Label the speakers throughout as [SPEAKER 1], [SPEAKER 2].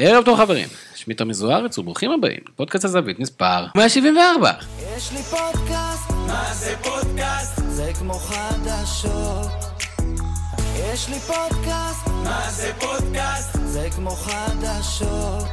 [SPEAKER 1] ערב טוב חברים, שמי תמי זוארץ וברוכים הבאים לפודקאסט הזווית מספר 174.
[SPEAKER 2] יש לי פודקאסט, מה זה פודקאסט? זה כמו חדשות. יש לי פודקאסט, מה זה פודקאסט? זה כמו חדשות.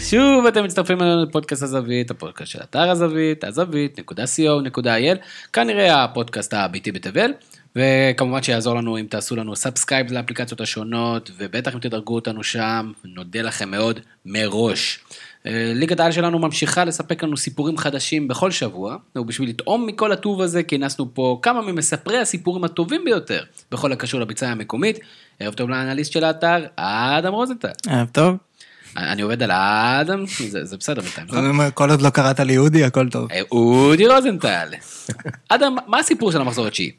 [SPEAKER 1] שוב אתם מצטרפים אלינו לפודקאסט הזווית, הפודקאסט של אתר הזווית, הזווית.co.il, כנראה הפודקאסט הביתי בתבל, וכמובן שיעזור לנו אם תעשו לנו subscribe לאפליקציות השונות, ובטח אם תדרגו אותנו שם, נודה לכם מאוד מראש. אה, ליגת העל שלנו ממשיכה לספק לנו סיפורים חדשים בכל שבוע, ובשביל לטעום מכל הטוב הזה כינסנו פה כמה ממספרי הסיפורים הטובים ביותר בכל הקשור לביצה המקומית. ערב טוב לאנליסט של האתר, אדם רוזנטל.
[SPEAKER 3] ערב טוב.
[SPEAKER 1] אני עובד על האדם, זה, זה בסדר בינתיים, נכון?
[SPEAKER 3] כל עוד לא קראת לי אודי, הכל טוב.
[SPEAKER 1] אה, אודי רוזנטל. אדם, מה הסיפור של המחזור התשיעי?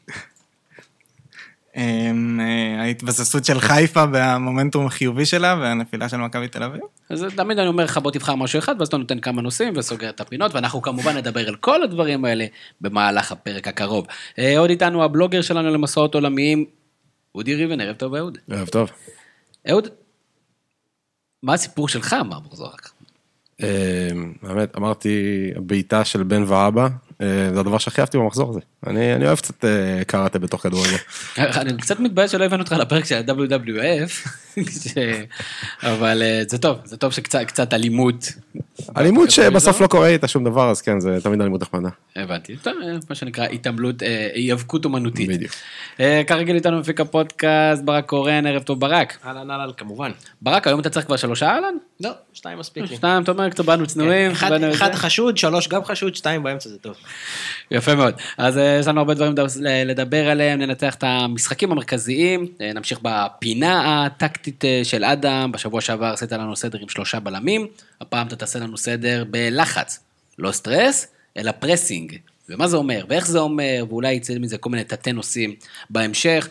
[SPEAKER 3] אמ, אה, ההתבססות של חיפה והמומנטום החיובי שלה והנפילה של מכבי תל אביב.
[SPEAKER 1] אז תמיד אני אומר לך בוא תבחר משהו אחד ואז אתה נותן כמה נושאים וסוגר את הפינות ואנחנו כמובן נדבר על כל הדברים האלה במהלך הפרק הקרוב. אה, עוד איתנו הבלוגר שלנו למסעות עולמיים, אודי ריבן, ערב טוב אהוד.
[SPEAKER 4] ערב טוב.
[SPEAKER 1] אהוד, מה הסיפור שלך מהמחזור?
[SPEAKER 4] אה, האמת, אמרתי, הבעיטה של בן ואבא, אה, זה הדבר שהכי אהבתי במחזור הזה. אני אני אוהב קצת אה, קראטה בתוך כדורגל.
[SPEAKER 1] אני קצת מתבייש שלא הבאנו אותך לפרק של ה-WWF, אבל אה, זה טוב, זה טוב שקצת קצת אלימות.
[SPEAKER 4] אלימות שבסוף לא קורה איתה שום דבר, אז כן, זה תמיד אלימות נחמדה.
[SPEAKER 1] הבנתי, טוב, אה, מה שנקרא התעמלות, אה, היאבקות אומנותית.
[SPEAKER 4] בדיוק.
[SPEAKER 1] אה, כרגיל איתנו מפיק הפודקאסט, ברק קורן, ערב טוב ברק.
[SPEAKER 5] אהלן אהלן כמובן.
[SPEAKER 1] ברק, היום אתה צריך כבר שלושה אהלן?
[SPEAKER 5] לא, שתיים מספיק לי.
[SPEAKER 1] שניים, אתה אומר, קצת באנו צנועים.
[SPEAKER 5] אחד-
[SPEAKER 1] באנו
[SPEAKER 5] אחד. חשוד, שלוש גם חשוד, שתיים באמצע זה טוב.
[SPEAKER 1] יפה מאוד. אז אה, יש לנו הרבה דברים לדבר- עליהם, ננתח את המשחקים המרכזיים, אה, נמשיך בפינה הטקטית אה, של אדם, בשבוע שעבר עשית לנו סדר עם שלושה בלמים, הפעם אתה תעשה לנו סדר בלחץ, לא סטרס, אלא pressing. ומה זה אומר, ואיך זה אומר, ואולי יצא מזה כל מיני תתי נושאים בהמשך.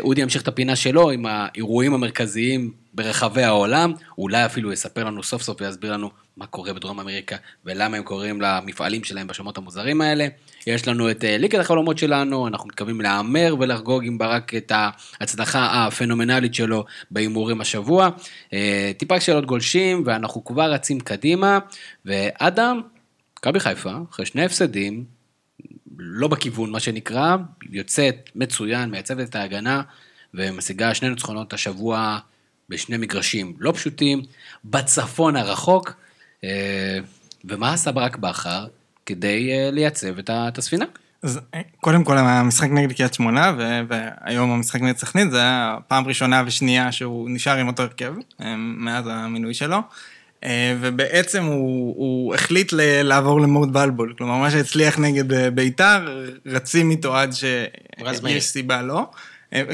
[SPEAKER 1] אודי ימשיך את הפינה שלו עם האירועים המרכזיים ברחבי העולם, אולי אפילו יספר לנו סוף סוף ויסביר לנו מה קורה בדרום אמריקה ולמה הם קוראים למפעלים שלהם בשמות המוזרים האלה. יש לנו את אה, ליגת החלומות שלנו, אנחנו מתכוונים להמר ולחגוג עם ברק את ההצלחה הפנומנלית שלו בהימורים השבוע. אה, טיפה שאלות גולשים ואנחנו כבר רצים קדימה, ואדם, מכבי חיפה, אחרי שני הפסדים, לא בכיוון מה שנקרא, יוצאת מצוין, מייצבת את ההגנה ומשיגה שני ניצחונות השבוע בשני מגרשים לא פשוטים, בצפון הרחוק, אה, ומה עשה ברק בכר כדי אה, לייצב את הספינה?
[SPEAKER 3] אז אה, קודם כל המשחק נגד קריית שמונה, והיום המשחק נגד סכנין, זה היה פעם ראשונה ושנייה שהוא נשאר עם אותו הרכב, מאז המינוי שלו. ובעצם הוא, הוא החליט ל- לעבור למוד בלבול, כלומר מה שהצליח נגד ביתר, רצים איתו עד. שיש סיבה לא.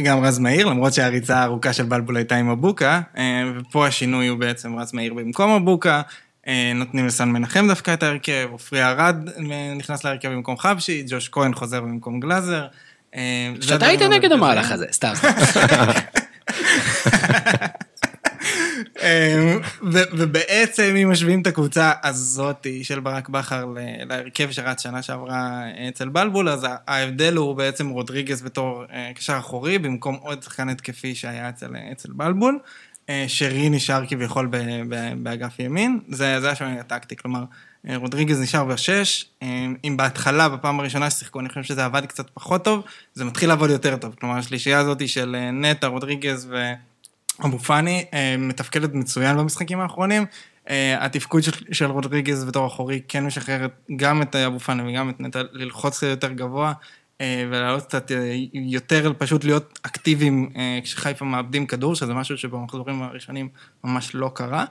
[SPEAKER 3] גם רז מאיר, למרות שהריצה הארוכה של בלבול הייתה עם אבוקה, אה, ופה השינוי הוא בעצם רז מאיר במקום אבוקה, אה, נותנים לסן מנחם דווקא את ההרכב, עופרי ארד אה, נכנס להרכב במקום חבשי, ג'וש כהן חוזר במקום גלאזר.
[SPEAKER 1] שאתה היית נגד. המהלך הזה, סתם.
[SPEAKER 3] אה, ו- ובעצם אם משווים את הקבוצה הזאתי של ברק בכר להרכב שרץ שנה שעברה אצל בלבול, אז ההבדל הוא בעצם רודריגז בתור אה, קשר אחורי, במקום עוד שחקן התקפי שהיה אצל, אצל בלבול. אה, שרי נשאר כביכול באגף ימין, זה, זה השינוי הטקטי, כלומר, אה, רודריגז נשאר בשש, אה, אם בהתחלה, בפעם הראשונה ששיחקו, אני חושב שזה עבד קצת פחות טוב, זה מתחיל לעבוד יותר טוב, כלומר, השלישייה הזאת של אה, נטע, רודריגז ו... אבו פאני אה, מתפקדת מצוין במשחקים האחרונים. אה, התפקוד של, של רודריגז בתור אחורי כן משחרר גם את אבו פאני וגם את נטע ללחוץ יותר גבוה אה, ולעלות קצת אה, יותר, פשוט להיות אקטיביים אה, כשחיפה מאבדים כדור, שזה משהו שבמחזורים הראשונים ממש לא קרה.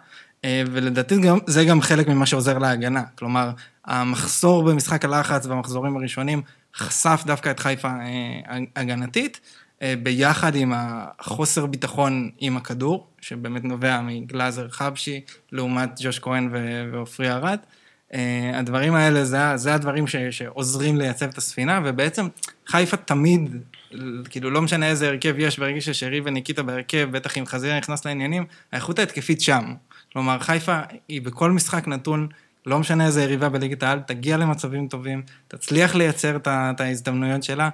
[SPEAKER 3] אה, ולדעתי גם, זה גם חלק ממה שעוזר להגנה. כלומר, המחסור במשחק הלחץ במחזורים הראשונים חשף דווקא את חיפה אה, הגנתית. אה, ביחד עם החוסר ביטחון עם הכדור, שבאמת נובע מגלאזר חבשי, לעומת ג'וש כהן ועופרי ארד. אה, הדברים האלה, זה, זה הדברים ש, שעוזרים לייצב את הספינה, ובעצם חיפה תמיד, כאילו לא משנה איזה הרכב יש, ברגע ששרי וניקיטה בהרכב, בטח אם חזירה נכנס לעניינים, האיכות ההתקפית שם. כלומר, חיפה היא בכל משחק נתון, לא משנה איזה יריבה בליגת העל, תגיע למצבים טובים, תצליח לייצר את ההזדמנויות שלה,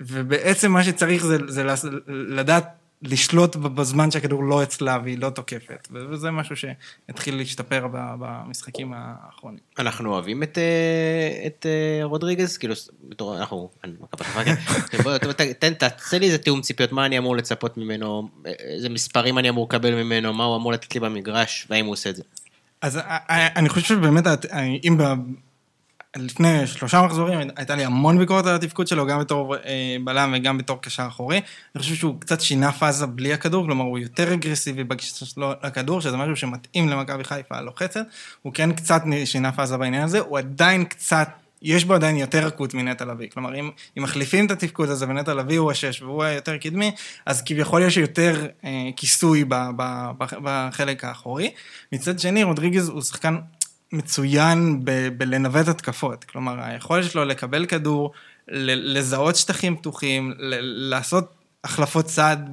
[SPEAKER 3] ובעצם מה שצריך זה, זה לדעת לשלוט בזמן שהכדור לא אצלה והיא לא תוקפת, וזה משהו שהתחיל להשתפר במשחקים האחרונים.
[SPEAKER 5] אנחנו אוהבים את, אה, את אה, רודריגז, כאילו, בתור, אנחנו, אני מכבי חיפה, כן. בוא, ת- ת- תן, תעשה לי איזה תיאום ציפיות, מה אני אמור לצפות ממנו, איזה מספרים אני אמור לקבל ממנו, מה הוא אמור לתת לי במגרש, והאם הוא עושה את זה.
[SPEAKER 3] אז אני חושב שבאמת, אם ב- לפני שלושה מחזורים הייתה לי המון ביקורת על התפקוד שלו, גם בתור אה, בלם וגם בתור קשר אחורי. אני חושב שהוא קצת שינה פאזה בלי הכדור, כלומר הוא יותר אגרסיבי בגישה שלו לכדור, שזה משהו שמתאים למכבי חיפה הלוחצת. הוא כן קצת שינה פאזה בעניין הזה, הוא עדיין קצת... יש בו עדיין יותר רכות מנטע לביא. כלומר, אם, אם מחליפים את התפקוד הזה ונטע לביא הוא השש והוא היותר קדמי, אז כביכול יש יותר אה, כיסוי ב, ב, ב, בחלק האחורי. מצד שני, רודריגז הוא שחקן מצוין ב- בלנווט התקפות. כלומר, היכולת שלו לקבל כדור, ל- לזהות שטחים פתוחים, ל- לעשות החלפות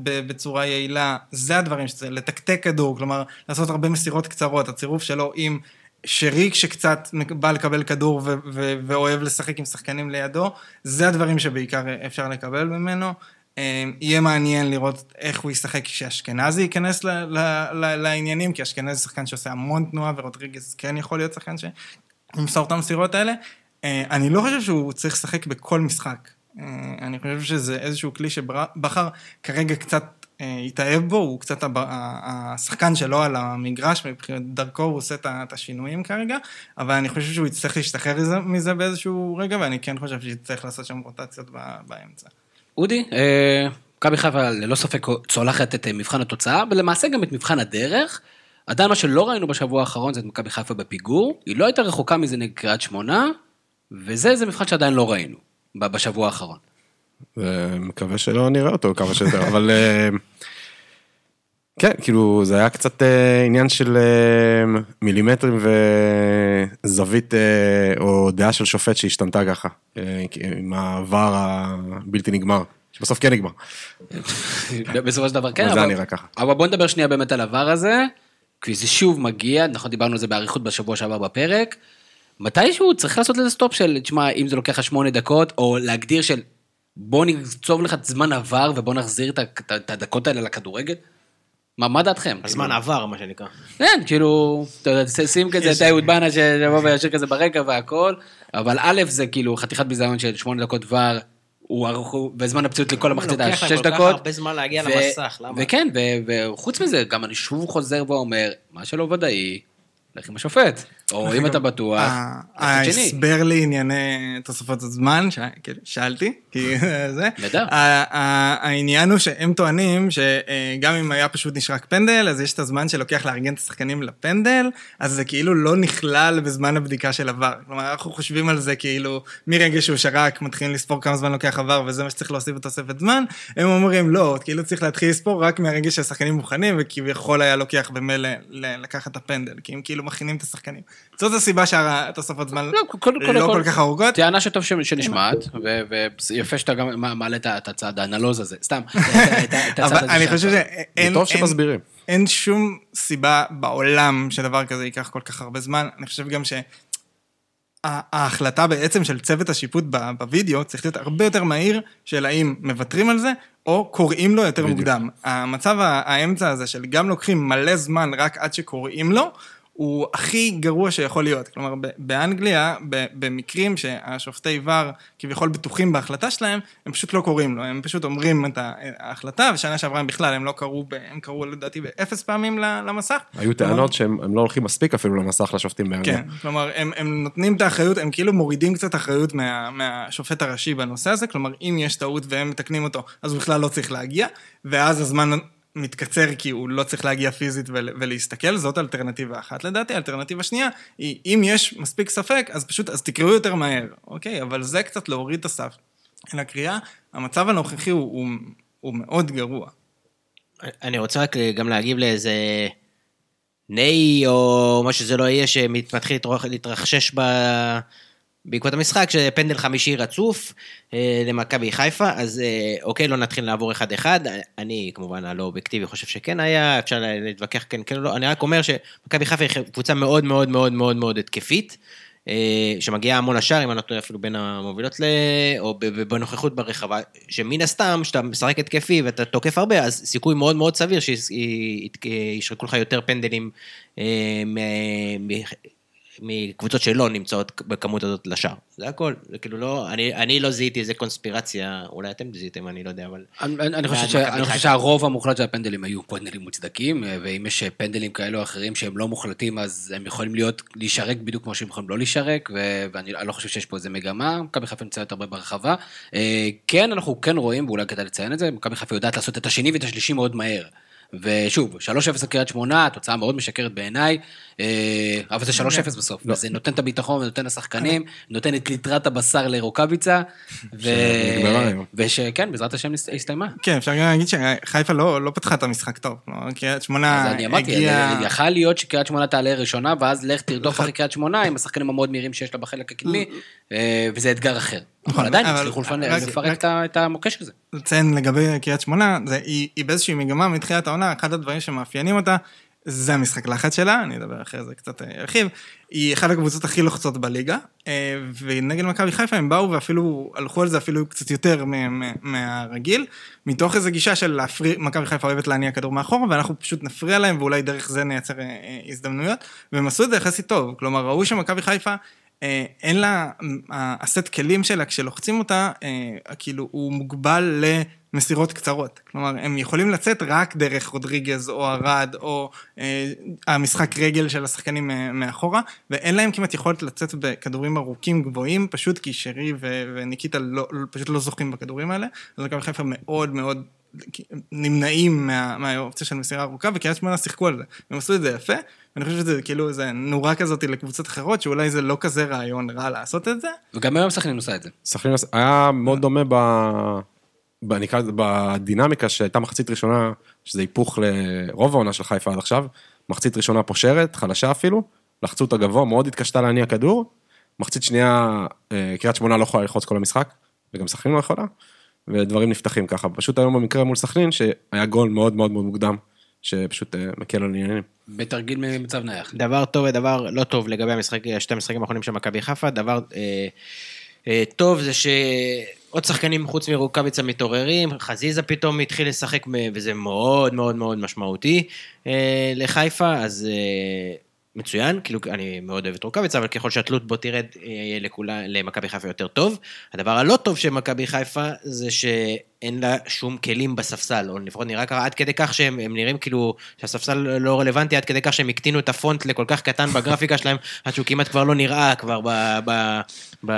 [SPEAKER 3] ב- בצורה יעילה, זה הדברים שזה, לתקתק כדור, כלומר, לעשות הרבה מסירות קצרות, הצירוף שלו עם שריק שקצת בא לקבל כדור ו- ו- ואוהב לשחק עם שחקנים לידו, זה הדברים שבעיקר אפשר לקבל ממנו. אה, יהיה מעניין לראות איך הוא ישחק כשאשכנזי ייכנס ל- ל- ל- לעניינים, כי אשכנזי שחקן שעושה המון תנועה, ורודריגז כן יכול להיות שחקן שימסור את המסירות האלה. אה, אני לא חושב שהוא צריך לשחק בכל משחק. אה, אני חושב שזה איזשהו כלי שבכר כרגע קצת אה, התאהב בו, הוא קצת השחקן שלו על המגרש, מבחינת דרכו הוא עושה את השינויים כרגע, אבל אני חושב שהוא יצטרך להשתחרר מזה- באיזשהו רגע, ואני כן חושב שיצטרך לעשות שם רוטציות באמצע.
[SPEAKER 1] אודי, אה, מכבי חיפה ללא ספק צולחת את אה, מבחן התוצאה, ולמעשה גם את מבחן הדרך. עדיין מה שלא ראינו בשבוע האחרון זה את מכבי חיפה בפיגור, היא לא הייתה רחוקה מזה נגד קריית שמונה, וזה איזה מבחן שעדיין לא ראינו בשבוע האחרון.
[SPEAKER 4] מקווה שלא נראה אותו כמה שיותר, אבל אה, כן, כאילו זה היה קצת אה, עניין של אה, מילימטרים וזווית אה, או דעה של שופט שהשתנתה ככה, אה, עם העבר הבלתי נגמר, שבסוף כן נגמר.
[SPEAKER 1] בסופו של דבר כן,
[SPEAKER 4] אבל נראה ככה.
[SPEAKER 1] אבל בוא נדבר שנייה באמת על העבר הזה, כי זה שוב מגיע, אנחנו דיברנו על זה באריכות בשבוע שעבר בפרק, מתישהו צריך לעשות לזה סטופ של, תשמע, אם זה לוקח לך שמונה דקות, או להגדיר של בוא נקצוב לך את זמן עבר ובוא נחזיר את הדקות האלה לכדורגל? מה, מה דעתכם?
[SPEAKER 5] הזמן עבר, מה שנקרא.
[SPEAKER 1] כן, כאילו, אתה יודע, שים כזה את אהוד בנה שיבוא וישאיר כזה ברקע והכל, אבל א' זה כאילו חתיכת ביזיון של שמונה דקות כבר, הוא ארוך, בזמן הפציעות לכל המחצית היה
[SPEAKER 5] לוקח להם
[SPEAKER 1] שש
[SPEAKER 5] כל כך
[SPEAKER 1] דקות.
[SPEAKER 5] הרבה זמן להגיע למסך, למה?
[SPEAKER 1] וכן, וחוץ מזה, גם אני שוב חוזר ואומר, מה שלא ודאי, לך עם השופט. או אם אתה בטוח.
[SPEAKER 3] ההסבר לענייני תוספות הזמן, כאילו, שאלתי, כי זה, העניין הוא שהם טוענים שגם אם היה פשוט נשרק פנדל, אז יש את הזמן שלוקח לארגן את השחקנים לפנדל, אז זה כאילו לא נכלל בזמן הבדיקה של עבר. כלומר, אנחנו חושבים על זה כאילו, מרגע שהוא שרק, מתחילים לספור כמה זמן לוקח עבר, וזה מה שצריך להוסיף בתוספת זמן, הם אומרים, לא, כאילו צריך להתחיל לספור רק מהרגע שהשחקנים מוכנים, וכביכול היה לוקח במילא לקחת את הפנדל, כי הם כאילו מכינים את השחקנים. זאת הסיבה שהתוספות זמן
[SPEAKER 1] לא, כל,
[SPEAKER 3] לא כל כך ארוכות.
[SPEAKER 1] טענה שטוב ש- שנשמעת, ויפה שאתה גם מעלה את הצד האנלוז הזה, סתם. את הצד הזה
[SPEAKER 3] אני חושב. שאין...
[SPEAKER 4] זה טוב שמסבירים.
[SPEAKER 3] אין שום סיבה בעולם שדבר כזה ייקח כל כך הרבה זמן. אני חושב גם שההחלטה בעצם של צוות השיפוט בווידאו צריך להיות הרבה יותר מהיר של האם מוותרים על זה, או קוראים לו יותר
[SPEAKER 4] בדיוק.
[SPEAKER 3] מוקדם. המצב האמצע הזה של גם לוקחים מלא זמן רק עד שקוראים לו, הוא הכי גרוע שיכול להיות. כלומר, באנגליה, במקרים שהשופטי ור כביכול בטוחים בהחלטה שלהם, הם פשוט לא קוראים לו, הם פשוט אומרים את ההחלטה, ושנה שעברה הם בכלל, הם לא קראו, הם קראו לדעתי באפס פעמים למסך.
[SPEAKER 4] היו טענות שהם הם לא הולכים מספיק אפילו למסך לשופטים באנגליה.
[SPEAKER 3] כן, כלומר, הם, הם נותנים את האחריות, הם כאילו מורידים קצת אחריות מה, מהשופט הראשי בנושא הזה, כלומר, אם יש טעות והם מתקנים אותו, אז הוא בכלל לא צריך להגיע, ואז הזמן מתקצר כי הוא לא צריך להגיע פיזית ול, ולהסתכל, זאת אלטרנטיבה אחת לדעתי. אלטרנטיבה שנייה היא, אם יש מספיק ספק, אז פשוט, אז תקראו יותר מהר, אוקיי? אבל זה קצת להוריד את הסף. לקריאה, המצב הנוכחי הוא, הוא, הוא מאוד גרוע.
[SPEAKER 5] אני רוצה רק גם להגיב לאיזה ניי או מה שזה לא יהיה שמתחיל להתרחשש ב... בעקבות המשחק, שפנדל חמישי רצוף אה, למכבי חיפה, אז אה, אוקיי, לא נתחיל לעבור אחד-אחד. אני כמובן הלא אובייקטיבי חושב שכן היה, אפשר להתווכח כן, כן או לא. אני רק אומר שמכבי חיפה היא קבוצה מאוד מאוד מאוד מאוד מאוד התקפית. אה, שמגיעה המון לשער, אם אני לא טועה אפילו בין המובילות, ל... או בנוכחות ברחבה, שמן הסתם, כשאתה משחק התקפי ואתה תוקף הרבה, אז סיכוי מאוד מאוד סביר שישרקו לך יותר פנדלים אה, מקבוצות שלא נמצאות בכמות הזאת לשער. זה הכל, זה כאילו לא, אני, אני לא זיהיתי איזה קונספירציה, אולי אתם זיהיתם, אני לא יודע, אבל...
[SPEAKER 1] אני, אני, חושב ש, אני חושב. שהרוב המוחלט של הפנדלים היו פנדלים מוצדקים, אה, ואם יש פנדלים כאלו או אחרים שהם לא מוחלטים, אז הם יכולים להיות, להישרק בדיוק כמו שהם יכולים לא להישרק, ו- ואני לא חושב שיש פה איזה מגמה, מכבי חיפה נמצאת הרבה ברחבה. אה, כן, אנחנו כן רואים, ואולי כדאי לציין את זה, מכבי חיפה יודעת לעשות את השני ואת השלישי מאוד מהר. ושוב, 3-0 לקריית שמונה, תוצאה מאוד משקרת בעיניי, אה, אבל זה 3-0 בסוף, וזה נותן את הביטחון ונותן לשחקנים, נותן את ליטרת הבשר לרוקאביצה. ושכן, בעזרת השם הסת- הסתיימה.
[SPEAKER 3] כן, אפשר גם להגיד שחיפה לא לא פתחה את המשחק טוב. כלומר, קריית שמונה
[SPEAKER 1] אז אני אמרתי,
[SPEAKER 3] הגיעה...
[SPEAKER 1] יכל להיות שקריית שמונה תעלה ראשונה, ואז לך תרדוף אחרי קריית שמונה עם השחקנים המאוד מהירים שיש לה בחלק הקדמי, אה, וזה אתגר אחר.
[SPEAKER 3] נכון,
[SPEAKER 1] אבל עדיין הצליחו לפרק
[SPEAKER 3] רק-
[SPEAKER 1] את המוקש הזה.
[SPEAKER 3] לציין לגבי קריית שמונה, זה, היא באיזושהי מגמה מתחילת העונה, אחד הדברים שמאפיינים אותה, זה המשחק לחץ שלה, אני אדבר אחרי זה קצת אה, ארחיב, היא אחת הקבוצות הכי לוחצות בליגה, אה, ונגד מכבי חיפה הם באו ואפילו, הלכו על זה אפילו קצת יותר מהרגיל, מתוך איזו גישה של להפריע, מכבי חיפה אוהבת להניע כדור מאחורה, ואנחנו פשוט נפריע להם, ואולי דרך זה נייצר אה, הזדמנויות, והם עשו את זה יחסית טוב, כלומר, ראו שמכבי חיפה, אין לה, הסט כלים שלה, כשלוחצים אותה, כאילו, הוא מוגבל למסירות קצרות. כלומר, הם יכולים לצאת רק דרך רודריגז או ארד, או אה, המשחק רגל של השחקנים אה, מאחורה, ואין להם כמעט יכולת לצאת בכדורים ארוכים גבוהים, פשוט כי שרי ו- וניקיטה לא, לא- פשוט לא זוכים בכדורים האלה. אז מכבי חיפה מאוד מאוד נמנעים מה, מהאופציה של מסירה ארוכה, וקריית שמונה שיחקו על זה. הם עשו את זה יפה, ואני חושב שזה כאילו איזה נורה כזאת לקבוצות אחרות, שאולי זה לא כזה רעיון רע לעשות את זה.
[SPEAKER 1] וגם היום סכנין עושה את זה.
[SPEAKER 4] סכנין היה מאוד דומה ב... ב- נקרא לזה בדינמיקה שהייתה מחצית ראשונה, שזה היפוך לרוב העונה של חיפה עד עכשיו, מחצית ראשונה פושרת, חלשה אפילו, לחצו אותה גבוה, מאוד התקשתה להניע כדור, מחצית שנייה, אה, קריית שמונה לא יכולה ללחוץ כל המשחק, וגם סכנין לא יכולה, ודברים נפתחים ככה. פשוט היום במקרה מול סכנין, שהיה גול מאוד מאוד מאוד מוקדם, שפשוט אה, מקל על עניינים.
[SPEAKER 1] בתרגיל ממצב נייח.
[SPEAKER 5] דבר טוב ודבר לא טוב לגבי המשחק, שתי המשחקים האחרונים של מכבי חיפה, דבר אה, אה, טוב זה שעוד שחקנים חוץ מרוקאביצה מתעוררים, חזיזה פתאום התחיל לשחק וזה מאוד מאוד מאוד משמעותי אה, לחיפה, אז אה, מצוין, כאילו אני מאוד אוהב את רוקאביצה, אבל ככל שהתלות בו תרד, אה, יהיה למכבי חיפה יותר טוב. הדבר הלא טוב של מכבי חיפה זה שאין לה שום כלים בספסל, או לפחות נראה ככה, עד כדי כך שהם הם נראים כאילו שהספסל לא רלוונטי, עד כדי כך שהם הקטינו את הפונט לכל כך קטן בגרפיקה שלהם, עד שהוא כמעט כבר לא נראה כבר ב... ב, ב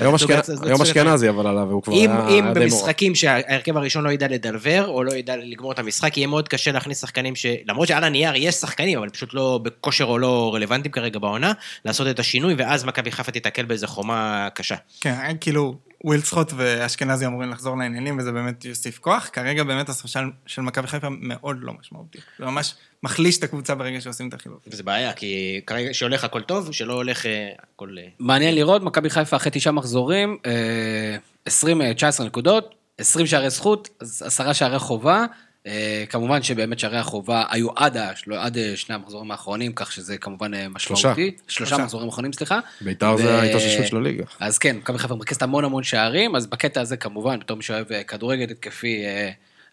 [SPEAKER 4] היום אשכנזי אבל עליו, הוא כבר
[SPEAKER 5] אם,
[SPEAKER 4] היה
[SPEAKER 5] אם
[SPEAKER 4] די מורה.
[SPEAKER 5] במשחקים שההרכב הראשון לא ידע לדלבר, או לא ידע לגמור את המשחק, יהיה מאוד קשה להכניס שחקנים ש... למרות שעל הנייר יש שחקנים, אבל פשוט לא בכושר או לא רלוונטיים כרגע בעונה, לעשות את השינוי, ואז מכבי חיפה תיתקל באיזה חומה קשה.
[SPEAKER 3] כן, כאילו, ווילדסחוט ואשכנזי אמורים לחזור לעניינים, וזה באמת יוסיף כוח. כרגע באמת הספסל של מכבי חיפה מאוד לא משמעותי. זה ממש מחליש את הקבוצה ברגע שעושים את החילוף.
[SPEAKER 5] וזה בעיה, כי כרגע שהולך הכל טוב, שלא הולך אה, הכל... אה,
[SPEAKER 1] מעניין לראות, מכבי חיפה אחרי תשעה מחזורים, אה, 20, אה, 19 נקודות, 20 שערי זכות, אז עשרה שערי חובה. אה, כמובן שבאמת שערי החובה היו עד, ה- של- עד אה, שני המחזורים האחרונים, כך שזה כמובן אה, משמעותי. שלושה. שלושה. מחזורים אחרונים, סליחה.
[SPEAKER 4] בית"ר
[SPEAKER 1] ו-
[SPEAKER 4] זה ההתאוששות של הליגה.
[SPEAKER 1] אז כן, מכבי חיפה מרכזת המון המון שערים, אז בקטע הזה כמובן, בתור מי שאוהב כדורגל התקפי,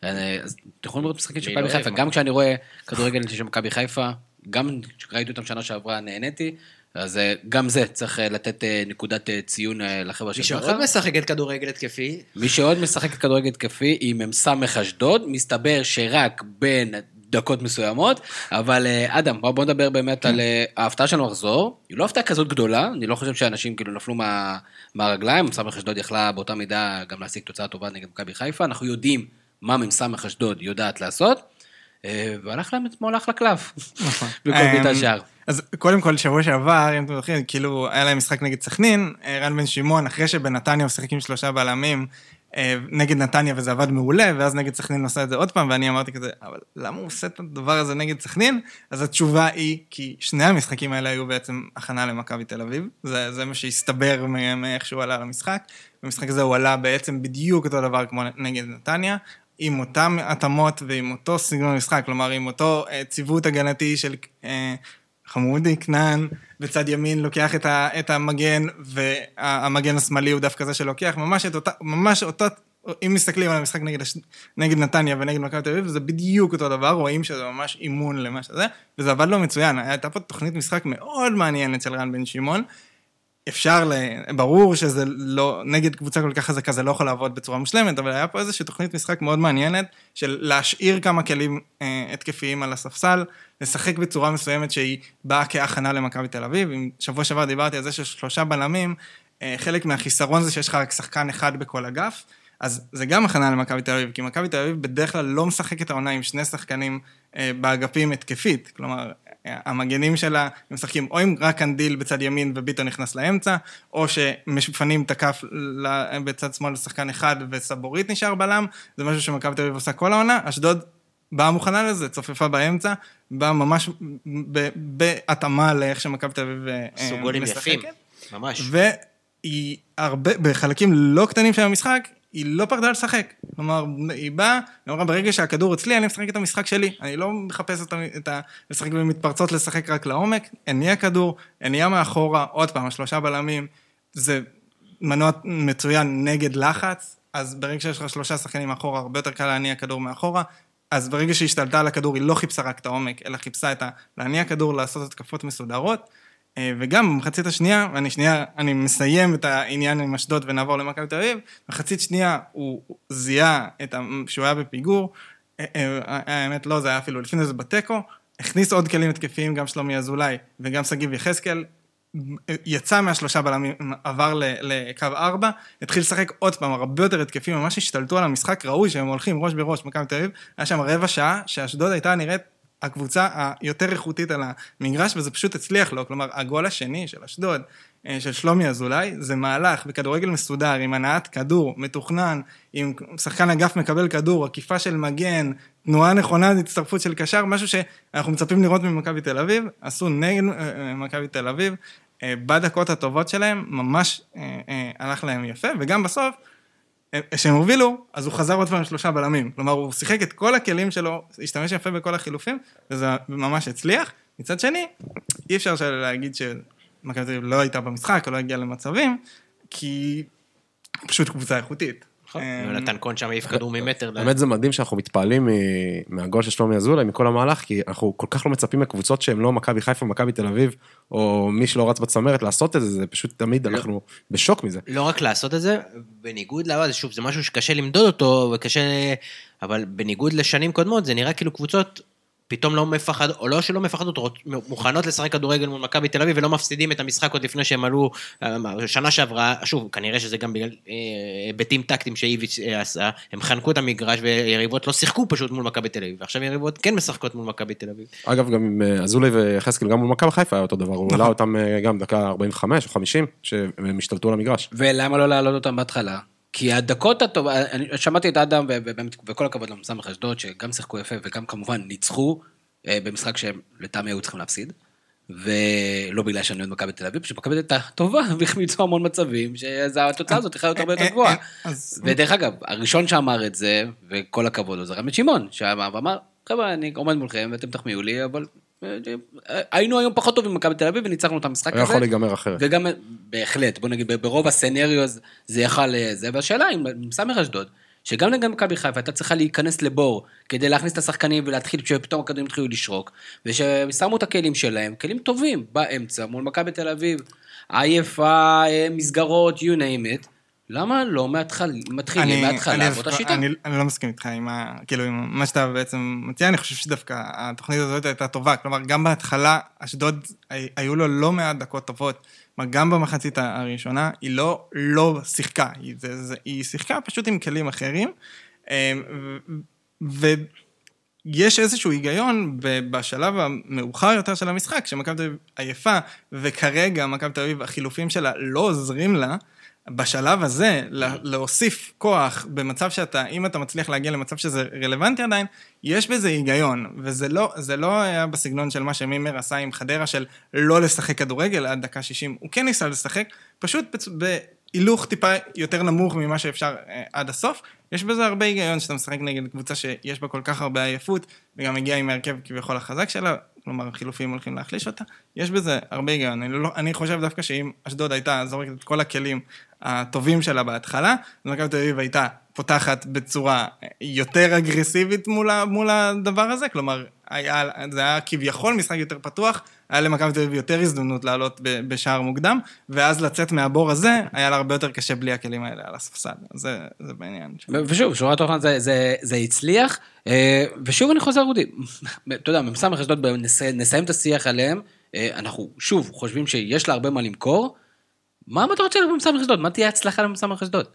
[SPEAKER 1] אז אתם יכולים לראות משחקים של
[SPEAKER 5] לא
[SPEAKER 1] מכבי חיפה? גם כשאני רואה כדורגל של מכבי חיפה, גם כשראיתי אותם שנה שעברה נהניתי, אז אה, גם זה צריך אה, לתת אה, נקודת ציון לחבר'ה
[SPEAKER 5] מי
[SPEAKER 1] של בכר.
[SPEAKER 5] שעוד משחק את כדורגל התקפי,
[SPEAKER 1] מי שעוד משחק כדורגל התקפי עם מ"ס אשדוד, מסתבר שרק בין דקות מסוימות, אבל אדם, בוא בוא נדבר באמת על ההפתעה שלנו לחזור. היא לא הפתעה כזאת גדולה, אני לא חושב שאנשים כאילו נפלו מה, מהרגליים, מ"ס אשדוד יכלה באותה מידה גם להשיג תוצאה טובה נגד מכבי חיפה, אנחנו יודעים מה מ"ס אשדוד יודעת לעשות, והלך להם אתמול אחלה קלף, בכל בעיטה
[SPEAKER 3] אמ,
[SPEAKER 1] שער.
[SPEAKER 3] אז קודם כל, שבוע שעבר, אם אתם זוכרים, כאילו, היה להם משחק נגד סכנין, אה, רן בן שמעון, אחרי שבנתניה עם שלושה בלמים, אה, נגד נתניה וזה עבד מעולה, ואז נגד סכנין הוא עשה את זה עוד פעם, ואני אמרתי כזה, אבל למה הוא עושה את הדבר הזה נגד סכנין? אז התשובה היא, כי שני המשחקים האלה היו בעצם הכנה למכבי תל אביב, זה, זה מה שהסתבר מאיך שהוא עלה למשחק. במשחק הזה הוא עלה בעצם בדיוק אותו דבר כמו נגד נתניה, עם אותן התאמות ועם אותו סגנון משחק, כלומר עם אותו אה, ציוות הגנתי של חמודי, כנען, בצד ימין לוקח את, ה, את המגן, והמגן השמאלי הוא דווקא זה שלוקח, ממש את אותה, ממש אותו, אם מסתכלים על המשחק נגד, הש... נגד נתניה ונגד מכבי תל אביב, זה בדיוק אותו דבר, רואים שזה ממש אימון למה שזה, וזה עבד לו מצוין, הייתה פה תוכנית משחק מאוד מעניינת של רן בן שמעון. אפשר, ל... ברור שזה לא, נגד קבוצה כל כך חזקה זה לא יכול לעבוד בצורה מושלמת, אבל היה פה איזושהי תוכנית משחק מאוד מעניינת של להשאיר כמה כלים אה, התקפיים על הספסל, לשחק בצורה מסוימת שהיא באה כהכנה למכבי תל אביב. אם שבוע שעבר דיברתי על זה ששלושה בלמים, אה, חלק מהחיסרון זה שיש לך רק שחקן אחד בכל אגף, אז זה גם הכנה למכבי תל אביב, כי מכבי תל אביב בדרך כלל לא משחקת העונה עם שני שחקנים אה, באגפים התקפית, כלומר, המגנים שלה משחקים או עם רק קנדיל בצד ימין וביטון נכנס לאמצע, או שמפנים את הכף בצד שמאל לשחקן אחד וסבורית נשאר בלם, זה משהו שמכבי תל אביב עושה כל העונה, אשדוד באה מוכנה לזה, צופפה באמצע, באה ממש בהתאמה לאיך שמכבי תל אביב אה, משחקת.
[SPEAKER 5] סוגולים יפים, ממש.
[SPEAKER 3] והיא הרבה, בחלקים לא קטנים של המשחק, היא לא פחדה לשחק. כלומר, היא באה, היא אמרה, ברגע שהכדור אצלי, אני משחק את המשחק שלי. אני לא מחפש את ה... לשחק במתפרצות, לשחק רק לעומק. הניע כדור, הניע מאחורה, עוד פעם, השלושה בלמים. זה מנוע מצוין נגד לחץ, אז ברגע שיש לך שלושה שחקנים מאחורה, הרבה יותר קל להניע כדור מאחורה. אז ברגע שהיא השתלטה על הכדור, היא לא חיפשה רק את העומק, אלא חיפשה את ה... להניע כדור, לעשות התקפות מסודרות. אה, וגם במחצית השנייה, ואני שנייה, אני מסיים את העניין עם אשדוד ונעבור למכבי תל אביב, במחצית שנייה הוא זיהה את. שהוא היה בפיגור, אה, אה, האמת לא, זה היה אפילו לפני זה בתיקו, הכניס עוד כלים התקפיים, גם שלומי אזולאי וגם שגיב יחזקאל, יצא מהשלושה בלמים, עבר לקו ארבע, התחיל לשחק עוד פעם, הרבה יותר התקפים, ממש השתלטו על המשחק, ראוי שהם הולכים ראש בראש, מכבי תל אביב, היה שם רבע שעה, שאשדוד הייתה נראית הקבוצה היותר איכותית על המגרש, וזה פשוט הצליח לו. כלומר, הגול השני של אשדוד, אה, של שלומי אזולאי, זה מהלך בכדורגל מסודר, עם הנעת כדור, מתוכנן, עם שחקן אגף מקבל כדור, עקיפה של מגן, תנועה נכונה, הצטרפות של קשר, משהו שאנחנו מצפים לראות ממכבי תל אביב, עשו נגד אה, אה, מכבי תל אביב, בדקות הטובות שלהם, ממש הלך להם יפה, וגם בסוף, כשהם הובילו, אז הוא חזר עוד פעם לשלושה בלמים. כלומר, הוא שיחק את כל הכלים שלו, השתמש יפה בכל החילופים, וזה ממש הצליח. מצד שני, אי אפשר להגיד שמכבי תל אביב לא הייתה במשחק, או לא הגיעה למצבים, כי פשוט קבוצה איכותית.
[SPEAKER 5] נכון. נתן קון שם העיף כדור ממטר.
[SPEAKER 4] באמת זה מדהים שאנחנו מתפעלים מהגול של שלומי אזולאי, מכל המהלך, כי אנחנו כל כך לא מצפים מקבוצות שהן לא מכבי חיפה, מכבי תל אביב, או מי שלא רץ בצמרת לעשות את זה, זה פשוט תמיד לא. אנחנו בשוק מזה.
[SPEAKER 5] לא רק לעשות את זה, בניגוד לעבוד, שוב, זה משהו שקשה למדוד אותו, וקשה, אבל בניגוד לשנים קודמות, זה נראה כאילו קבוצות פתאום לא מפחד, או לא שלא מפחדות, מוכנות לשחק כדורגל מול מכבי תל אביב ולא מפסידים את המשחק עוד לפני שהם עלו אה, שנה שעברה, שוב, כנראה שזה גם בגלל אה, היבטים טקטיים שאיביץ' אה, עשה, הם חנקו את המגרש ויריבות לא שיחקו פשוט מול מכבי תל אביב, ועכשיו יריבות כן משחקות מול מכבי תל אביב.
[SPEAKER 4] אגב, גם עם אזולי ויחזקאל, גם מול מכבי חיפה היה אותו דבר, הוא העלה אותם גם דקה 45 או 50, שהם השתלטו על המגרש.
[SPEAKER 1] ולמה לא להעלות אותם בהתחלה? כי הדקות הטובות, אני שמעתי את אדם, וכל הכבוד למסמך אשדוד, שגם שיחקו יפה וגם כמובן ניצחו אה, במשחק שהם לטעמי היו צריכים להפסיד. ולא בגלל שאני אוהד מכבי תל אביב, פשוט מכבי הייתה טובה והחמיצו המון מצבים, שהתוצאה הזאת יכולה להיות הרבה יותר גבוהה. ודרך אגב, הראשון שאמר את זה, וכל הכבוד לו, זה רמת שמעון, שאמר ואמר, חבר'ה, אני עומד מולכם ואתם תחמיאו לי, אבל אה, היינו היום פחות טובים במכבי תל אביב וניצחנו את המשחק הזה.
[SPEAKER 4] יכול להיגמר אחרת.
[SPEAKER 1] וגם, בהחלט, בוא נגיד, ברוב הסצנריוז זה יכל זה, והשאלה אם סמך אשדוד, שגם נגד מכבי חיפה הייתה צריכה להיכנס לבור כדי להכניס את השחקנים ולהתחיל, כשפתאום הכדורים התחילו לשרוק, וששמו את הכלים שלהם, כלים טובים, באמצע, מול מכבי תל אביב, עייפה, אה, מסגרות, you name it. למה לא מהתחל, מתחילים מההתחלה באותה שיטה?
[SPEAKER 3] אני, אני לא מסכים איתך עם, ה, כאילו, עם מה שאתה בעצם מציע, אני חושב שדווקא התוכנית הזאת הייתה טובה. כלומר, גם בהתחלה, אשדוד, היו לו לא מעט דקות טובות. כלומר, גם במחצית הראשונה, היא לא, לא שיחקה, היא, זה, זה, היא שיחקה פשוט עם כלים אחרים. אמ, ויש איזשהו היגיון בשלב המאוחר יותר של המשחק, שמכבי תל אביב עייפה, וכרגע מכבי תל אביב, החילופים שלה לא עוזרים לה. בשלב הזה, להוסיף כוח במצב שאתה, אם אתה מצליח להגיע למצב שזה רלוונטי עדיין, יש בזה היגיון, וזה לא, לא היה בסגנון של מה שמימר עשה עם חדרה של לא לשחק כדורגל עד דקה 60, הוא כן ניסה לשחק, פשוט בהילוך טיפה יותר נמוך ממה שאפשר אה, עד הסוף. יש בזה הרבה היגיון שאתה משחק נגד קבוצה שיש בה כל כך הרבה עייפות, וגם מגיע עם ההרכב כביכול החזק שלה, כלומר חילופים הולכים להחליש אותה, יש בזה הרבה היגיון. אני, לא, אני חושב דווקא שאם אשדוד הייתה זורקת את כל הכלים הטובים שלה בהתחלה, אז מכבי תל אביב הייתה פותחת בצורה יותר אגרסיבית מול, ה- מול הדבר הזה, כלומר, היה, זה היה כביכול משחק יותר פתוח, היה למכבי תל אביב יותר הזדמנות לעלות ב- בשער מוקדם, ואז לצאת מהבור הזה, היה לה הרבה יותר קשה בלי הכלים האלה על הספסל. זה, זה בעניין.
[SPEAKER 1] ושוב, שורה תחתונה זה, זה, זה הצליח, אה, ושוב אני חוזר, אודי, אתה יודע, מ"ס אשדוד, נס- נסיים את השיח עליהם, אה, אנחנו שוב חושבים שיש לה הרבה מה למכור, מה המטרות של מ"ס אשדוד? מה תהיה ההצלחה למ"ס אשדוד?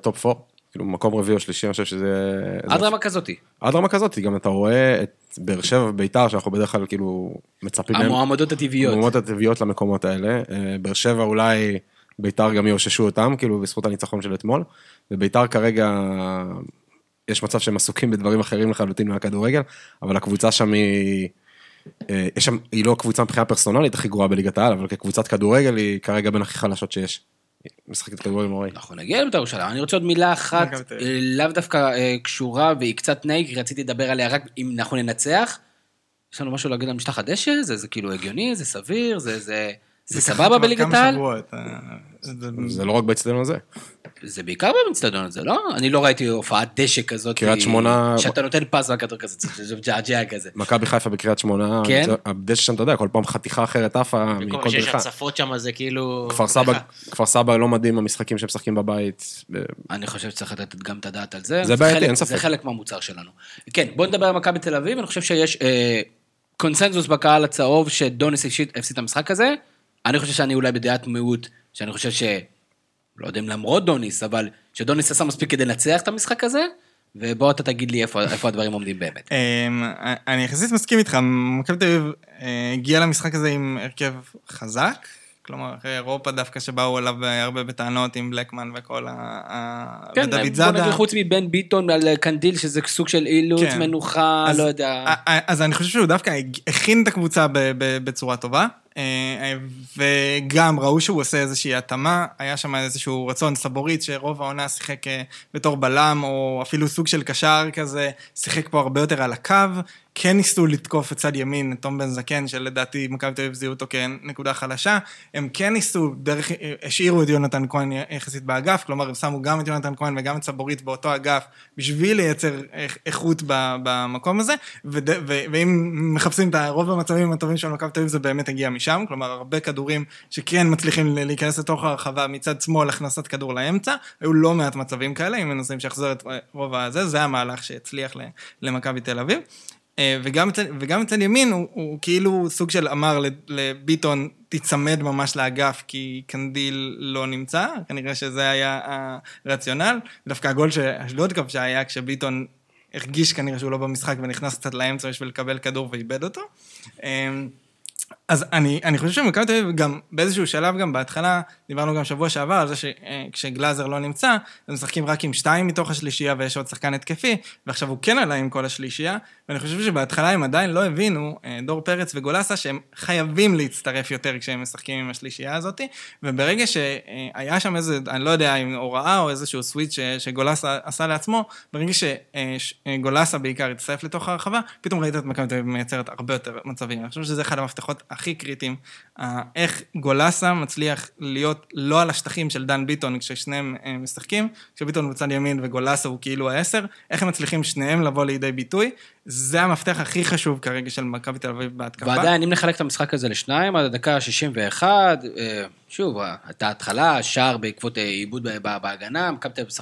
[SPEAKER 4] top 4, כאילו מקום רביעי או שלישי, אני חושב שזה...
[SPEAKER 1] עד רמה כזאתי.
[SPEAKER 4] עד רמה כזאת, גם אתה רואה את באר שבע וביתר, שאנחנו בדרך כלל כאילו מצפים.
[SPEAKER 1] המועמדות הטבעיות.
[SPEAKER 4] המועמדות הטבעיות למקומות האלה. אה, באר שבע אולי, ביתר גם יאוששו אותם, כאילו בזכות הניצחון של אתמול. וביתר כרגע, יש מצב שהם עסוקים בדברים אחרים לחלוטין מהכדורגל, אבל הקבוצה שם היא... אה, יש שם, היא לא קבוצה מבחינה פרסונלית הכי גרועה בליגת העל, אבל כקבוצת כדורגל היא כרגע בין הכי חלשות שיש. משחקת כדורגל נוראי.
[SPEAKER 1] אנחנו נגיע לבית"ר ירושלים, אני רוצה עוד מילה אחת. אה, לאו דווקא אה, קשורה והיא קצת נאי, כי רציתי לדבר עליה רק אם אנחנו ננצח. יש לנו משהו להגיד על משטח הדשא? זה, זה כאילו הגיוני, זה סביר, זה, זה, זה
[SPEAKER 3] ככה
[SPEAKER 1] סבבה
[SPEAKER 3] כבר
[SPEAKER 1] בליגת
[SPEAKER 3] כמה
[SPEAKER 1] העל?
[SPEAKER 3] זה-
[SPEAKER 4] זה לא רק באצטדיון הזה.
[SPEAKER 1] זה בעיקר באצטדיון הזה, לא? אני לא ראיתי הופעת דשא כזאת.
[SPEAKER 4] קריית
[SPEAKER 1] אה,
[SPEAKER 4] שמונה-
[SPEAKER 1] שאתה נותן פס והכדור כזה, זה ג'עג'ע כזה.
[SPEAKER 4] מכבי חיפה בקריית שמונה,
[SPEAKER 1] כן?
[SPEAKER 4] הדשא שם, אתה יודע, כל פעם חתיכה אחרת עפה
[SPEAKER 5] במקום
[SPEAKER 4] מכל
[SPEAKER 5] שיש
[SPEAKER 4] בריכה.
[SPEAKER 5] הצפות שם, זה כאילו...
[SPEAKER 4] כפר סבא,
[SPEAKER 5] סליחה.
[SPEAKER 4] כפר סבא לא מדהים המשחקים שהם משחקים בבית.
[SPEAKER 1] אני חושב שצריך לתת גם את הדעת על זה.
[SPEAKER 4] זה בעייתי, אין ספק.
[SPEAKER 1] זה חלק מהמוצר שלנו. כן, בוא נדבר על מכבי תל אביב, אני חושב שיש אה, קונסנזוס בקהל הצהוב שדוניס הפסיד את המשחק הזה. אני חושב שאני אולי בדעת מיעוט, שאני חושב ש... לא יודע אם למרות דוניס, אבל שדוניס עשה מספיק כדי לנצח את המשחק הזה, ובוא אתה תגיד לי איפה, איפה הדברים עומדים באמת.
[SPEAKER 3] אמ, אני יחסית מסכים איתך, מכבי תל אביב אה, הגיעה למשחק הזה עם הרכב חזק, כלומר, אחרי אירופה דווקא שבאו אליו הרבה בטענות עם בלקמן וכל ה...
[SPEAKER 1] כן,
[SPEAKER 3] ודוד
[SPEAKER 1] בוא
[SPEAKER 3] זאדה.
[SPEAKER 1] נגיד חוץ מבן ביטון על קנדיל, שזה סוג של אילוץ,
[SPEAKER 3] כן.
[SPEAKER 1] מנוחה,
[SPEAKER 3] אז-
[SPEAKER 1] לא יודע.
[SPEAKER 3] אז אני חושב שהוא דווקא הכין את הקבוצה בצורה טובה, אה, וגם ראו שהוא עושה איזושהי התאמה, היה שם איזשהו רצון סבורית שרוב העונה שיחק אה, בתור בלם, או אפילו סוג של קשר כזה, שיחק פה הרבה יותר על הקו. כן ניסו לתקוף את צד ימין, את תום בן זקן, שלדעתי מכבי תל אביב זיהו אותו כנקודה חלשה. הם כן ניסו, דרך, השאירו את יונתן כהן יחסית באגף, כלומר הם שמו גם את יונתן כהן וגם את סבורית באותו אגף, בשביל לייצר איכ- איכות במקום הזה, וד, ו, ואם מחפשים את הרוב המצבים הטובים של מכבי תל אביב, זה באמת הגיע משם, כלומר הרבה כדורים שכן מצליחים להיכנס לתוך הרחבה מצד שמאל, הכנסת כדור לאמצע, היו לא מעט מצבים כאלה, אם מנסים שיחזור את רוב הזה, זה המהלך שהצליח למכבי תל אביב. אה, וגם וגם אצל ימין הוא, הוא כאילו סוג של אמר לב- לביטון, תיצמד ממש לאגף כי קנדיל לא נמצא, כנראה שזה היה הרציונל. דווקא הגול שאשדוד כבשה היה כשביטון הרגיש כנראה שהוא לא במשחק ונכנס קצת לאמצע בשביל לקבל כדור ואיבד אותו. אה, אז אני, אני חושב שמכבי תל אביב גם באיזשהו שלב גם בהתחלה, דיברנו גם שבוע שעבר על זה שכשגלאזר לא נמצא, הם משחקים רק עם שתיים מתוך השלישייה ויש עוד שחקן התקפי, ועכשיו הוא כן עלה עם כל השלישייה, ואני חושב שבהתחלה הם עדיין לא הבינו, אה, דור פרץ וגולסה, שהם חייבים להצטרף יותר כשהם משחקים עם השלישייה הזאת, וברגע שהיה שם איזה, אני לא יודע אם הוראה או איזשהו סוויץ' שגולסה עשה לעצמו, ברגע שגולסה בעיקר הצטרף לתוך הרחבה, פתאום ראית את מכבי תל אביב מייצרת הרבה יותר מצבים. אני חושב שזה אחד הכי קריטיים. אה, איך גולסה מצליח להיות לא על השטחים של דן ביטון כששניהם אה, משחקים, כשביטון בצד ימין וגולסה הוא כאילו העשר, איך הם מצליחים שניהם לבוא לידי ביטוי. זה המפתח הכי חשוב כרגע של מכבי תל אביב בהתקפה.
[SPEAKER 1] ועדיין, אם נחלק את המשחק הזה לשניים, עד הדקה ה-61, אה, שוב, הייתה התחלה, שער בעקבות עיבוד בהגנה, מכבי תל אביב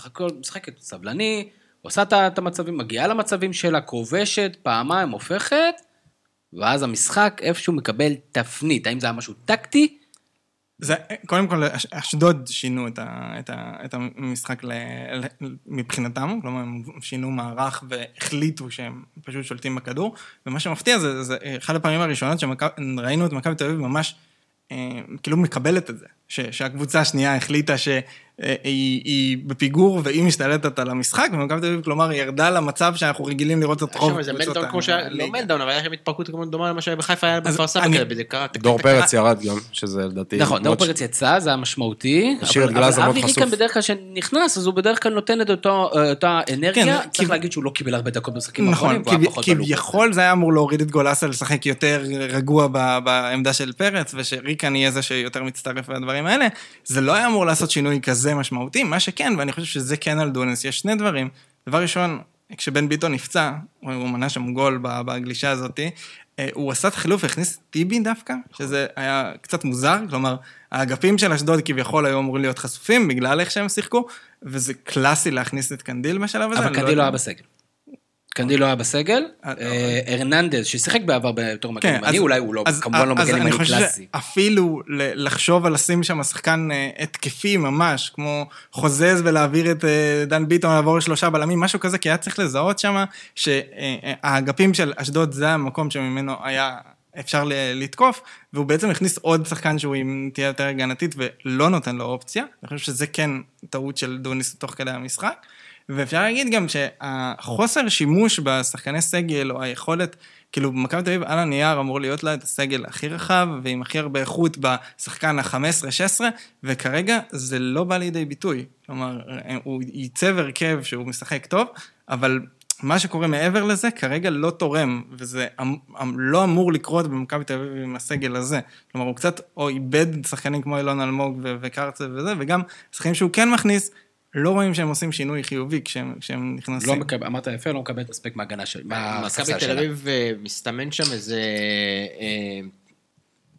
[SPEAKER 1] משחקת סבלני, עושה את המצבים, מגיעה למצבים שלה, כובשת, פעמיים הופכת, ואז המשחק איפשהו מקבל תפנית. האם זה היה משהו טקטי?
[SPEAKER 3] זה, קודם כל, אש- אשדוד שינו את, ה, את, ה, את המשחק ל, ל, מבחינתם, כלומר, הם שינו מערך והחליטו שהם פשוט שולטים בכדור, ומה שמפתיע זה, זה אחד הפעמים הראשונות שראינו את מכבי תל אביב ממש, אה, כאילו מקבלת את זה. ש, שהקבוצה השנייה החליטה שהיא היא בפיגור והיא משתלטת על המשחק, ומכבי תל אביב, כלומר, היא ירדה למצב שאנחנו רגילים לראות את רוב קבוצות
[SPEAKER 5] meltdown כמו שהיה, לא
[SPEAKER 3] הליגה.
[SPEAKER 5] meltdown, אבל היה שם התפרקות כמו דומה למה שהיה בחיפה, היה בכפר סבא
[SPEAKER 3] אני-
[SPEAKER 5] כזה, זה קרה.
[SPEAKER 4] דור. פרץ ירד גם, שזה לדעתי...
[SPEAKER 1] נכון, דור פרץ יצא, זה היה משמעותי. אבל- אבי. ריקן בדרך כלל שנכנס, אז הוא בדרך כלל נותן את אותו- אותה אנרגיה.
[SPEAKER 3] כן,
[SPEAKER 1] צריך להגיד שהוא לא קיבל הרבה דקות במשחקים
[SPEAKER 3] נכון,
[SPEAKER 1] האחרונים, בלופ.
[SPEAKER 3] כביכול זה היה אמור להוריד את גולסה לשחק יותר רגוע בעמדה של פרץ, ושריקן יהיה זה שיותר מצטרף והדברים האלה. זה לא היה אמור לעשות שינוי כזה משמעותי, מה שכן, ואני חושב שזה כן על דוניס, יש שני דברים. דבר ראשון, כשבן ביטון נפצע, הוא מנע שם גול בגלישה הזאת, אה, הוא עשה את החילוף, הכניס את טיבי דווקא, שזה היה קצת מוזר, כלומר, האגפים של אשדוד כביכול היו אמורים להיות חשופים בגלל איך שהם שיחקו, וזה קלאסי להכניס את קנדיל בשלב הזה.
[SPEAKER 1] אבל
[SPEAKER 3] לא
[SPEAKER 1] קנדיל לא. היה בסגל. קנדיל לא היה בסגל.
[SPEAKER 3] אה,
[SPEAKER 1] אה, הרננדז, ששיחק בעבר בתור מגן
[SPEAKER 3] כן,
[SPEAKER 1] ימני, אולי הוא לא,
[SPEAKER 3] אז-
[SPEAKER 1] כמובן לא
[SPEAKER 3] אז
[SPEAKER 1] מגן
[SPEAKER 3] אני
[SPEAKER 1] ימני
[SPEAKER 3] חושב
[SPEAKER 1] קלאסי.
[SPEAKER 3] שאפילו ל- לחשוב על לשים שם שחקן אה, התקפי ממש, כמו חוזז ולהעביר את אה, דן ביטון לעבור לשלושה בלמים, משהו כזה, כי היה צריך לזהות שם שהאגפים של אשדוד זה המקום שממנו היה אפשר לתקוף, והוא בעצם הכניס עוד שחקן שהוא עם תהיה יותר הגנתית ולא נותן לו אופציה. אני חושב שזה כן טעות של דוניס תוך כדי המשחק. ואפשר להגיד גם שהחוסר שימוש בשחקני סגל, או היכולת, כאילו, במכבי תל אביב על הנייר אמור להיות לה את הסגל הכי רחב, ועם הכי הרבה איכות בשחקן ה-15-16, וכרגע זה לא בא לידי ביטוי. כלומר, הוא ייצב הרכב שהוא משחק טוב, אבל מה שקורה מעבר לזה כרגע לא תורם, וזה אמ- אמ- לא אמור לקרות במכבי תל אביב עם הסגל הזה. כלומר, הוא קצת או איבד שחקנים כמו אילון אלמוג וקרצב וזה, וגם שחקנים שהוא כן מכניס, לא רואים שהם עושים שינוי חיובי כשהם, כשהם נכנסים.
[SPEAKER 1] לא מקבל, אמרת יפה, לא מקבל את הספק מההגנה של,
[SPEAKER 5] מכבי תל. אביב אה, מסתמן שם איזה... אה,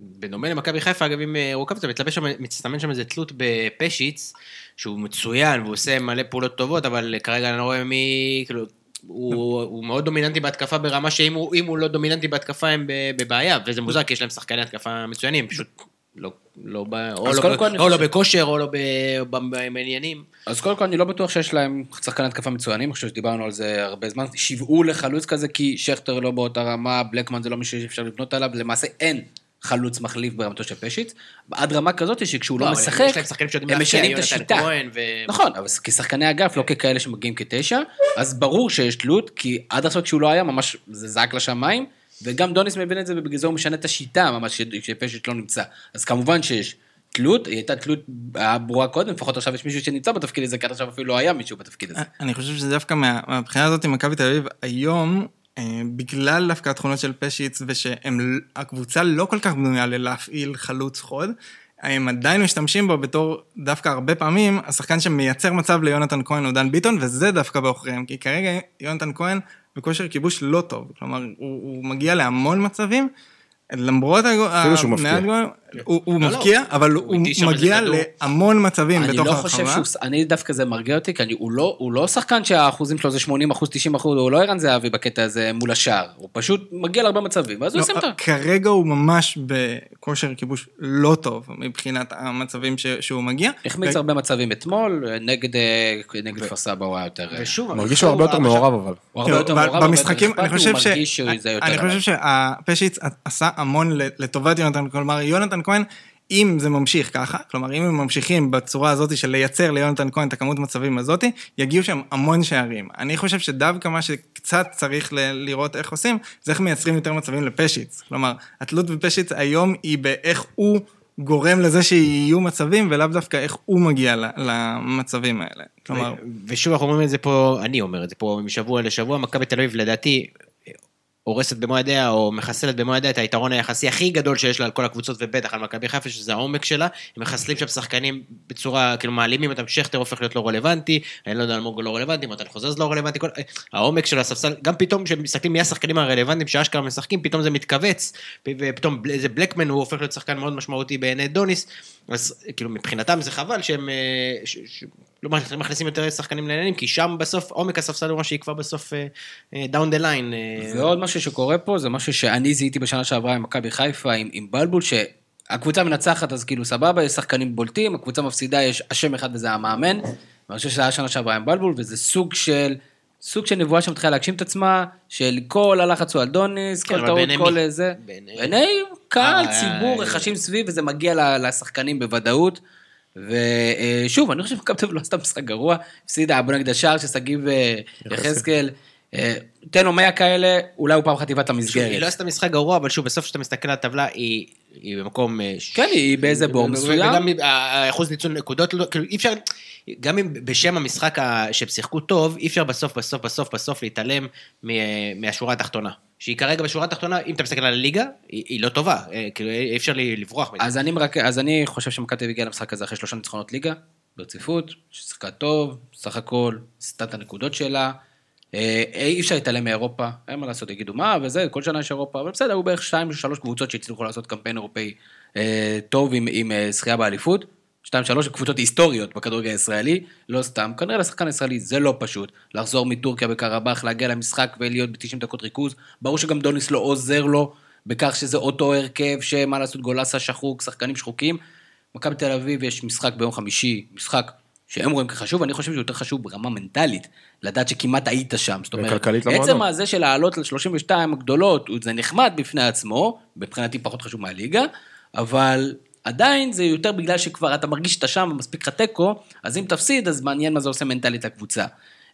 [SPEAKER 5] בדומה למכבי חיפה, אגב, אם אה, רוקאביצה מתלבש שם, מצטמן שם איזה תלות בפשיץ, שהוא מצוין והוא עושה מלא פעולות טובות, אבל כרגע אני לא רואה מי, כאילו, הוא, הוא מאוד דומיננטי בהתקפה ברמה שאם הוא, הוא לא דומיננטי בהתקפה הם בבעיה, וזה מוזר כי יש להם שחקני התקפה מצוינים, פשוט לא, לא, ב- או,
[SPEAKER 1] אז
[SPEAKER 5] לא, ב- או לא בכושר או לא בעניינים.
[SPEAKER 1] אז קודם כל אני לא בטוח שיש להם שחקני התקפה מצוינים, אני חושב שדיברנו על זה הרבה זמן, שיוועו לחלוץ כזה כי שכטר לא באותה רמה, בלקמן זה לא מישהו שאפשר לבנות עליו, למעשה אין חלוץ מחליף ברמתו של פשיץ, עד רמה כזאת שכשהוא לא
[SPEAKER 5] אבל
[SPEAKER 1] משחק, הם משנים את השיטה. נכון, אבל כשחקני אגף, לא ככאלה שמגיעים כתשע, אז ברור שיש תלות, כי עד עכשיו כשהוא לא היה, ממש זה זעק לשמיים, וגם דוניס מבין את זה, ובגלל זה הוא משנה את השיטה, ממש כשפשט לא נמצא. אז כמובן שיש תלות, היא הייתה תלות ברורה קודם, לפחות עכשיו יש מישהו שנמצא בתפקיד הזה, כי עכשיו אפילו לא היה מישהו בתפקיד הזה.
[SPEAKER 3] אני חושב שזה דווקא מה- מהבחינה הזאת עם מכבי תל אביב היום, אה, בגלל דווקא התכונות של פשיץ, ושהקבוצה לא כל כך בנויה ללהפעיל חלוץ חוד, הם עדיין משתמשים בו בתור, דווקא הרבה פעמים, השחקן שמייצר מצב ליונתן כהן הוא דן ביטון, וזה דווקא בעוכריהם, כי כרגע יונתן כהן בכושר כיבוש לא טוב, כלומר, הוא, הוא מגיע להמון מצבים, למרות
[SPEAKER 4] אפילו שהוא מפקיע.
[SPEAKER 3] גולים, הוא, הוא
[SPEAKER 5] לא, לא,
[SPEAKER 3] מבקיע, אבל
[SPEAKER 5] הוא
[SPEAKER 3] מגיע. להמון מצבים
[SPEAKER 1] אני
[SPEAKER 3] בתוך
[SPEAKER 1] לא
[SPEAKER 3] הרחבה.
[SPEAKER 1] חושב שהוא, אני דווקא זה מרגיע אותי, כי אני, הוא, לא, הוא לא שחקן שהאחוזים שלו זה 80 אחוז, 90 אחוז, הוא לא ערן זהבי בקטע הזה מול השער, הוא פשוט מגיע להרבה מצבים, ואז הוא
[SPEAKER 3] לא,
[SPEAKER 1] ישים אותם.
[SPEAKER 3] כרגע הוא ממש בכושר כיבוש לא טוב מבחינת המצבים ש- שהוא מגיע.
[SPEAKER 1] החמיץ הרבה מצבים אתמול, נגד, אה, נגד כפר סבא הוא היה יותר... אה,
[SPEAKER 5] ושוב,
[SPEAKER 4] מרגיש שהוא הרבה יותר מעורב אבל.
[SPEAKER 1] הוא הרבה יותר מעורב,
[SPEAKER 3] במשחקים, אני חושב
[SPEAKER 1] הוא
[SPEAKER 3] ש...
[SPEAKER 1] מרגיש שזה יותר
[SPEAKER 3] אני
[SPEAKER 1] עליו.
[SPEAKER 3] חושב שהפשיץ עשה המון לטובת יונתן, כלומר, יונתן כהן, אם זה ממשיך ככה, כלומר, אם הם ממשיכים בצורה הזאת של לייצר ליונתן כהן את הכמות מצבים הזאת, יגיעו שם המון שערים. אני חושב שדווקא מה שקצת צריך ל- לראות איך עושים, זה איך מייצרים יותר מצבים לפשיץ. כלומר, התלות בפשיץ היום היא באיך הוא גורם לזה שיהיו מצבים, ולאו דווקא איך הוא מגיע למצבים האלה. כלומר,
[SPEAKER 5] ושוב אנחנו אומרים את זה פה, אני אומר את זה פה משבוע לשבוע, מכבי תל אביב לדעתי הורסת במו ידיה או מחסלת במו ידיה את היתרון היחסי הכי גדול שיש לה על כל הקבוצות ובטח על מכבי חיפה שזה העומק שלה, הם מחסלים שם שחקנים בצורה, כאילו מעלימים אותם, שכטר הופך להיות לא רלוונטי, אני לא יודע אלמוג לא רלוונטי, מתן חוזז לא רלוונטי, כל... העומק של הספסל, גם פתאום כשמסתכלים מי השחקנים הרלוונטיים שאשכרה משחקים, פתאום זה מתכווץ, ופתאום איזה בלקמן הוא הופך להיות שחקן מאוד משמעותי בעיני דוניס, אז כאילו מבחינתם זה חבל שהם אה, ש, ש, לא מכניסים יותר שחקנים לעניינים, כי שם בסוף עומק הספסל הוא מה שיקבע בסוף down the line.
[SPEAKER 1] ועוד משהו שקורה פה, זה משהו שאני זיהיתי בשנה שעברה עם מכבי חיפה, עם, עם בלבול, שהקבוצה מנצחת, אז כאילו סבבה, יש שחקנים בולטים, הקבוצה מפסידה, יש אשם אחד וזה המאמן, ואני חושב שזה היה שנה שעברה עם בלבול, וזה סוג של סוג של נבואה שמתחילה להגשים את עצמה, של כל הלחץ הוא על דוניס,
[SPEAKER 5] כן,
[SPEAKER 1] כל טעות, כל? זה.
[SPEAKER 5] בעיני-
[SPEAKER 1] קהל,
[SPEAKER 5] אה,
[SPEAKER 1] ציבור,
[SPEAKER 5] אה,
[SPEAKER 1] רכשים סביב, וזה מגיע לשחקנים בוודאות. ושוב, אני חושב שמכבי תל אביב לא עשתה משחק גרוע, הפסידה בוא נגיד השער של שגיב אה, יחזקאל, אה, תן לו 100 כאלה, אולי הוא פעם את
[SPEAKER 5] שוב, היא לא
[SPEAKER 1] המסגרת.
[SPEAKER 5] עשתה משחק גרוע, אבל שוב, בסוף כשאתה מסתכל על הטבלה, היא במקום... אה,
[SPEAKER 1] כן, היא באיזה בור
[SPEAKER 5] וגם
[SPEAKER 1] מסוים.
[SPEAKER 5] האחוז ניצול נקודות, לא- כאילו אי אפשר, גם אם בשם המשחק שהם שיחקו טוב, אי אפשר בסוף, בסוף, בסוף, בסוף להתעלם מהשורה התחתונה. שהיא כרגע בשורה התחתונה, אם אתה מסתכל על הליגה, היא היא לא טובה, אה, כאילו אי אפשר לברוח מזה.
[SPEAKER 1] אז אני, מרק... אז אני חושב שמכבי הגיעה למשחק הזה אחרי שלושה ניצחונות ליגה, ברציפות, ששיחקה טוב, סך הכל, עשתה את הנקודות שלה. אה, אי אפשר להתעלם מאירופה, אין מה לעשות, יגידו מה וזה, כל שנה יש אירופה, אבל בסדר, היו בערך שתיים, שלוש קבוצות שהצליחו לעשות קמפיין אירופאי אה, טוב עם, עם אה, זכייה באליפות. שתיים, שלוש קבוצות היסטוריות בכדורגל הישראלי, לא סתם, כנראה לשחקן הישראלי זה לא פשוט, לחזור מטורקיה בקרבאח, להגיע למשחק ולהיות ב-90 דקות ריכוז, ברור שגם דוניס לא עוזר לו בכך שזה אותו הרכב, שמה לעשות, גולסה שחוק, שחקנים שחוקים. מכבי תל אביב יש משחק ביום חמישי, משחק שהם רואים כחשוב, אני חושב שהוא יותר חשוב ברמה מנטלית, לדעת שכמעט היית שם. זאת אומרת, עצם. הזה של לעלות ל-32 הגדולות, זה נחמד בפני עצמו, מבחינתי פחות חשוב מהליגה, אבל עדיין זה יותר בגלל שכבר אתה מרגיש שאתה שם ומספיק לך תיקו, אז אם תפסיד, אז מעניין מה זה עושה מנטלית לקבוצה.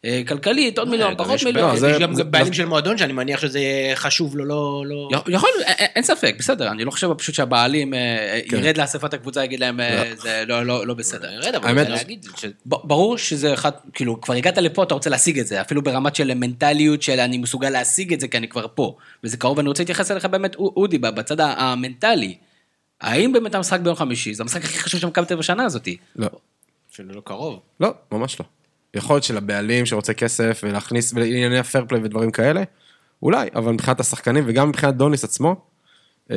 [SPEAKER 1] אה, כלכלית, עוד מיליון,
[SPEAKER 5] אה, גם
[SPEAKER 1] פחות
[SPEAKER 5] יש-
[SPEAKER 1] מיליון.
[SPEAKER 5] יש
[SPEAKER 4] זה-
[SPEAKER 5] גם בעלים של מועדון שאני מניח שזה חשוב לו, לא... לא...
[SPEAKER 1] יכול, אין- אין ספק, בסדר, אני לא חושב פשוט שהבעלים אה,
[SPEAKER 4] כן.
[SPEAKER 1] ירד לאספת הקבוצה, יגיד להם, אה, זה לא- לא לא בסדר.
[SPEAKER 5] ירד, אבל
[SPEAKER 4] האמת-
[SPEAKER 5] אני רוצה להגיד ש...
[SPEAKER 1] ב- ברור שזה אחד, כאילו, כבר הגעת לפה, אתה רוצה להשיג את זה, אפילו ברמת של מנטליות של אני מסוגל להשיג את זה, כי אני כבר פה. וזה קרוב, ואני רוצה להתייחס אליך באמת, אודי, בצד המנטלי. האם באמת המשחק ביום חמישי, זה המשחק הכי חשוב של מכבי תל אביב השנה הזאתי?
[SPEAKER 4] לא.
[SPEAKER 5] אפילו לא קרוב.
[SPEAKER 4] לא, ממש לא. יכול להיות שלבעלים שרוצה כסף ולהכניס לענייני הפייר פליי ודברים כאלה, אולי, אבל מבחינת השחקנים וגם מבחינת דוניס עצמו, אמ,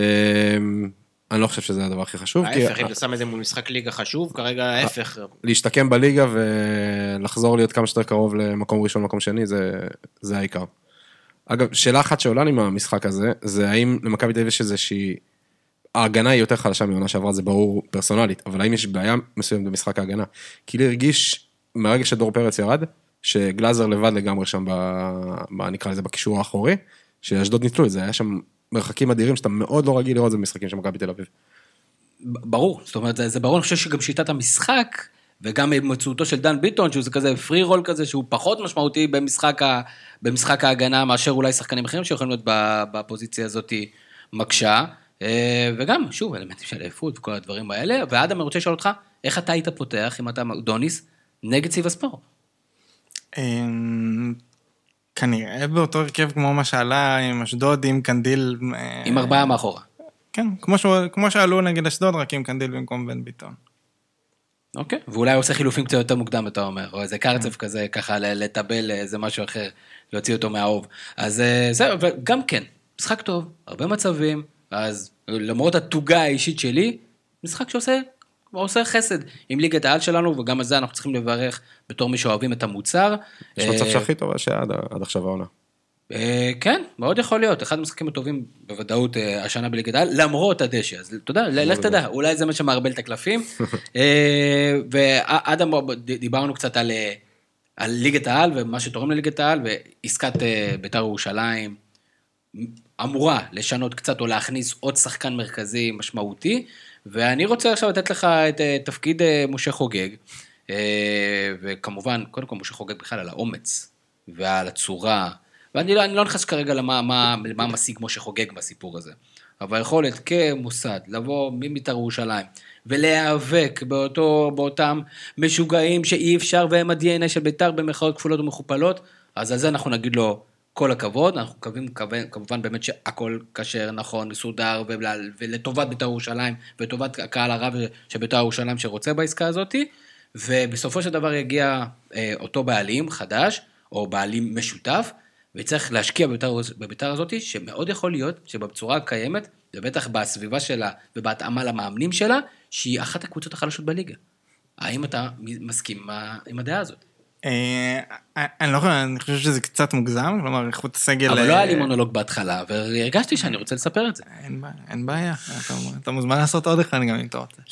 [SPEAKER 4] אני לא חושב שזה הדבר הכי חשוב. כי
[SPEAKER 5] ההפך, אם אתה שם את זה מול משחק ליגה חשוב, כרגע ההפך.
[SPEAKER 4] להשתקם בליגה ולחזור להיות כמה שיותר קרוב למקום ראשון, מקום שני, זה, זה העיקר. אגב, שאלה אחת שעולה לי מהמשחק הזה, זה האם למכבי תל אביב יש איזושהי... ההגנה היא יותר חלשה מעונה שעברה, זה ברור פרסונלית, אבל האם יש בעיה מסוימת במשחק ההגנה? כי לי הרגיש, מהרגע שדור פרץ ירד, שגלאזר לבד לגמרי שם, ב, ב, נקרא לזה, בקישור האחורי, שאשדוד ניצלו את זה, היה שם מרחקים אדירים שאתה מאוד לא רגיל לראות את זה במשחקים של מכבי תל אביב.
[SPEAKER 1] ברור, זאת אומרת, זה, זה ברור, אני חושב שגם שיטת המשחק, וגם הימצאותו של דן ביטון, שהוא זה כזה פרי רול כזה, שהוא פחות משמעותי במשחק, ה, במשחק ההגנה, מאשר אולי שחקנים אחרים שיכולים להיות בפוזיציה הזאת מקשה. אה, וגם, שוב, אלמנטים של עייפות וכל הדברים האלה. ואדם, אני רוצה לשאול אותך, איך אתה היית פותח, אם אתה דוניס, נגד סיב הספורט?
[SPEAKER 3] אמ, כנראה באותו הרכב כמו מה שעלה עם אשדוד, עם קנדיל. אה,
[SPEAKER 1] עם ארבעה מאחורה.
[SPEAKER 3] כן, כמו שעלו נגד אשדוד, רק עם קנדיל במקום בן ביטון.
[SPEAKER 1] אוקיי. ואולי עושה חילופים קצת יותר מוקדם, אתה אומר, או איזה קרצף כזה, ככה לטבל איזה משהו אחר, להוציא אותו מהאוב. אז אה, זהו, אבל גם כן, משחק טוב, הרבה מצבים, אז למרות התוגה האישית שלי, משחק שעושה עושה חסד עם ליגת העל שלנו, וגם על זה אנחנו צריכים לברך בתור מי שאוהבים את המוצר.
[SPEAKER 4] יש מצב
[SPEAKER 1] אה,
[SPEAKER 4] שהכי טובה שעד עד עכשיו העונה.
[SPEAKER 1] אה, כן, מאוד יכול להיות, אחד המשחקים הטובים בוודאות אה, השנה בליגת העל, למרות הדשא, אז אתה יודע, לך תדע, אולי זה מה שמערבל את הקלפים. ואדם, דיברנו קצת על, על ליגת העל ומה שתורם לליגת העל, ועסקת בית"ר ירושלים אמורה לשנות קצת או להכניס עוד שחקן מרכזי משמעותי, ואני רוצה עכשיו לתת לך את אה, תפקיד אה, משה חוגג, אה, וכמובן, קודם כל משה חוגג בכלל על האומץ ועל הצורה, ואני לא, לא נכנס כרגע למה מה, למה משיג משה חוגג בסיפור הזה, אבל היכולת כמוסד לבוא מבית"ר ירושלים ולהיאבק באותו, באותם משוגעים שאי אפשר והם ה-DNA של בית"ר במרכאות כפולות ומכופלות, אז על זה אנחנו נגיד לו כל הכבוד, אנחנו מקווים כמובן, באמת שהכל כשר, נכון, מסודר, ול- ולטובת בית"ר ירושלים, ולטובת הקהל הרב של בית"ר ירושלים שרוצה בעסקה הזאתי, ובסופו של דבר יגיע אה, אותו בעלים חדש, או בעלים משותף, וצריך להשקיע בבית"ר, בבית"ר הזאתי, שמאוד יכול להיות שבצורה הקיימת, ובטח בסביבה שלה ובהתאמה למאמנים שלה, שהיא אחת הקבוצות החלשות בליגה. האם אתה מסכים עם הדעה הזאת?
[SPEAKER 3] אה, אני לא יכול, אני חושב שזה קצת מוגזם, כלומר, איכות הסגל...
[SPEAKER 1] אבל לא
[SPEAKER 3] אה,
[SPEAKER 1] היה לי מונולוג בהתחלה, והרגשתי שאני רוצה לספר את זה.
[SPEAKER 3] אין בעיה. אתה- מוזמן לעשות עוד אחד גם אם אתה רוצה.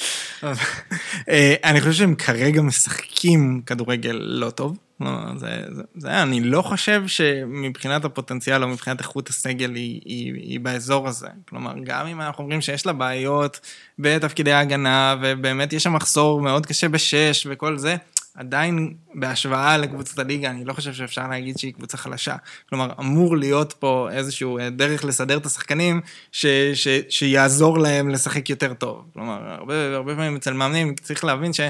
[SPEAKER 3] אה, אני חושב שהם כרגע משחקים כדורגל לא טוב. לא, זה, זה, אני לא חושב שמבחינת הפוטנציאל או מבחינת איכות הסגל היא באזור הזה. כלומר, גם אם אנחנו אומרים שיש לה בעיות בתפקידי ההגנה, ובאמת יש שם מחסור מאוד קשה בשש וכל זה, עדיין בהשוואה לקבוצת הליגה, אני לא חושב שאפשר להגיד שהיא קבוצה חלשה. כלומר, אמור להיות פה איזשהו אה, דרך לסדר את השחקנים ש, ש, שיעזור להם לשחק יותר טוב. כלומר, הרבה, הרבה פעמים אצל מאמנים צריך להבין שאחד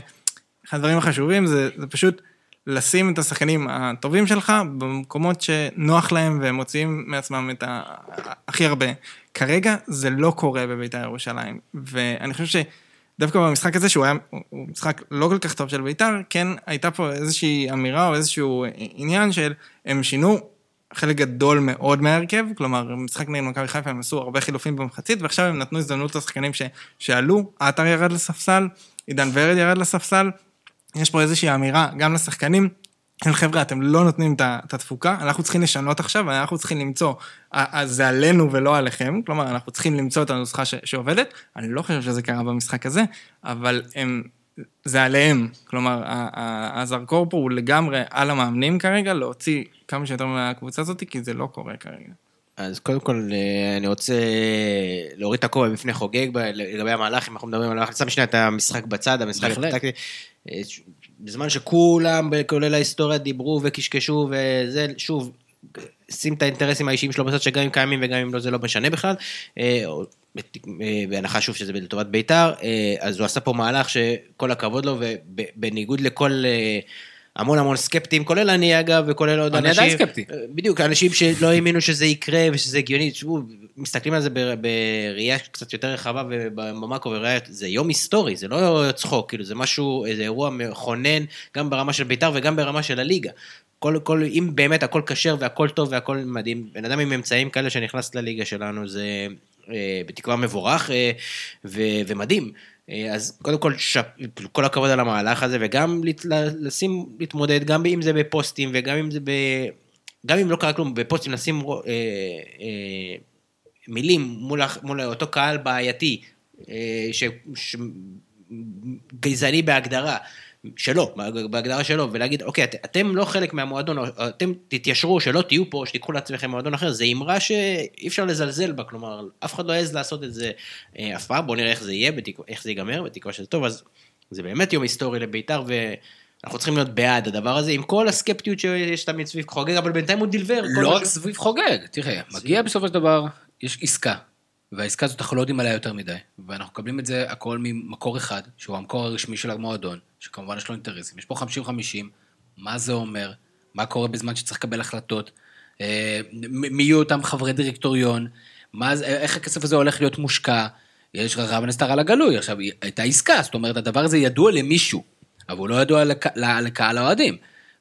[SPEAKER 3] הדברים החשובים זה, זה פשוט לשים את השחקנים הטובים שלך במקומות שנוח להם והם מוציאים מעצמם את ה... הכי הרבה. כרגע זה לא קורה בבית"ר ירושלים, ואני חושב ש... דווקא במשחק הזה, שהוא היה משחק לא כל כך טוב של בית"ר, כן הייתה פה איזושהי אמירה או איזשהו עניין של הם שינו חלק גדול מאוד מההרכב, כלומר, משחק נגד מכבי חיפה הם עשו הרבה חילופים במחצית, ועכשיו הם נתנו הזדמנות לשחקנים ש, שעלו, עטר ירד לספסל, עידן ורד ירד לספסל, יש פה איזושהי אמירה גם לשחקנים, חבר'ה, אתם לא נותנים את התפוקה, אנחנו צריכים לשנות עכשיו, ואנחנו צריכים למצוא, אז זה עלינו ולא עליכם, כלומר, אנחנו צריכים למצוא את הנוסחה ש, שעובדת. אני לא חושב שזה קרה במשחק הזה, אבל הם, זה עליהם. כלומר, הזרקור פה הוא לגמרי על המאמנים כרגע, להוציא כמה שיותר מהקבוצה הזאת, כי זה לא קורה כרגע.
[SPEAKER 5] אז קודם כל, אה, אני רוצה להוריד את הכובע בפני חוגג לגבי המהלך, אם אנחנו מדברים על המהלך, שם שנייה את המשחק בצד, המשחק הטקטי. אה, בזמן שכולם, כולל ההיסטוריה, דיברו וקשקשו וזה, שוב, שים את האינטרסים האישיים שלו בצד שגם אם קיימים וגם אם לא, זה לא משנה בכלל. אה, בהנחה שוב שזה לטובת בית"ר, אז הוא עשה פה מהלך שכל הכבוד לו, ובניגוד לכל... המון המון סקפטים, כולל אני אגב, וכולל עוד
[SPEAKER 1] אני
[SPEAKER 5] אנשים.
[SPEAKER 1] אני עדיין סקפטי.
[SPEAKER 5] בדיוק, אנשים שלא האמינו שזה יקרה ושזה הגיוני. תשמעו, מסתכלים על זה בראייה קצת יותר רחבה וראייה, זה יום היסטורי, זה לא צחוק, כאילו זה משהו, איזה אירוע מכונן, גם ברמה של בית"ר וגם ברמה של הליגה. כל, כל, אם באמת הכל כשר והכל טוב והכל מדהים, בן אדם עם אמצעים כאלה שנכנס לליגה שלנו, זה אה, בתקווה מבורך אה, ו, ומדהים. אה, אז קודם כל, ש... כל הכבוד על המהלך הזה, וגם לשים, להתמודד, גם אם זה בפוסטים, וגם אם זה ב... גם אם לא קרה כלום, בפוסטים לשים אה, אה, מילים מול, מול אותו קהל בעייתי, אה, ש... ש... גזעני בהגדרה, שלו, בהגדרה שלו, ולהגיד, אוקיי, את, אתם לא חלק מהמועדון, אתם תתיישרו, שלא תהיו פה, שתיקחו לעצמכם מועדון אחר, זה אמרה שאי אפשר לזלזל בה, כלומר, אף אחד לא יעז לעשות את זה אה, אף פעם, בואו נראה איך זה יהיה, בתקו, איך זה ייגמר, בתקווה שזה טוב, אז זה באמת יום היסטורי לבית"ר, ואנחנו צריכים להיות בעד הדבר הזה, עם כל הסקפטיות שיש תמיד סביב חוגג, אבל בינתיים הוא דילבר.
[SPEAKER 1] לא רק סביב חוגג, תראה, מגיע בסופו של דבר, יש עסקה. והעסקה הזאת אנחנו לא יודעים עליה יותר מדי, ואנחנו מקבלים את זה הכל ממקור אחד, שהוא המקור הרשמי של המועדון, שכמובן יש לו אינטרסים. יש פה 50-50, מה זה אומר, מה קורה בזמן שצריך לקבל החלטות, אה, מי יהיו אותם חברי דירקטוריון, מה, איך הכסף הזה הולך להיות מושקע, יש רב הנסתר על הגלוי, עכשיו, הייתה עסקה, זאת אומרת, הדבר הזה ידוע למישהו, אבל הוא לא ידוע לק, לקהל האוהדים.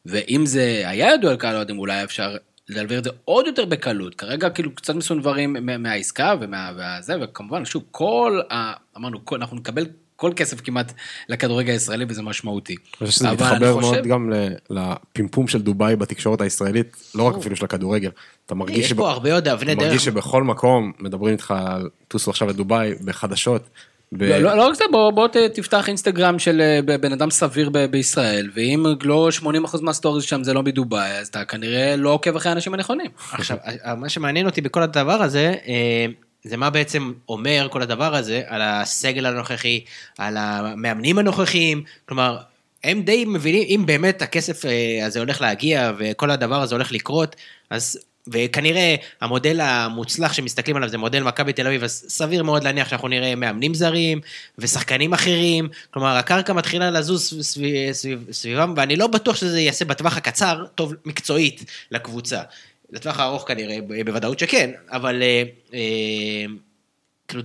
[SPEAKER 1] ואם זה היה ידוע לקהל האוהדים, אולי אפשר להעביר את זה עוד יותר בקלות. כרגע כאילו קצת מסונברים מהעסקה ומהזה, וכמובן, שוב, כל ה... אמרנו, אנחנו נקבל כל כסף כמעט לכדורגל הישראלי וזה משמעותי.
[SPEAKER 4] אני חושב שזה מתחבר מאוד גם לפימפום של דובאי בתקשורת הישראלית, לא רק אפילו של הכדורגל. אתה מרגיש, דרך. אתה מרגיש שבכל מקום מדברים איתך על טוסו עכשיו לדובאי בחדשות.
[SPEAKER 1] ב... לא, לא, לא רק זה, בוא, בוא תפתח אינסטגרם של אה, בן אדם סביר ב- בישראל, ואם לא 80% מה stories שם זה לא מדובאי, אז אתה כנראה לא עוקב אחרי האנשים הנכונים.
[SPEAKER 5] עכשיו, מה שמעניין אותי בכל הדבר הזה, אה, זה מה בעצם אומר כל הדבר הזה על הסגל הנוכחי, על המאמנים הנוכחיים, כלומר, הם די מבינים, אם באמת הכסף אה, הזה הולך להגיע וכל הדבר הזה הולך לקרות, אז וכנראה המודל המוצלח שמסתכלים עליו זה מודל מכבי תל אביב, אז סביר מאוד להניח שאנחנו נראה מאמנים זרים ושחקנים אחרים, כלומר הקרקע מתחילה לזוז סביב, סביב, סביבם, ואני לא בטוח שזה יעשה בטווח הקצר טוב מקצועית לקבוצה. לטווח הארוך כנראה, בוודאות שכן, אבל אה, אה, כאילו,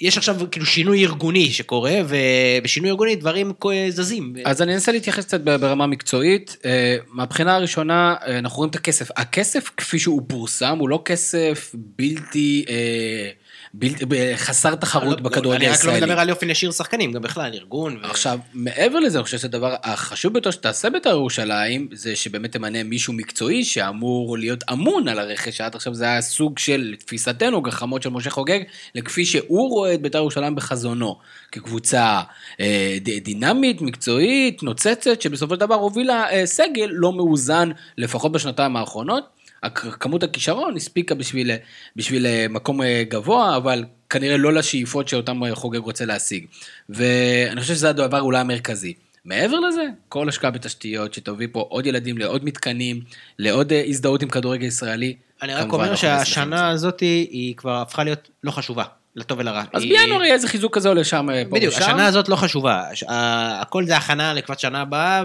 [SPEAKER 5] יש עכשיו כאילו שינוי ארגוני שקורה, ובשינוי ארגוני דברים זזים.
[SPEAKER 1] אז אני אנסה להתייחס קצת ברמה מקצועית. אה, מהבחינה הראשונה, אה, אנחנו רואים את הכסף. הכסף כפי שהוא פורסם, הוא לא כסף בלתי... אה, בלתי- ב- חסר תחרות בכדורגל
[SPEAKER 5] אני רק לא
[SPEAKER 1] הישראלי.
[SPEAKER 5] מדבר על יופי נשאיר שחקנים, גם בכלל, ארגון. ו-
[SPEAKER 1] עכשיו, מעבר לזה, אני חושב שהדבר החשוב ביותר שתעשה בית"ר ירושלים, זה שבאמת תמנה מישהו מקצועי שאמור להיות אמון על הרכש, שעד עכשיו זה היה סוג של, לתפיסתנו, גחמות של משה חוגג, לכפי שהוא רואה את בית"ר ירושלים בחזונו, כקבוצה אה, ד- דינמית, מקצועית, נוצצת, שבסופו של דבר הובילה אה, סגל לא מאוזן, לפחות בשנתיים האחרונות. כמות הכישרון הספיקה בשביל, בשביל אה, מקום אה, גבוה, אבל כנראה לא לשאיפות שאותם אה, חוגג רוצה להשיג. ואני חושב שזה הדבר אולי המרכזי. מעבר לזה, כל השקעה בתשתיות שתביא פה עוד ילדים לעוד מתקנים, לעוד הזדהות עם כדורגל ישראלי.
[SPEAKER 5] אני רק אומר שהשנה. הזאת היא כבר הפכה להיות לא חשובה, לטוב ולרע.
[SPEAKER 1] אז
[SPEAKER 5] היא-
[SPEAKER 1] בינואר יהיה איזה חיזוק כזה אה, פה
[SPEAKER 5] בדיוק. השנה הזאת לא חשובה. הכל זה הכנה לקראת שנה הבאה,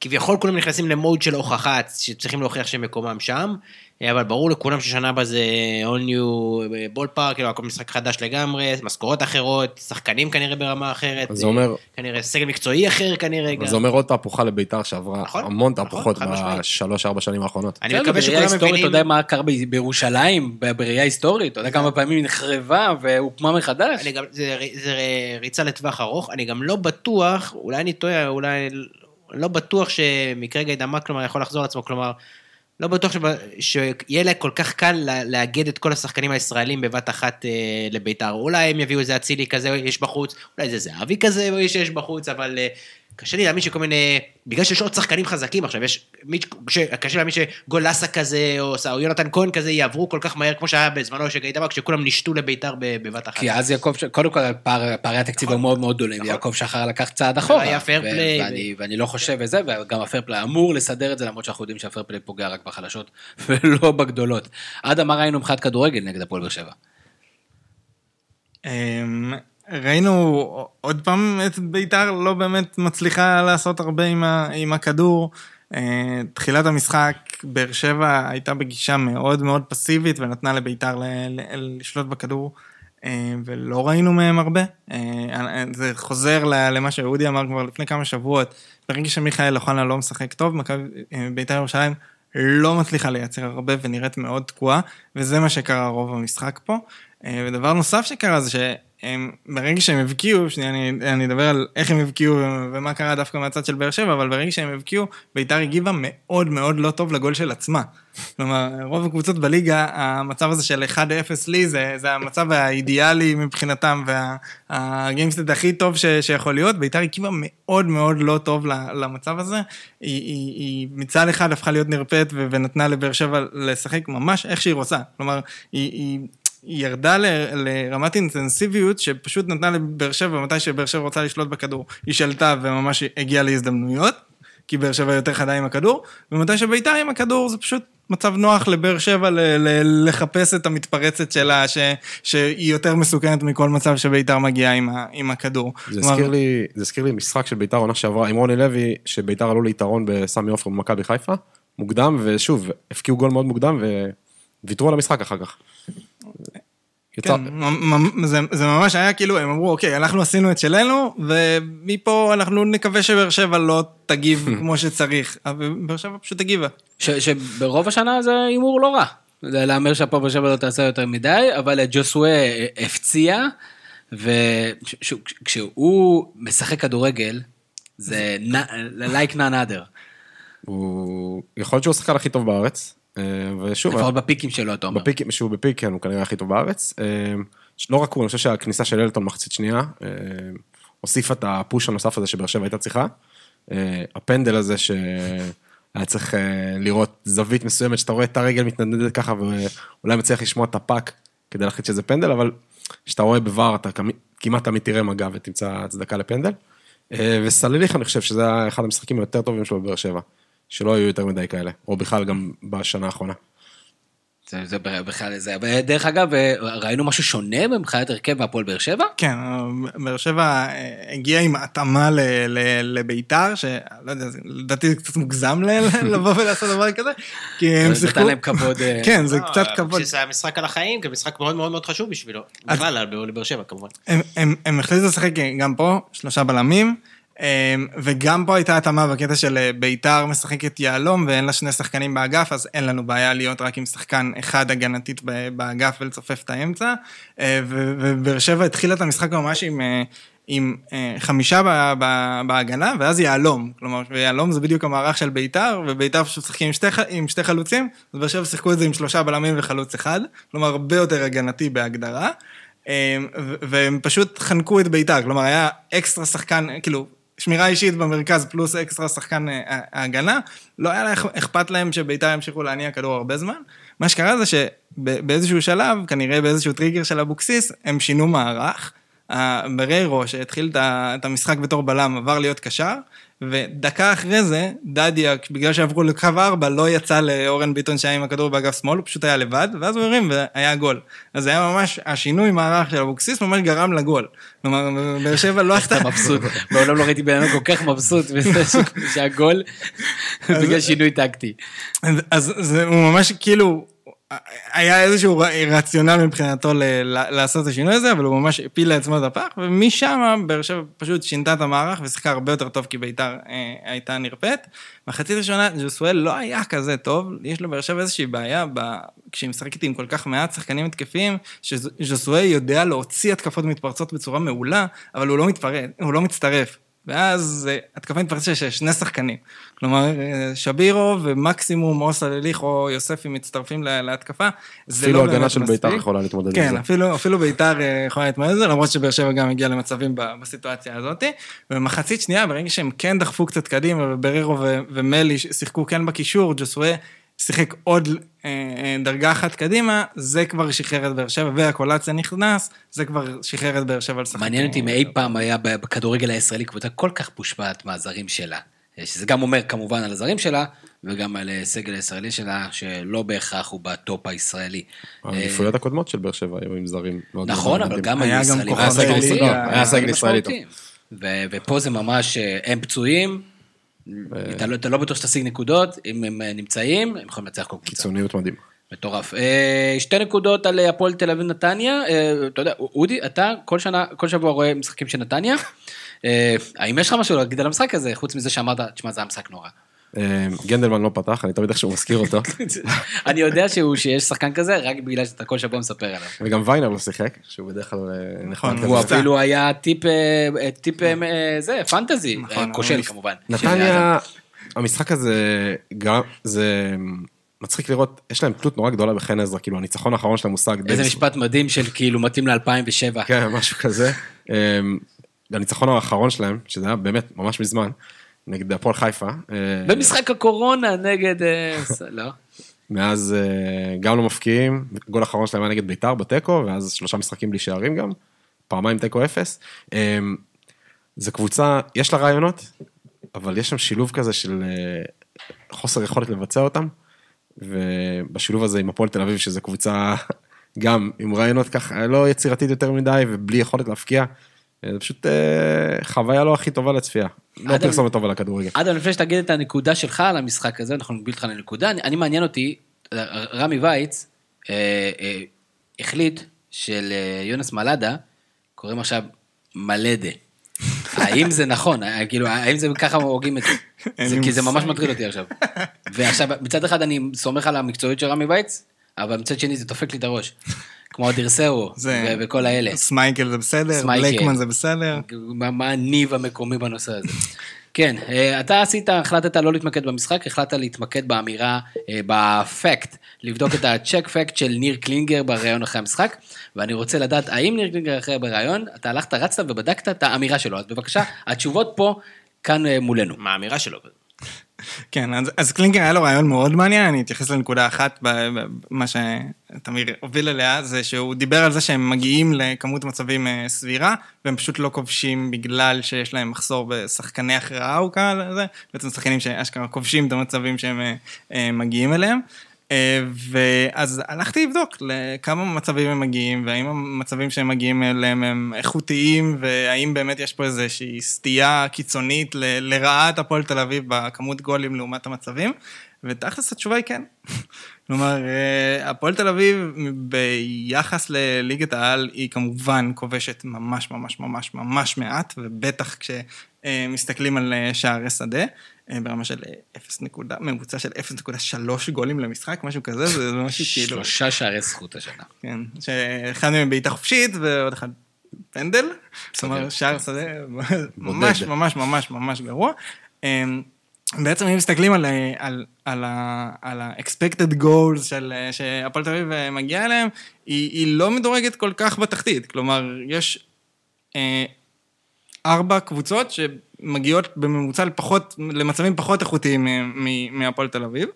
[SPEAKER 5] וכביכול כולם נכנסים למוד של הוכחה, שצריכים להוכיח שהם מקומם שם, אבל ברור לכולם ששנה הבאה זה all new ball park, כאילו הכל משחק חדש לגמרי, משכורות אחרות, שחקנים כנראה ברמה אחרת,
[SPEAKER 4] זה אומר,
[SPEAKER 5] כנראה סגל מקצועי אחר כנראה גם.
[SPEAKER 4] זה אומר עוד תהפוכה לביתר שעברה
[SPEAKER 5] נכון,
[SPEAKER 4] המון
[SPEAKER 5] נכון,
[SPEAKER 4] תהפוכות
[SPEAKER 5] משמעית.
[SPEAKER 4] בשלוש-ארבע שנים האחרונות.
[SPEAKER 5] אני מקווה
[SPEAKER 1] בראייה
[SPEAKER 5] שכולם
[SPEAKER 1] היסטורית,
[SPEAKER 5] מבינים...
[SPEAKER 1] אתה יודע מה קרה ב- בירושלים, בראייה היסטורית, אתה יודע כמה פעמים היא נחרבה והוקמה מחדש?
[SPEAKER 5] אני גם, זה, זה ריצה לטווח ארוך, אני גם לא בטוח, אולי אני טועה, אולי לא בטוח שמקרה גיידמק, כלומר, יכול לחזור לעצמו, כלומר, לא בטוח שבא, שיהיה לה כל כך קל לאגד את כל השחקנים הישראלים בבת אחת אה, לביתר. אולי הם יביאו איזה אצילי כזה יש בחוץ, אולי איזה זהבי כזה שיש בחוץ, אבל אה, קשה לי להאמין שכל מיני, בגלל שיש עוד שחקנים חזקים עכשיו, יש, מי, ש, קשה להאמין שגולסה כזה, או, או יונתן כהן כזה, יעברו כל כך מהר, כמו שהיה בזמנו של גיידמק, שכולם נשתו לביתר בבת אחת.
[SPEAKER 1] כי אז יעקב, ש- קודם כל פער- פערי התקציב היו מאוד מאוד גדולים,
[SPEAKER 5] נכון.
[SPEAKER 1] ויעקב שחר לקח צעד אחורה.
[SPEAKER 5] היה
[SPEAKER 1] ו-
[SPEAKER 5] play,
[SPEAKER 1] ואני- ואני לא חושב וזה, וגם הפייר פליי אמור לסדר את זה, למרות שאנחנו יודעים שהפייר פליי פוגע רק בחלשות ולא בגדולות. עד מה ראינו מבחינת כדורגל נגד הפועל באר שבע.
[SPEAKER 3] ראינו עוד פעם את ביתר לא באמת מצליחה לעשות הרבה עם, ה, עם הכדור. אה, תחילת המשחק, באר שבע הייתה בגישה מאוד מאוד פסיבית ונתנה לביתר ל, ל, לשלוט בכדור. אה, ולא ראינו מהם הרבה. אה, זה חוזר למה שאודי אמר כבר לפני כמה שבועות. ברגע שמיכאל אוחנה לא משחק טוב, ביתר ירושלים לא מצליחה לייצר הרבה ונראית מאוד תקועה, וזה מה שקרה רוב המשחק פה. ודבר נוסף שקרה זה שהם, ברגע שהם הבקיעו, שנייה אני, אני אדבר על איך הם הבקיעו ומה קרה דווקא מהצד של באר שבע, אבל ברגע שהם הבקיעו, ביתר הגיבה מאוד מאוד לא טוב לגול של עצמה. כלומר, רוב הקבוצות בליגה, המצב הזה של 1-0 לי, זה, זה המצב האידיאלי מבחינתם, והגיימסטד הכי טוב ש, שיכול להיות. ביתר הגיבה מאוד מאוד לא טוב למצב הזה. היא, היא, היא מצד אחד הפכה להיות נרפאת ונתנה לבאר שבע לשחק ממש איך שהיא רוצה. כלומר. היא היא ירדה ל- לרמת אינטנסיביות שפשוט נתנה לבאר שבע, מתי שבאר שבע רוצה לשלוט בכדור, היא שלטה וממש הגיעה להזדמנויות, כי באר שבע יותר חדה עם הכדור, ומתי שביתר עם הכדור זה פשוט מצב נוח לבאר שבע ל- ל- לחפש את המתפרצת שלה, ש- שהיא יותר מסוכנת מכל מצב שביתר מגיעה עם, ה- עם הכדור.
[SPEAKER 4] זה
[SPEAKER 3] כלומר,
[SPEAKER 4] הזכיר לי, זה לי משחק של ביתר עונה שעברה עם רוני לוי, שביתר עלו ליתרון בסמי עופר במכבי חיפה, מוקדם, ושוב, הפקיעו גול מאוד מוקדם וויתרו על המשחק אחר כך. יצא,
[SPEAKER 3] כן, זה, זה ממש היה כאילו, הם אמרו, אוקיי, אנחנו עשינו את שלנו, ומפה אנחנו נקווה שבאר שבע לא תגיב כמו שצריך. אבל באר שבע פשוט הגיבה.
[SPEAKER 1] ש- שברוב השנה זה הימור לא רע. זה להמר שהפועל באר שבע לא תעשה יותר מדי, אבל ג'וסווה הפציע, וכשהוא משחק כדורגל, זה like none other.
[SPEAKER 4] הוא, יכול להיות שהוא השחקן הכי טוב בארץ, ושוב,
[SPEAKER 1] לפחות בפיקים שלו, אתה אומר.
[SPEAKER 4] בפיק, שהוא בפיק, כן, הוא כנראה הכי טוב בארץ. אה, לא רק הוא, אני חושב שהכניסה של אלטון מחצית שנייה, אה, הוסיפה את הפוש הנוסף הזה שבאר שבע הייתה צריכה. אה, הפנדל הזה שהיה צריך אה, לראות זווית מסוימת, שאתה רואה את הרגל מתנדנדת ככה, ואולי מצליח לשמוע את הפאק כדי להחליט שזה פנדל, אבל כשאתה רואה בVAR אתה כמ- כמעט תמיד תראה מגע ותמצא הצדקה לפנדל. אה, וסלליך, אני חושב שזה היה אחד המשחקים היותר טובים שלו בבאר שבע. שלא היו יותר מדי כאלה, או בכלל גם בשנה האחרונה.
[SPEAKER 1] זה, זה בכלל זה. דרך אגב, ראינו משהו שונה מבחינת הרכב מהפועל באר שבע?
[SPEAKER 3] כן, באר שבע אה, הגיעה עם התאמה ל- ל- לביתר, שלא יודע, זה- לדעתי זה קצת מוגזם ל- לבוא ולעשות דבר כזה, כי הם
[SPEAKER 1] זה
[SPEAKER 3] שיחקו...
[SPEAKER 1] נתן להם כבוד. אה,
[SPEAKER 3] כן, זה
[SPEAKER 5] לא,
[SPEAKER 3] קצת כבוד.
[SPEAKER 5] זה היה משחק על החיים, כי משחק מאוד מאוד מאוד חשוב בשבילו. בכלל, לבאר שבע כמובן.
[SPEAKER 3] הם, הם, הם החליטו לשחק גם פה, שלושה בלמים. אמ, וגם פה הייתה התאמה בקטע של אה, ביתר משחקת יהלום ואין לה שני שחקנים באגף, אז אין לנו בעיה להיות רק עם שחקן אחד הגנתית באגף ולצופף את האמצע. אה, ובאר שבע התחילה את המשחק ממש עם... אה, עם חמישה בהגנה, ואז יהלום. כלומר, ויהלום זה בדיוק המערך של ביתר, וביתר פשוט משחקים עם שתי, עם שתי חלוצים, אז באר שבע שיחקו את זה עם שלושה בלמים וחלוץ אחד, כלומר, הרבה יותר הגנתי בהגדרה. ו- והם פשוט חנקו את ביתר, כלומר, היה אקסטרה שחקן, כאילו, שמירה אישית במרכז פלוס אקסטרה שחקן אה, ההגנה, לא היה לה אכפת להם שביתר ימשיכו להניע כדור הרבה זמן. מה שקרה זה שבאיזשהו שלב, כנראה באיזשהו טריגר של אבוקסיס, הם שינו מערך. בריירו, שהתחיל את המשחק בתור בלם, עבר להיות קשר, ודקה אחרי זה, דדיה, בגלל שעברו לקו ארבע, לא יצא לאורן ביטון שהיה עם הכדור באגף שמאל, הוא פשוט היה לבד, ואז הוא הרים והיה גול. אז זה היה ממש, השינוי מערך של אבוקסיס ממש גרם לגול. כלומר, באר שבע לא עשתה...
[SPEAKER 1] אתה מבסוט, מעולם לא ראיתי בן אדם כל כך מבסוט שהגול בגלל שינוי טקטי.
[SPEAKER 3] אז- הוא ממש כאילו, היה איזשהו רציונל מבחינתו ל- לעשות את השינוי הזה, אבל הוא ממש הפיל לעצמו את הפח, ומשם באר שבע פשוט שינתה את המערך ושיחקה הרבה יותר טוב כי ביתר אה, הייתה נרפאת. מחצית ראשונה ג'וסואל לא היה כזה טוב, יש לבאר שבע איזושהי בעיה ב... כשהיא משחקת עם כל כך מעט שחקנים התקפיים, שז'וסואל יודע להוציא התקפות מתפרצות בצורה מעולה, אבל הוא לא מתפרץ, הוא לא מצטרף. ואז אה, התקפה מתפרצת של שני שחקנים. כלומר, אה, שבירו ומקסימום או סלליך או יוספי מצטרפים לה- להתקפה.
[SPEAKER 4] אפילו
[SPEAKER 3] לא
[SPEAKER 4] הגנה של ביתר. יכולה להתמודד עם
[SPEAKER 3] כן,
[SPEAKER 4] זה.
[SPEAKER 3] אפילו, אפילו ביתר אה, יכולה להתמודד עם זה, למרות שבאר שבע גם הגיעה למצבים בסיטואציה הזאת. ובמחצית שנייה, ברגע שהם כן דחפו קצת קדימה, ובררו ומלי שיחקו כן בקישור, ג'וסווה שיחק עוד אה, אה, דרגה אחת קדימה, זה כבר שחרר את באר שבע, והקולציה נכנס, זה כבר שחרר את באר שבע לשחק.
[SPEAKER 1] מעניין אותי אם אי פעם היה בכדורגל הישראלי קבוצה כל כך מושפעת מהזרים שלה. שזה גם אומר כמובן על הזרים שלה, וגם על הסגל הישראלי שלה, שלא בהכרח הוא בטופ הישראלי.
[SPEAKER 4] האליפויות הקודמות של באר שבע היו עם זרים. מאוד
[SPEAKER 1] נכון, אבל. גם
[SPEAKER 3] היה
[SPEAKER 1] היו
[SPEAKER 3] גם
[SPEAKER 1] ישראלים.
[SPEAKER 4] היה סגל ישראלי טוב.
[SPEAKER 1] משמעותיים. ו- ופה זה ממש, אה, הם פצועים, אתה לא- אתה לא בטוח שתשיג נקודות, אם הם אה, נמצאים, הם יכולים לנצח כל קבוצה.
[SPEAKER 4] קיצוניות מדהימה.
[SPEAKER 1] מטורף. אה, שתי נקודות על אה, הפועל תל אביב נתניה. אתה יודע, אודי, אתה כל שנה, כל שבוע רואה משחקים של נתניה. האם יש לך משהו להגיד על המשחק הזה, חוץ מזה שאמרת, תשמע, זה היה משחק נורא.
[SPEAKER 4] אה, גנדלמן לא פתח, אני תמיד איכשהו מזכיר אותו.
[SPEAKER 1] אני יודע שהוא- שיש שחקן כזה, רק בגלל שאתה כל שבוע מספר עליו.
[SPEAKER 4] וגם ויינר לא שיחק, שהוא בדרך כלל אה,
[SPEAKER 3] נכון,
[SPEAKER 1] הוא. אפילו היה טיפ, אה, טיפ, אה, זה, פנטזי,
[SPEAKER 3] נכון,
[SPEAKER 1] כושל כמובן.
[SPEAKER 4] נתניה, המשחק הזה, גם, זה מצחיק לראות, יש להם תלות נורא גדולה בחן עזרא, כאילו הניצחון האחרון שלהם הושג. די
[SPEAKER 1] איזה משפט מדהים של כאילו מתאים ל-2007.
[SPEAKER 4] כן, משהו כזה. אמ, הניצחון האחרון שלהם, שזה היה באמת ממש מזמן, נגד הפועל חיפה. אה,
[SPEAKER 1] במשחק הקורונה נגד... אה, לא.
[SPEAKER 4] מאז אה, גם לא מפקיעים, גול אחרון שלהם היה נגד ביתר בתיקו, ואז שלושה משחקים בלי שערים גם, פעמיים תיקו אפס. זו קבוצה, יש לה רעיונות, אבל יש שם שילוב כזה של חוסר יכולת לבצע אותם, ובשילוב הזה עם הפועל תל אביב, שזו קבוצה גם עם רעיונות ככה לא יצירתית יותר מדי, ובלי יכולת להפקיע. אה, זה פשוט אה, חוויה לא הכי טובה לצפייה. לא פרסומת טובה לכדורגל.
[SPEAKER 1] אדם, לפני שתגיד את הנקודה שלך על המשחק הזה, אנחנו נגביל אותך לנקודה, אני, מעניין אותי, רמי וייץ אה, אה, החליט שליונס מלאדה קוראים עכשיו מלדה. האם זה נכון? אה, כאילו, האם זה ככה הוגים את זה? כי זה ממש. מטריד אותי עכשיו. ועכשיו, מצד אחד אני סומך על המקצועיות של רמי וייץ, אבל מצד שני זה דופק לי את הראש. כמו אדירסאו וכל האלה.
[SPEAKER 3] סמייקל זה בסדר. בלייקמן זה בסדר.
[SPEAKER 1] מה, מה הניב המקומי בנושא הזה. כן, אה, אתה עשית, החלטת לא להתמקד במשחק, החלטת להתמקד באמירה, אה, ב fact, לבדוק את ה check fact של ניר קלינגר בריאיון אחרי המשחק, ואני רוצה לדעת, האם ניר קלינגר אחרי בריאיון, אתה הלכת, רצת ובדקת את האמירה שלו, אז בבקשה, התשובות פה, כאן אה, מולנו.
[SPEAKER 5] מה האמירה שלו?
[SPEAKER 3] כן, אז, אז קלינגר היה לו ריאיון מאוד מעניין, אני אתייחס לנקודה אחת, במה שתמיר הוביל אליה, זה שהוא דיבר על זה שהם מגיעים לכמות מצבים אה, סבירה, והם פשוט לא כובשים בגלל שיש להם מחסור בשחקני הכרעה, הוא קרא לזה, בעצם שחקנים שאשכרה כובשים את המצבים שהם אה, אה, מגיעים אליהם. אה, ואז הלכתי לבדוק לכמה מצבים הם מגיעים, והאם המצבים שהם מגיעים אליהם הם איכותיים, והאם באמת יש פה איזושהי סטייה קיצונית ל- לרעת הפועל תל אביב בכמות גולים לעומת המצבים. ותכלס התשובה היא כן. כלומר, אה, הפועל תל אביב ביחס לליגת העל היא כמובן כובשת ממש ממש ממש ממש מעט, ובטח כשמסתכלים על אה, שערי שדה, ברמה של 0 נקודה, ממוצע של 0.3 גולים למשחק, משהו כזה, זה משהו כאילו...
[SPEAKER 1] שלושה שערי זכות השנה.
[SPEAKER 3] כן, שאחד מהם בעיטה חופשית ועוד אחד פנדל, זאת אומרת שער שדה ממש ממש ממש ממש גרוע. אמ, בעצם אם מסתכלים על, על, על, ה, על ה-expected goals של, שהפועל תל אביב אה, מגיעה אליהם, היא, היא לא מדורגת כל כך בתחתית. כלומר, יש אה, ארבע קבוצות שמגיעות בממוצע לפחות, למצבים פחות איכותיים מהפועל תל אביב,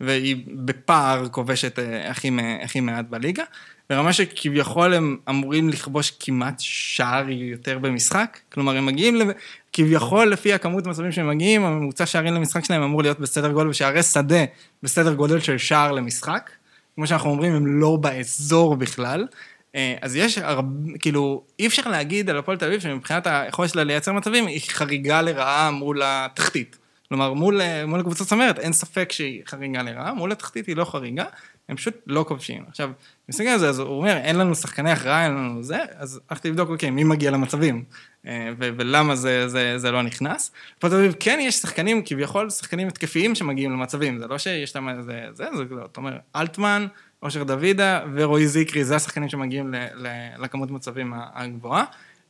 [SPEAKER 3] והיא בפער כובשת אה, הכי, הכי מעט בליגה. ברמה שכביכול הם אמורים לכבוש כמעט שער יותר במשחק, כלומר הם מגיעים, לב... כביכול לפי הכמות המצבים שהם מגיעים, הממוצע שערים למשחק שלהם אמור להיות בסדר גודל, ושערי שדה בסדר גודל של שער למשחק, כמו שאנחנו אומרים, הם לא באזור בכלל. אה, אז יש הרבה, כאילו, אי אפשר להגיד על הפועל תל אביב שמבחינת היכולת שלה לייצר מצבים, היא חריגה לרעה מול התחתית. כלומר, מול, אה, מול הקבוצות צמרת, אין ספק שהיא חריגה לרעה, מול התחתית היא לא חריגה, הם פשוט לא כובשים. עכשיו, מסתכל על זה, אז הוא אומר, אין לנו שחקני הכרעה, אין לנו זה, אז הלכתי לבדוק, אוקיי, מי מגיע למצבים, אה, ולמה זה, זה, זה לא נכנס. פה תל אביב, כן יש שחקנים, כביכול, שחקנים התקפיים שמגיעים למצבים, זה לא שיש להם איזה, זה, זה, זה, אתה אומר, אלטמן, אושר דוידה ורועי זיקרי, זה השחקנים שמגיעים ל, ל, לכמות מצבים הגבוהה.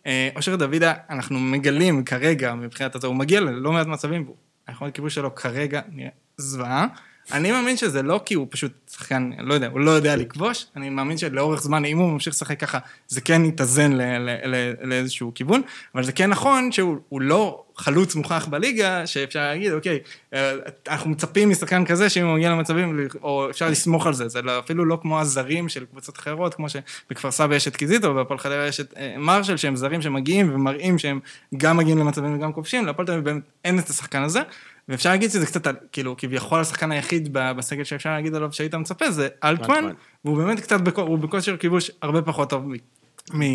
[SPEAKER 3] אה, אושר דוידה, אנחנו מגלים כרגע, מבחינת הזה, הוא מגיע ללא מעט מצבים, והיכולת כיבוש שלו כרגע נראה זוועה. אני מאמין שזה לא כי הוא פשוט שחקן, לא יודע, הוא לא יודע לכבוש, אני מאמין שלאורך זמן, אם הוא ממשיך לשחק ככה, זה כן יתאזן לאיזשהו כיוון, אבל זה כן נכון שהוא לא חלוץ מוכח בליגה, שאפשר להגיד, אוקיי, אה, אנחנו מצפים משחקן כזה, שאם הוא מגיע למצבים, או אפשר לסמוך על זה, זה לא, אפילו לא כמו הזרים של קבוצות אחרות, כמו שבכפר סבא יש את קיזיטו, ובהפועל חדרה יש את אה, מרשל, שהם זרים שמגיעים ומראים שהם גם מגיעים למצבים וגם כובשים, להפועל תל אביב באמת אין את השחקן הזה. ואפשר להגיד שזה קצת, כאילו, כביכול השחקן היחיד בסגל שאפשר להגיד עליו שהיית מצפה זה אלטמן, והוא באמת קצת, הוא בכושר כיבוש הרבה פחות טוב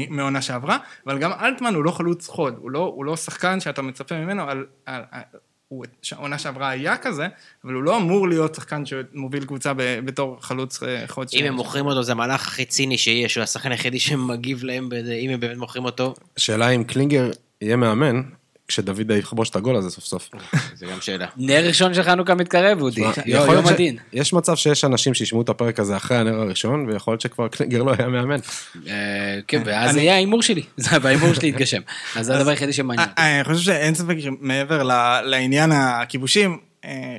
[SPEAKER 3] מעונה שעברה, אבל גם אלטמן הוא לא חלוץ חוד, הוא לא, הוא לא שחקן שאתה מצפה ממנו על... על, על הוא עונה שעברה היה כזה, אבל הוא לא אמור להיות שחקן שמוביל קבוצה בתור חלוץ אה, חוד.
[SPEAKER 5] אם הם מוכרים אותו, זה המהלך הכי ציני שיש, הוא השחקן היחידי שמגיב להם, אם הם באמת מוכרים אותו.
[SPEAKER 4] השאלה אם קלינגר יהיה מאמן, כשדוד יכבוש את הגול הזה סוף סוף.
[SPEAKER 5] זה גם שאלה.
[SPEAKER 1] נר ראשון של חנוכה מתקרב, אודי. יום הדין.
[SPEAKER 4] יש מצב שיש אנשים שישמעו את הפרק הזה אחרי הנר הראשון, ויכול להיות שכבר קלינגר לא היה מאמן.
[SPEAKER 1] אה, כן, ואז יהיה ההימור שלי. וההימור שלי יתגשם. אז זה הדבר היחידי שמעניין.
[SPEAKER 3] אה, אני חושב שאין ספק שמעבר לעניין הכיבושים, אה,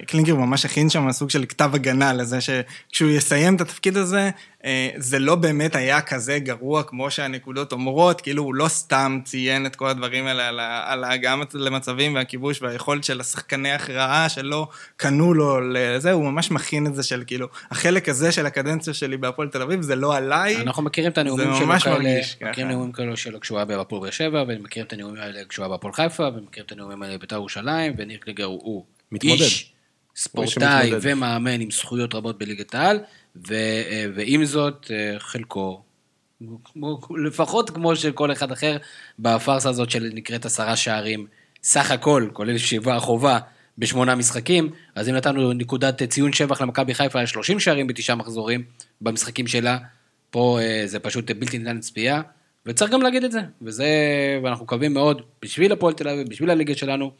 [SPEAKER 3] קלינגר ממש הכין שם סוג של כתב הגנה לזה שכשהוא יסיים את התפקיד הזה, אה, זה לא באמת היה כזה גרוע כמו שהנקודות אומרות, כאילו הוא לא סתם ציין את כל הדברים האלה על, על ההגעה למצבים והכיבוש והיכולת של השחקני הכרעה שלא קנו לו לזה, הוא ממש מכין את זה של כאילו, החלק הזה של הקדנציה שלי בהפועל תל אביב זה לא עליי.
[SPEAKER 1] אנחנו מכירים את הנאומים שלו כאלה, מכירים נאומים כאלה שלו כשהוא היה בהפועל באר שבע, ומכירים את הנאומים האלה כשהוא היה בהפועל חיפה, ומכירים את הנאומים האלה בבית"ר ירושלים, וניר קלינגר הוא מתמודד. איש ספורטאי ומאמן עם זכויות רבות בליגת העל, ו, אה, ועם זאת, אה, חלקו, לפחות כמו של כל אחד אחר, בפארסה הזאת שנקראת עשרה שערים, סך הכל, כולל שבעה חובה, בשמונה משחקים, אז אם נתנו נקודת ציון שבח למכבי חיפה על 30 שערים בתשעה מחזורים במשחקים שלה, פה אה, זה פשוט בלתי ניתן לצפייה, וצריך גם להגיד את זה, וזה, ואנחנו מקווים מאוד, בשביל הפועל תל אביב, בשביל הליגה שלנו,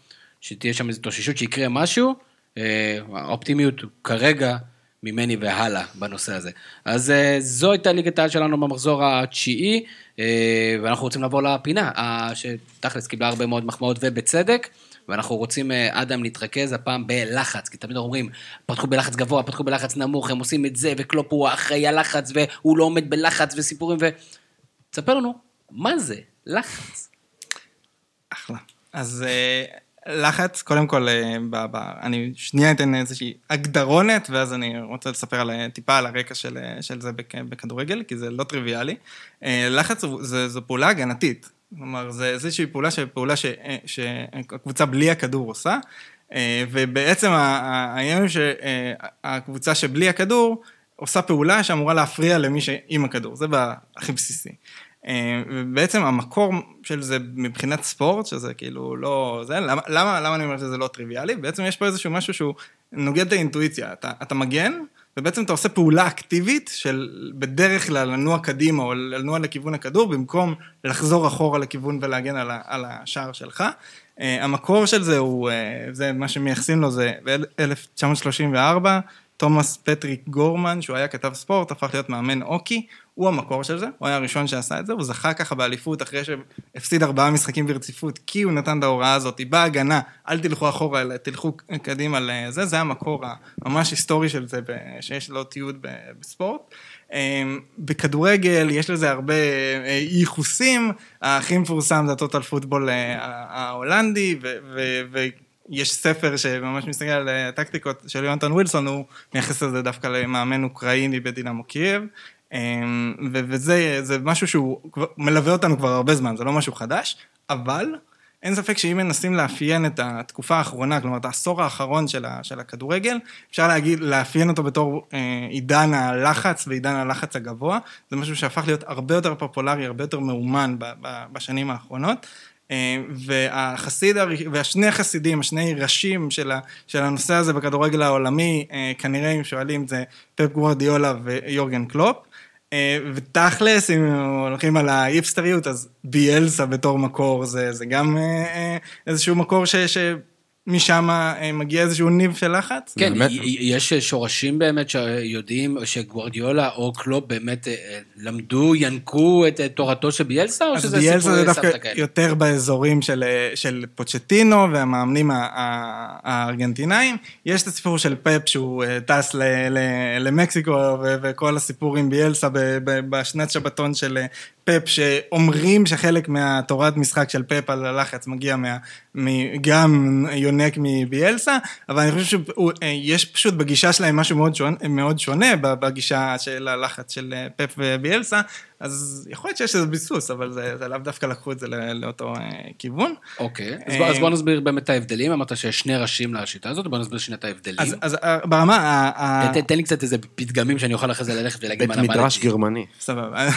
[SPEAKER 1] שתהיה שם איזו תוששות שיקרה משהו, אה, האופטימיות כרגע ממני והלאה בנושא הזה. אז אה, זו הייתה ליגת העל שלנו במחזור התשיעי, אה, ואנחנו רוצים לעבור לפינה, שתכלס קיבלה הרבה מאוד מחמאות ובצדק. ואנחנו רוצים, אדם, להתרכז הפעם בלחץ, כי תמיד אומרים, פתחו בלחץ גבוה, פתחו בלחץ נמוך, הם עושים את זה, וקלופ הוא אחראי הלחץ, והוא לא עומד בלחץ וסיפורים, ו... תספר לנו, מה זה לחץ?
[SPEAKER 3] אחלה. אז לחץ, קודם כל, אה, ב, ב, אני שנייה אתן איזושהי הגדרונת, ואז אני רוצה לספר על, אה, טיפה על הרקע של, אה, של זה בכדורגל, כי זה לא טריוויאלי. לחץ זה, זו פעולה הגנתית. כלומר, זה איזושהי פעולה, פעולה ש, שהקבוצה בלי הכדור עושה, ובעצם העניין הוא שהקבוצה שבלי הכדור עושה פעולה שאמורה להפריע למי שעם הכדור, זה הכי בסיסי. אה, ובעצם המקור של זה מבחינת ספורט, שזה כאילו לא... זה, למה, למה, למה אני אומר שזה לא טריוויאלי? בעצם יש פה איזשהו משהו שהוא נוגד את האינטואיציה. אתה, אתה מגן, ובעצם אתה עושה פעולה אקטיבית של בדרך כלל לנוע קדימה או לנוע לכיוון הכדור, במקום לחזור אחורה לכיוון ולהגן על, ה, על השער שלך. Uh, המקור של זה הוא, uh, זה מה שמייחסים לו זה ב-1934, תומאס פטריק גורמן, שהוא היה כתב ספורט, הפך להיות מאמן אוקי, הוא המקור של זה, הוא היה הראשון שעשה את זה, הוא זכה ככה באליפות אחרי שהפסיד ארבעה משחקים ברציפות, כי הוא נתן את ההוראה הזאת, בהגנה, אל תלכו אחורה, אלא תלכו קדימה לזה, זה המקור הממש היסטורי של זה, שיש לו תיעוד בספורט. אמ, בכדורגל יש לזה הרבה אה, ייחוסים, הכי מפורסם זה ה total football אה, ההולנדי, ויש ספר שממש מסתכל על הטקטיקות של יונתן ווילסון, הוא מייחס לזה דווקא למאמן אוקראיני בדינמו קייב. אמ, וזה משהו שהוא מלווה אותנו כבר הרבה זמן, זה לא משהו חדש, אבל אין ספק שאם מנסים לאפיין את התקופה האחרונה, כלומר את העשור האחרון של, ה, של הכדורגל, אפשר להגיד, לאפיין אותו בתור אה, עידן הלחץ ועידן הלחץ הגבוה, זה משהו שהפך להיות הרבה יותר פופולרי, הרבה יותר מאומן ב, ב, בשנים האחרונות. אה, והחסיד, והשני החסידים, השני ראשים של, הנושא הזה בכדורגל העולמי, אה, כנראה אם שואלים זה פפ גוורדיולה ויורגן קלופ. אה, ותכלס, אם הולכים על האיפסטריות, אז ביאלסה בתור מקור זה, זה גם איזשהו מקור ש... ש... משם מגיע איזשהו ניב של לחץ?
[SPEAKER 1] כן, באמת... יש שורשים באמת שיודעים שגוורדיולה או קלופ באמת למדו, ינקו את תורתו של ביאלסה, או שזה סיפורי
[SPEAKER 3] סבתא כאלה? אז ביאלסה זה דווקא יותר באזורים של, של פוצ'טינו והמאמנים הארגנטינאים. יש את הסיפור של פפ שהוא טס ל, ל, למקסיקו וכל הסיפור עם ביאלסה בשנת שבתון של פפ, שאומרים שחלק מהתורת משחק של פפ על הלחץ מגיע מה, גם יונק מביאלסה, אבל אני חושב שיש פשוט בגישה שלהם משהו מאוד שונה, מאוד שונה בגישה של הלחץ של פפ וביאלסה, אז יכול להיות שיש איזה ביסוס, אבל זה, זה לאו דווקא לקחו את זה לאותו אה, כיוון.
[SPEAKER 1] אוקיי, אז, בוא, אז בוא נסביר באמת את ההבדלים, אמרת שיש שני ראשים לשיטה הזאת, בוא נסביר שנייה את ההבדלים.
[SPEAKER 3] אז, אז אה, ברמה...
[SPEAKER 1] תן, תן לי קצת איזה פתגמים שאני אוכל אחרי זה ללכת ולהגיד
[SPEAKER 4] מה למדתי. בית מדרש גרמני.
[SPEAKER 3] סבבה.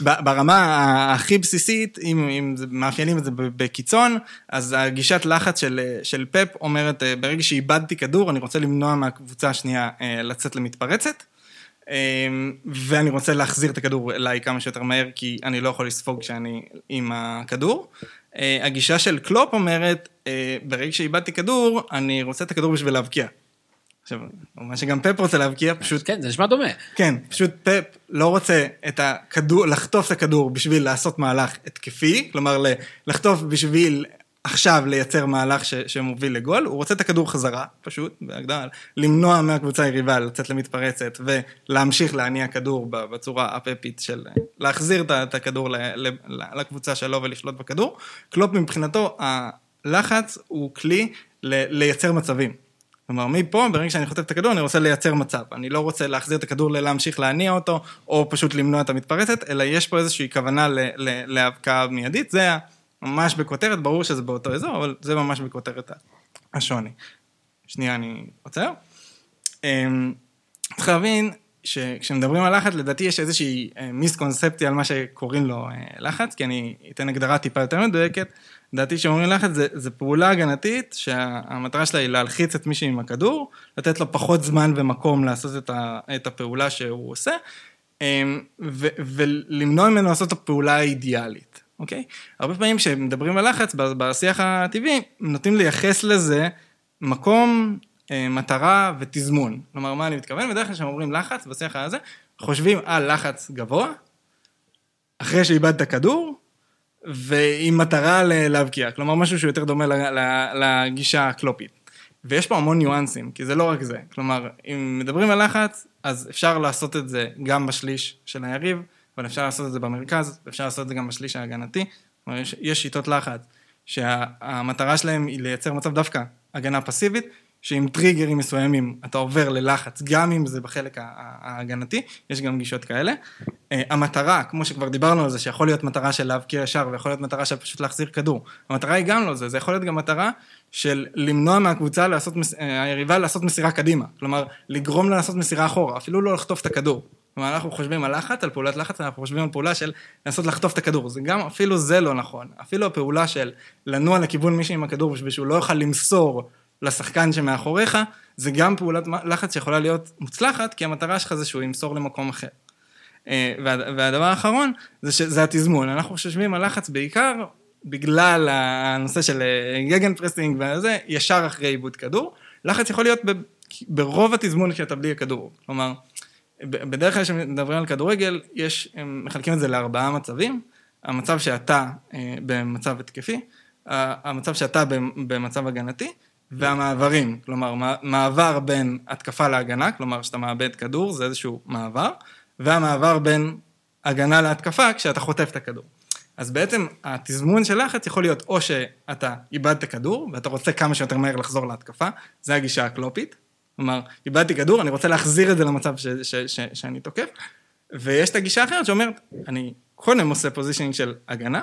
[SPEAKER 3] ברמה הכי בסיסית, אם, אם מאפיינים את זה בקיצון, אז הגישת לחץ של, של פפ אומרת, אה, ברגע שאיבדתי כדור, אני רוצה למנוע מהקבוצה השנייה לצאת למתפרצת. אמ, ואני רוצה להחזיר את הכדור אליי כמה שיותר מהר, כי אני לא יכול לספוג כשאני עם הכדור. אה, הגישה של קלופ אומרת, אה, ברגע שאיבדתי כדור, אני רוצה את הכדור בשביל להבקיע. עכשיו, מה שגם פפ רוצה להבקיע, פשוט...
[SPEAKER 1] כן, זה נשמע דומה.
[SPEAKER 3] כן, פשוט פפ לא רוצה את הכדור, לחטוף את הכדור בשביל לעשות מהלך התקפי, כלומר לחטוף בשביל עכשיו לייצר מהלך ש, שמוביל לגול, הוא רוצה את הכדור חזרה, פשוט, בהגדרה, למנוע מהקבוצה היריבה לצאת למתפרצת ולהמשיך להניע כדור בצורה הפפית של להחזיר את הכדור לקבוצה שלו ולשלוט בכדור. קלופ מבחינתו, הלחץ הוא כלי לייצר מצבים. כלומר, מפה, ברגע שאני חוטף את הכדור, אני רוצה לייצר מצב. אני לא רוצה להחזיר את הכדור להמשיך להניע אותו, או פשוט למנוע את המתפרצת, אלא יש פה איזושהי כוונה להבקעה מיידית. זה ממש בכותרת, ברור שזה באותו אזור, אבל זה ממש בכותרת השוני. שנייה, אני עוצר. אמ, צריך להבין שכשמדברים על לחץ, לדעתי יש איזושהי אה, מיסקונספציה על מה שקוראים לו אה, לחץ, כי אני אתן הגדרה טיפה יותר מדויקת. לדעתי כשאומרים לחץ זה, זה פעולה הגנתית שהמטרה שלה היא להלחיץ את מישהו עם הכדור, לתת לו פחות זמן ומקום לעשות את, ה, את הפעולה שהוא עושה, אמ, ו, ולמנוע ממנו לעשות את הפעולה האידיאלית. אוקיי? הרבה פעמים כשמדברים על לחץ בשיח הטבעי, נוטים לייחס לזה מקום, אה, מטרה ותזמון. כלומר, מה אני מתכוון? בדרך כלל כשהם אומרים לחץ בשיח הזה, חושבים על לחץ גבוה, אחרי שאיבדת כדור, ועם מטרה להבקיע. כלומר, משהו שהוא יותר דומה לגישה הקלופית. ויש פה המון ניואנסים, כי זה לא רק זה. כלומר, אם מדברים על לחץ, אז אפשר לעשות את זה גם בשליש של היריב, אבל אפשר לעשות את זה במרכז, ואפשר לעשות את זה גם בשליש ההגנתי. כלומר, יש, יש שיטות לחץ שהמטרה שלהם היא לייצר מצב דווקא הגנה פסיבית, שעם טריגרים מסוימים אתה עובר ללחץ, גם אם זה בחלק ההגנתי, יש גם גישות כאלה. אה, המטרה, כמו שכבר דיברנו על זה, שיכול להיות מטרה של להבקיע ישר, ויכול להיות מטרה של פשוט להחזיר כדור. המטרה היא גם לא זה, זה יכול להיות גם מטרה של למנוע מהקבוצה לעשות, אה, היריבה לעשות מסירה קדימה. כלומר, לגרום לה לעשות מסירה אחורה, אפילו לא לחטוף את הכדור. כלומר, אנחנו חושבים על לחץ, על פעולת לחץ, אנחנו חושבים על פעולה של לנסות לחטוף את הכדור. זה גם, אפילו זה לא נכון. אפילו הפעולה של לנוע לכיוון מישהו עם הכדור בשביל שהוא לא יוכל למסור לשחקן שמאחוריך, זה גם פעולת לחץ שיכולה להיות מוצלחת, כי המטרה שלך זה שהוא ימסור למקום אחר. אה, וה, והדבר האחרון, זה שזה התזמון. אנחנו חושבים על לחץ בעיקר בגלל הנושא של gegenpressing וזה, ישר אחרי איבוד כדור. לחץ יכול להיות ב, ברוב התזמון כשאתה בלי הכדור. כלומר, בדרך כלל כשמדברים על כדורגל, יש, הם מחלקים את זה לארבעה מצבים. המצב שאתה אה, במצב התקפי, המצב שאתה במצב הגנתי, והמעברים, כלומר, מעבר בין התקפה להגנה, כלומר, שאתה מאבד כדור, זה איזשהו מעבר, והמעבר בין הגנה להתקפה, כשאתה חוטף את הכדור. אז בעצם התזמון של לחץ יכול להיות או שאתה איבדת כדור, ואתה רוצה כמה שיותר מהר לחזור להתקפה, זה הגישה הקלופית. כלומר, איבדתי כדור, אני רוצה להחזיר את זה למצב ש, ש, ש, שאני תוקף, ויש את הגישה האחרת שאומרת, אני קודם עושה פוזישנינג של הגנה,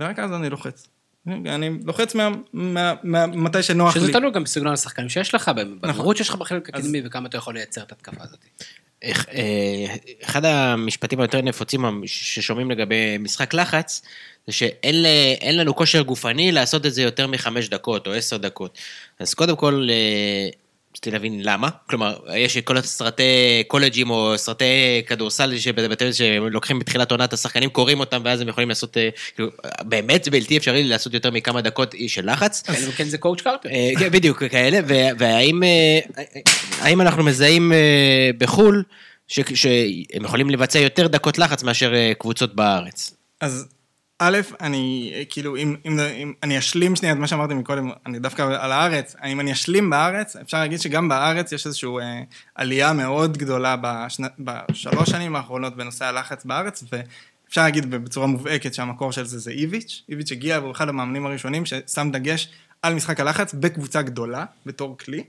[SPEAKER 3] ורק אז אני לוחץ. אני לוחץ מה, מה, מה, מתי שנוח
[SPEAKER 1] שזה
[SPEAKER 3] לי.
[SPEAKER 1] שזה תלוי גם בסגנון השחקנים שיש לך,
[SPEAKER 3] נכון.
[SPEAKER 1] במהירות שיש לך בחלק הקדמי, וכמה אתה יכול לייצר את התקפה הזאת.
[SPEAKER 5] אה, אחד המשפטים היותר נפוצים ששומעים לגבי משחק לחץ, זה שאין לנו כושר גופני לעשות את זה יותר מחמש דקות או עשר דקות. אז קודם כל, אה, רציתי להבין למה, כלומר, יש כל הסרטי קולג'ים או סרטי כדורסל שבטלוויזיה שלוקחים בתחילת עונת השחקנים, קוראים אותם ואז הם יכולים לעשות, אה, כאילו, באמת בלתי אפשרי לעשות יותר מכמה דקות של לחץ.
[SPEAKER 1] אם כן זה קואוצ' קרפר.
[SPEAKER 5] כן, בדיוק, כאלה, והאם אנחנו מזהים בחו"ל, שהם יכולים לבצע יותר דקות לחץ מאשר קבוצות בארץ.
[SPEAKER 3] אז א', אני כאילו, אם, אם, אם אני אשלים שנייה את מה שאמרתי מקודם, אני דווקא על הארץ, אם אני אשלים בארץ, אפשר להגיד שגם בארץ יש איזושהי אה, עלייה מאוד גדולה בשני, בשלוש שנים האחרונות בנושא הלחץ בארץ, ואפשר להגיד בצורה מובהקת שהמקור של זה זה איביץ', איביץ' הגיע והוא אחד המאמנים הראשונים ששם דגש על משחק הלחץ בקבוצה גדולה, בתור כלי,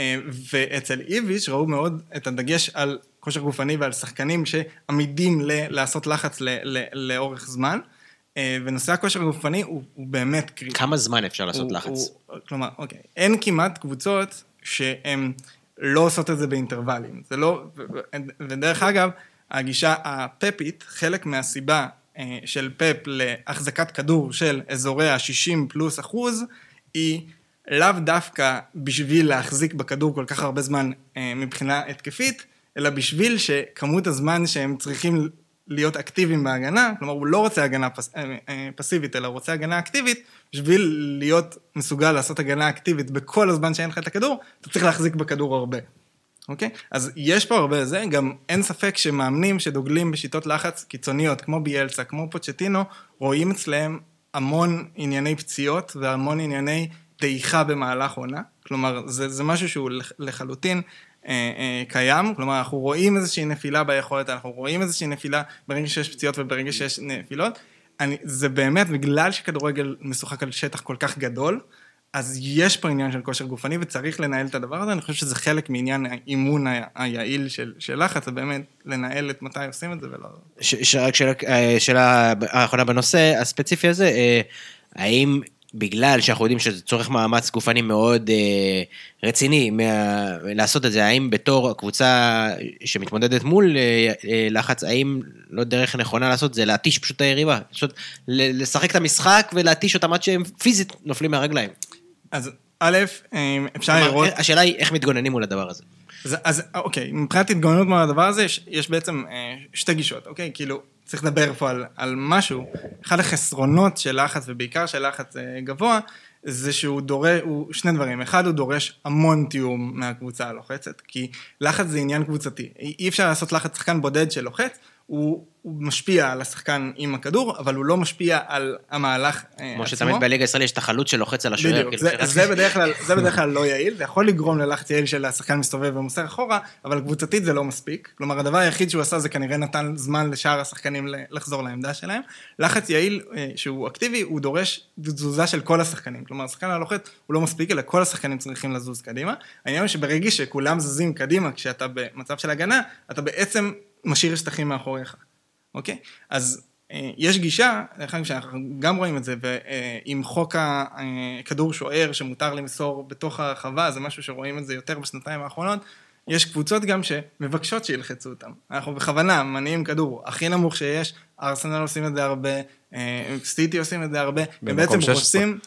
[SPEAKER 3] אה, ואצל איביץ' ראו מאוד את הדגש על כושר גופני ועל שחקנים שעמידים ל- לעשות לחץ ל- ל- לאורך זמן. אה, ונושא הכושר הגופני הוא, הוא באמת קריטי.
[SPEAKER 5] כמה זמן אפשר לעשות
[SPEAKER 3] הוא,
[SPEAKER 5] לחץ?
[SPEAKER 3] הוא, כלומר, אוקיי, אין כמעט קבוצות שהן לא עושות את זה באינטרוולים. זה לא, ודרך אגב, הגישה הפפית, חלק מהסיבה אה, של פפ להחזקת כדור של אזורי ה-60 פלוס אחוז, היא לאו דווקא בשביל להחזיק בכדור כל כך הרבה זמן אה, מבחינה התקפית, אלא בשביל שכמות הזמן שהם צריכים להיות אקטיביים בהגנה, כלומר הוא לא רוצה הגנה פס, אה, אה, פסיבית, אלא הוא רוצה הגנה אקטיבית, בשביל להיות מסוגל לעשות הגנה אקטיבית בכל הזמן שאין לך את הכדור, אתה צריך להחזיק בכדור הרבה. אוקיי? אז יש פה הרבה זה, גם אין ספק שמאמנים שדוגלים בשיטות לחץ קיצוניות, כמו ביאלצה, כמו פוצ'טינו, רואים אצלם המון ענייני פציעות והמון ענייני דעיכה במהלך עונה. כלומר, זה, זה משהו שהוא לחלוטין אה, אה, קיים, כלומר אנחנו רואים איזושהי נפילה ביכולת, אנחנו רואים איזושהי נפילה ברגע שיש פציעות וברגע שיש נפילות. אני, זה באמת בגלל שכדורגל משוחק על שטח כל כך גדול, אז יש פה עניין של כושר גופני וצריך לנהל את הדבר הזה, אני חושב שזה חלק מעניין האימון היעיל של, של לחץ, זה באמת לנהל את מתי עושים את זה ולא...
[SPEAKER 5] רק שאלה, אה, האחרונה בנושא הספציפי הזה, האם בגלל שאנחנו יודעים שזה צורך מאמץ גופני מאוד אה, רציני מה, לעשות את זה, האם בתור קבוצה שמתמודדת מול אה, אה, לחץ, האם לא דרך נכונה לעשות זה להתיש פשוט את היריבה, פשוט לשחק את המשחק ולהתיש אותם עד שהם פיזית נופלים מהרגליים.
[SPEAKER 3] אז א', אה, אפשר לראות...
[SPEAKER 5] השאלה היא איך מתגוננים מול הדבר הזה.
[SPEAKER 3] אז, אז אוקיי, מבחינת התגוננות מול הדבר הזה, יש, יש בעצם אה, שתי גישות, אוקיי? כאילו, צריך לדבר פה על, על משהו. אחד החסרונות של לחץ, ובעיקר של לחץ אה, גבוה, זה שהוא דורש, הוא שני דברים. אחד, הוא דורש המון תיאום מהקבוצה הלוחצת, כי לחץ זה עניין קבוצתי. אי אפשר לעשות לחץ שחקן בודד שלוחץ, הוא, הוא משפיע על השחקן עם הכדור, אבל הוא לא משפיע על המהלך
[SPEAKER 5] כמו
[SPEAKER 3] עצמו.
[SPEAKER 5] כמו שתמיד בליגה הישראלית יש את החלוץ שלוחץ על השוער.
[SPEAKER 3] בדיוק,
[SPEAKER 5] כאילו
[SPEAKER 3] זה, זה, בדרך כלל, זה בדרך כלל לא יעיל, זה יכול לגרום ללחץ יעיל של השחקן מסתובב ומוסר אחורה, אבל קבוצתית זה לא מספיק. כלומר, הדבר היחיד שהוא עשה זה כנראה נתן זמן לשאר השחקנים לחזור לעמדה שלהם. לחץ יעיל אה, שהוא אקטיבי, הוא דורש תזוזה של כל השחקנים. כלומר, השחקן הלוחץ הוא לא מספיק, אלא כל השחקנים צריכים לזוז קדימה. העניין הוא שברגע שכולם זזים קדימה, כשאתה במצב של הגנה, אתה בעצם משאיר שטחים מאחוריך. אוקיי? אז אה, יש גישה, דרך אגב שאנחנו גם רואים את זה, ועם חוק הכדור שוער שמותר למסור בתוך הרחבה, זה משהו שרואים את זה יותר בשנתיים האחרונות, יש קבוצות גם שמבקשות שילחצו אותם. אנחנו בכוונה מניעים כדור הכי נמוך שיש, ארסנל עושים את זה הרבה, אה, סיטי עושים את זה הרבה, הם בעצם
[SPEAKER 4] 16.
[SPEAKER 3] רוצים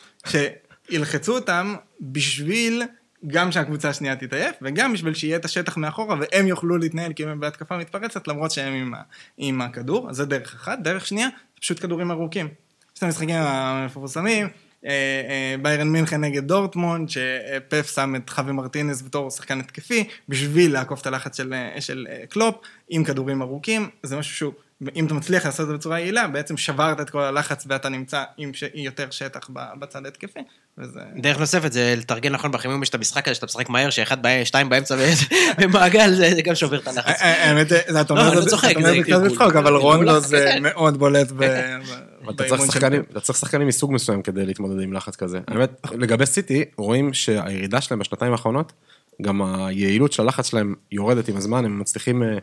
[SPEAKER 3] שילחצו אותם בשביל גם שהקבוצה השנייה תתעייף, וגם בשביל שיהיה את השטח מאחורה, והם יוכלו להתנהל כאילו הם בהתקפה מתפרצת, למרות שהם עם, עם הכדור, אז זה דרך אחת. דרך שנייה, זה פשוט כדורים ארוכים. יש את המשחקים המפורסמים, אה, אה, ביירן מינכן נגד דורטמונד, שפף שם את חווי מרטינס בתור שחקן התקפי, בשביל לעקוף את הלחץ של, אה, של אה, קלופ, עם כדורים ארוכים, זה משהו שהוא, אם אתה מצליח לעשות את זה בצורה יעילה, בעצם שברת את כל הלחץ ואתה נמצא עם ש... יותר שטח ב- בצד ההתקפי, וזה...
[SPEAKER 5] דרך נוספת זה לתרגל נכון בחימום, יש את המשחק הזה שאתה משחק מהר, שאחד, בא- שתיים באמצע במעגל, זה גם שובר את הלחץ.
[SPEAKER 3] האמת, זה אתה
[SPEAKER 5] לא,
[SPEAKER 3] אומר את
[SPEAKER 5] לא
[SPEAKER 3] זה
[SPEAKER 5] צוחק, זה
[SPEAKER 3] קצת
[SPEAKER 5] גלגול.
[SPEAKER 3] בצחוק, אבל
[SPEAKER 5] גלגול
[SPEAKER 3] רונדו
[SPEAKER 5] לחץ
[SPEAKER 3] זה. מאוד בולט ב-
[SPEAKER 4] אבל אתה צריך
[SPEAKER 3] באימון.
[SPEAKER 4] אתה צריך שחקנים מסוג מסוים כדי להתמודד עם לחץ כזה. האמת, לגבי סיטי, רואים שהירידה שלהם בשנתיים האחרונות, גם היעילות של הלחץ שלהם יורדת עם הזמן, הם מצליחים אה,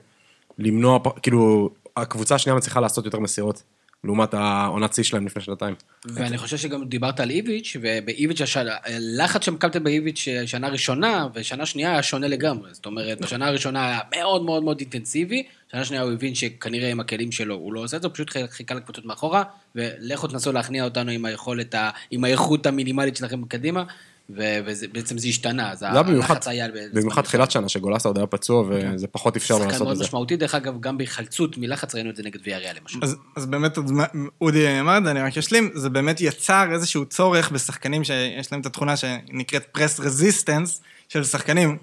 [SPEAKER 4] למנוע, כאילו, הקבוצה השנייה מצליחה לעשות יותר מסירות, לעומת העונת שיא שלהם לפני שנתיים.
[SPEAKER 1] ואני חושב שגם דיברת על איביץ', ובאיביץ', הלחץ שמקמתם באיביץ' שנה ראשונה, ושנה שנייה היה שונה לגמרי. זאת אומרת, בשנה הראשונה היה מאוד מאוד מאוד אינטנסיבי, שנה שנייה הוא הבין שכנראה עם הכלים שלו הוא לא עושה את זה, הוא פשוט חיכה לקבוצות מאחורה, ולכו תנסו להכניע אותנו עם היכולת, עם האיכות המינימלית שלכם קדימה, ובעצם זה השתנה, אז
[SPEAKER 4] זה היה במיוחד,
[SPEAKER 1] הלחץ היה...
[SPEAKER 4] במיוחד
[SPEAKER 1] מסוים.
[SPEAKER 4] תחילת שנה, שגולסה עוד היה פצוע, וזה פחות אפשר
[SPEAKER 1] שחקן
[SPEAKER 4] לעשות
[SPEAKER 1] מאוד
[SPEAKER 4] את זה.
[SPEAKER 1] משמעותי, דרך אגב, גם בהיחלצות מלחץ ראינו את זה נגד ויאריאל למשל.
[SPEAKER 3] אז, באמת, אודי אמר את זה, אני רק אשלים, זה באמת יצר איזשהו צורך בשחקנים שיש להם את התכונה שנקראת פרס רזיסטנס, של שחקנים,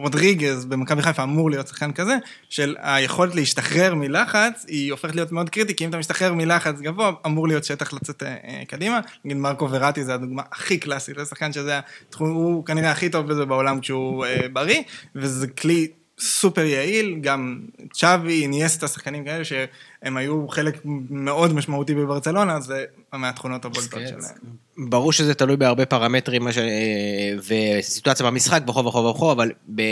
[SPEAKER 3] ורודריגז במכבי חיפה אמור להיות שחקן כזה, של היכולת להשתחרר מלחץ, היא הופכת להיות מאוד קריטית, כי אם אתה משתחרר מלחץ גבוה, אמור להיות שטח לצאת אה, אה, קדימה. נגיד מרקו וראטי זה הדוגמה הכי קלאסית לשחקן שזה, התחום- הוא כנראה הכי טוב בזה בעולם כשהוא אה, בריא, וזה כלי סופר יעיל, גם צ'אבי, אינייסטה, שחקנים כאלה שהם היו חלק מאוד משמעותי בברצלונה, זה מהתכונות הבולטות
[SPEAKER 1] כן,
[SPEAKER 3] שלהם.
[SPEAKER 5] ברור שזה תלוי בהרבה פרמטרים ש... וסיטואציה במשחק וכו' וכו' וכו', אבל ב...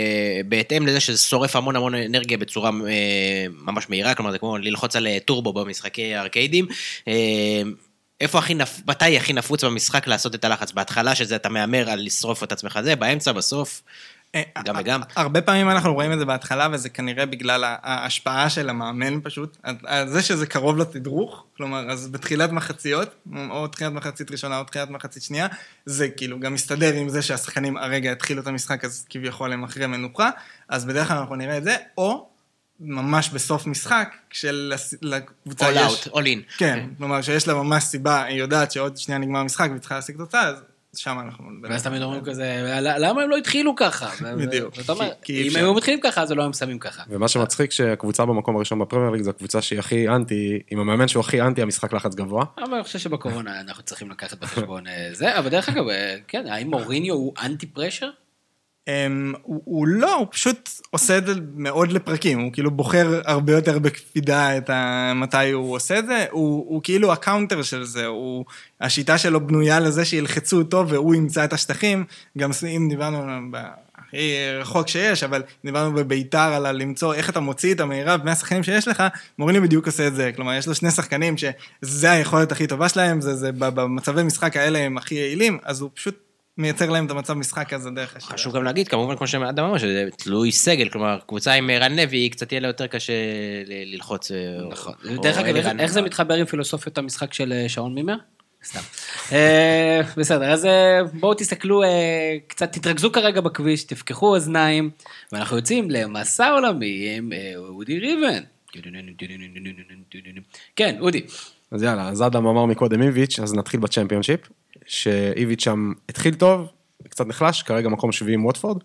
[SPEAKER 5] בהתאם לזה שזה שורף המון המון אנרגיה בצורה אה, ממש מהירה, כלומר זה כמו ללחוץ על אה, טורבו במשחקי ארקיידים. אה, איפה הכי נפ... מתי הכי נפוץ במשחק לעשות את הלחץ? בהתחלה שזה אתה מהמר על לשרוף את עצמך זה, באמצע, בסוף.
[SPEAKER 3] אה,
[SPEAKER 5] גם וגם.
[SPEAKER 3] הרבה פעמים אנחנו רואים את זה בהתחלה, וזה כנראה בגלל ההשפעה של המאמן פשוט. זה שזה קרוב לתדרוך, כלומר, אז בתחילת מחציות, או תחילת מחצית ראשונה או תחילת מחצית שנייה, זה כאילו גם מסתדר עם זה שהשחקנים הרגע התחילו את המשחק, אז כביכול הם אחרי מנוחה, אז בדרך כלל אנחנו נראה את זה, או ממש בסוף משחק, כשלקבוצה
[SPEAKER 5] all
[SPEAKER 3] יש...
[SPEAKER 5] out, all in.
[SPEAKER 3] כן, כלומר שיש לה ממש סיבה, היא יודעת שעוד שנייה נגמר המשחק והיא צריכה להשיג תוצאה, אז שם אנחנו...
[SPEAKER 1] ואז תמיד אומרים כזה, "ל- למה הם לא התחילו ככה?
[SPEAKER 3] בדיוק.
[SPEAKER 1] אם. היו מתחילים ככה, אז לא היו שמים ככה.
[SPEAKER 4] ומה שמצחיק שהקבוצה במקום הראשון בפרמייר ליג זו הקבוצה שהיא הכי אנטי, עם המאמן שהוא הכי אנטי המשחק לחץ גבוה.
[SPEAKER 1] אבל אני חושב שבקורונה אנחנו צריכים לקחת בחשבון אה, זה, אבל דרך אגב, אה, כן, האם מוריניו הוא אנטי pressure?
[SPEAKER 3] Um, הוא, הוא לא, הוא פשוט עושה את זה מאוד לפרקים, הוא כאילו בוחר הרבה יותר בקפידה את ה... מתי הוא עושה את זה, הוא, הוא כאילו ה counter של זה, הוא, השיטה שלו בנויה לזה שילחצו אותו והוא ימצא את השטחים, גם אם דיברנו ב- הכי רחוק שיש, אבל דיברנו בביתר על למצוא איך אתה מוציא את המירב מהשחקנים שיש לך, מוריני בדיוק עושה את זה, כלומר יש לו שני שחקנים שזה היכולת הכי טובה שלהם, זה, זה במצבי משחק האלה הם הכי יעילים, אז הוא פשוט מייצר להם את המצב משחק הזה דרך השיטה.
[SPEAKER 5] חשוב גם להגיד, כמובן, כמו שאדם אמר, שזה תלוי סגל, כלומר, קבוצה עם רן לוי, קצת יהיה לה יותר קשה ל- ללחוץ. אה,
[SPEAKER 1] נכון.
[SPEAKER 5] או-
[SPEAKER 1] דרך אגב, איך- זה מתחבר עם פילוסופיות המשחק של אה, שעון מימר? סתם. אה, בסדר, אז בואו תסתכלו, קצת תתרכזו כרגע בכביש, תפקחו אוזניים, ואנחנו יוצאים למסע עולמי עם אודי ריבן. כן, אודי.
[SPEAKER 4] אז יאללה, אז אדם אמר מקודם איביץ', אז נתחיל בצ'מפיונשיפ, שאיביץ' שם התחיל טוב, קצת נחלש, כרגע מקום שביעי עם ווטפורד,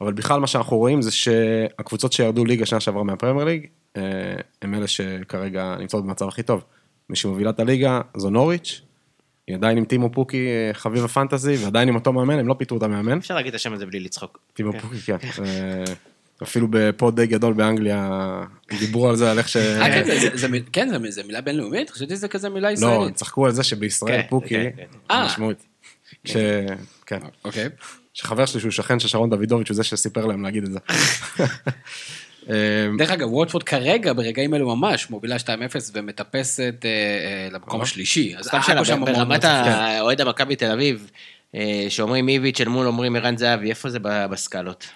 [SPEAKER 4] אבל בכלל מה שאנחנו רואים זה שהקבוצות שירדו ליגה שנה שעברה מהפרמייר ליג, אה, הם אלה שכרגע נמצאות במצב הכי טוב. מי שמובילה את הליגה זו נוריץ', היא עדיין עם טימו פוקי, אה, חביב הפנטזי, ועדיין עם אותו מאמן, הם לא פיטרו את המאמן.
[SPEAKER 5] אפשר להגיד את השם הזה בלי לצחוק.
[SPEAKER 4] טימו פוקי, כן. אפילו בפוד די גדול באנגליה, דיברו על זה, על איך ש...
[SPEAKER 1] אה, כן, זה- כן, זה- מילה בינלאומית? חשבתי שזה כזה מילה
[SPEAKER 4] לא,
[SPEAKER 1] ישראלית.
[SPEAKER 4] הם צחקו על זה שבישראל
[SPEAKER 5] כן,
[SPEAKER 4] פוקי,
[SPEAKER 5] כן, כן.
[SPEAKER 1] אה.
[SPEAKER 4] משמעות. ש... כן.
[SPEAKER 1] אוקיי.
[SPEAKER 4] שחבר שלי שהוא שכן של שרון דוידוביץ' הוא זה שסיפר להם להגיד את זה. אה,
[SPEAKER 1] דרך אגב, ווטפורד כרגע, ברגעים אלו ממש, מובילה 2-0 ומטפסת אה, למקום השלישי. אז
[SPEAKER 5] סתם שאלה, ברמת. האוהד המכבי תל אביב, שאומרים איביץ' אל מול אומרים ערן זהבי, איפה זה בסקלות?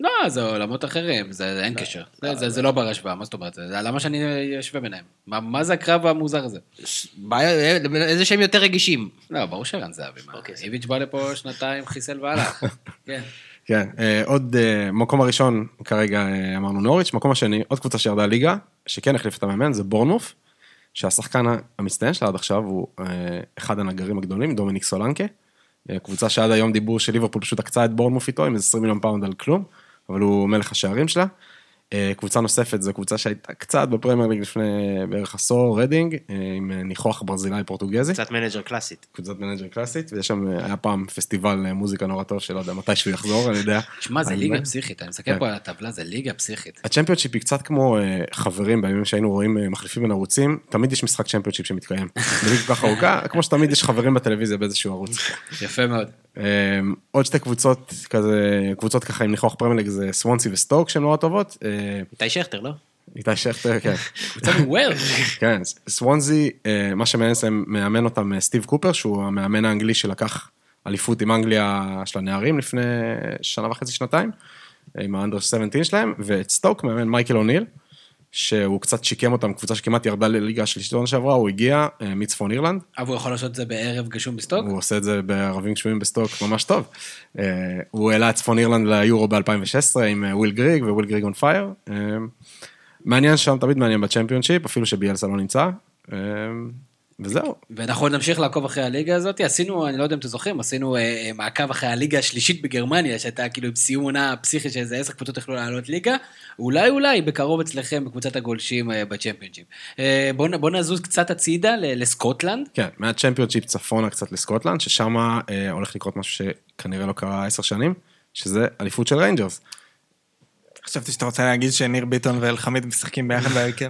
[SPEAKER 1] לא, זה עולמות אחרים, זה אין קשר. זה- זה- זה לא בר השוואה, מה זאת אומרת? למה שאני אשווה ביניהם? מה- זה הקרב המוזר הזה?
[SPEAKER 5] בעיה, איזה שהם יותר רגישים.
[SPEAKER 1] לא, ברור שערן זהבי.
[SPEAKER 5] אוקיי.
[SPEAKER 1] איביץ' בא לפה שנתיים, חיסל והלך. כן.
[SPEAKER 4] כן, אה, עוד אה, מקום הראשון, כרגע אה, אמרנו נוריץ', מקום השני, עוד קבוצה שירדה ליגה, שכן החליף את המאמן, זה בורנמות', שהשחקן המצטיין שלה עד עכשיו הוא אה, אחד הנג'רים הגדולים, דומיניק סולנקה. אה, קבוצה שעד היום דיברו שליברפול פשוט עקצה את בורנמות' איתו עם איזה 20 מיליון פאונד על כלום, אבל הוא מלך השערים שלה. אה, קבוצה נוספת זו קבוצה שהייתה קצת בפרמייר ליג לפני בערך עשור, רדינג, אה, עם אה, ניחוח ברזילאי פורטוגזי.
[SPEAKER 5] קצת מנג'ר קלאסית.
[SPEAKER 4] קבוצת מנג'ר קלאסית, ויש שם, היה פעם פסטיבל מוזיקה נורא טוב, שלא יודע מתי שהוא יחזור, אני יודע.
[SPEAKER 1] שמע, זה
[SPEAKER 4] אחלה
[SPEAKER 1] ליגה. פסיכית, אני מסתכל
[SPEAKER 4] כן.
[SPEAKER 1] פה על הטבלה, זה ליגה פסיכית.
[SPEAKER 4] הצ'מפיונשיפ היא קצת כמו חברים בימים שהיינו היינו מחליפים בין ערוצים, תמיד יש משחק צ'מפיונשיפ שמתקיים. בליגה כל כך ארוכה, כמו שתמיד יש חברים בטלוויזיה באיזשהו ערוץ.
[SPEAKER 1] יפה מאוד.
[SPEAKER 4] אה, עוד שתי קבוצות כזה, קבוצות ככה עם ניחוח פרמייר ליג זה סוונסי וסטוק שהן נורא טובות. אה,
[SPEAKER 5] איתי שכטר, לא?
[SPEAKER 4] איתי שכטר, כן.
[SPEAKER 1] קבוצה מוויילס.
[SPEAKER 4] כן, סוונזי, אה, מה שמעניין זה מאמן אותם אה, סטיב קופר, שהוא המאמן האנגלי שלקח אליפות עם אנגליה של הנערים לפני שנה וחצי, שנתיים, עם ה under 17 שלהם, ואת סטוק מאמן מייקל אוניל, שהוא קצת שיקם אותם, קבוצה שכמעט ירדה לליגה השלישית עונה שעברה, הוא הגיע אה, מצפון אירלנד,
[SPEAKER 1] אבל הוא יכול לעשות את זה בערב גשום בסטוק?
[SPEAKER 4] הוא עושה את זה בערבים גשומים בסטוק ממש טוב. אה, הוא העלה את צפון אירלנד ליורו ב-2016 עם אה, וויל גריג וויל גריג on fire. אה, מעניין שם, תמיד מעניין בצ'מפיונשיפ, אפילו שביאלסה לא נמצא. וזהו.
[SPEAKER 1] ואנחנו נמשיך לעקוב אחרי הליגה הזאת. עשינו, אני לא יודע אם אתם זוכרים, עשינו אה, אה, מעקב אחרי הליגה השלישית בגרמניה, שהייתה כאילו עם סיום עונה פסיכית שאיזה עשר קבוצות יכלו לעלות ליגה. אולי אולי בקרוב אצלכם בקבוצת הגולשים אה, בצ'מפיונשיפ. אה, בואו בואו נזוז קצת הצידה ל- לסקוטלנד.
[SPEAKER 4] כן, מהצ'מפיונשיפ צפונה קצת לסקוטלנד, ששם אה, הולך לקרות משהו שכנראה לא קרה עשר שנים, שזה אליפות של ריינג'רס.
[SPEAKER 3] חשבתי שאתה רוצה להגיד שניר ביטון ואלחמד משחקים ביחד בהרכב.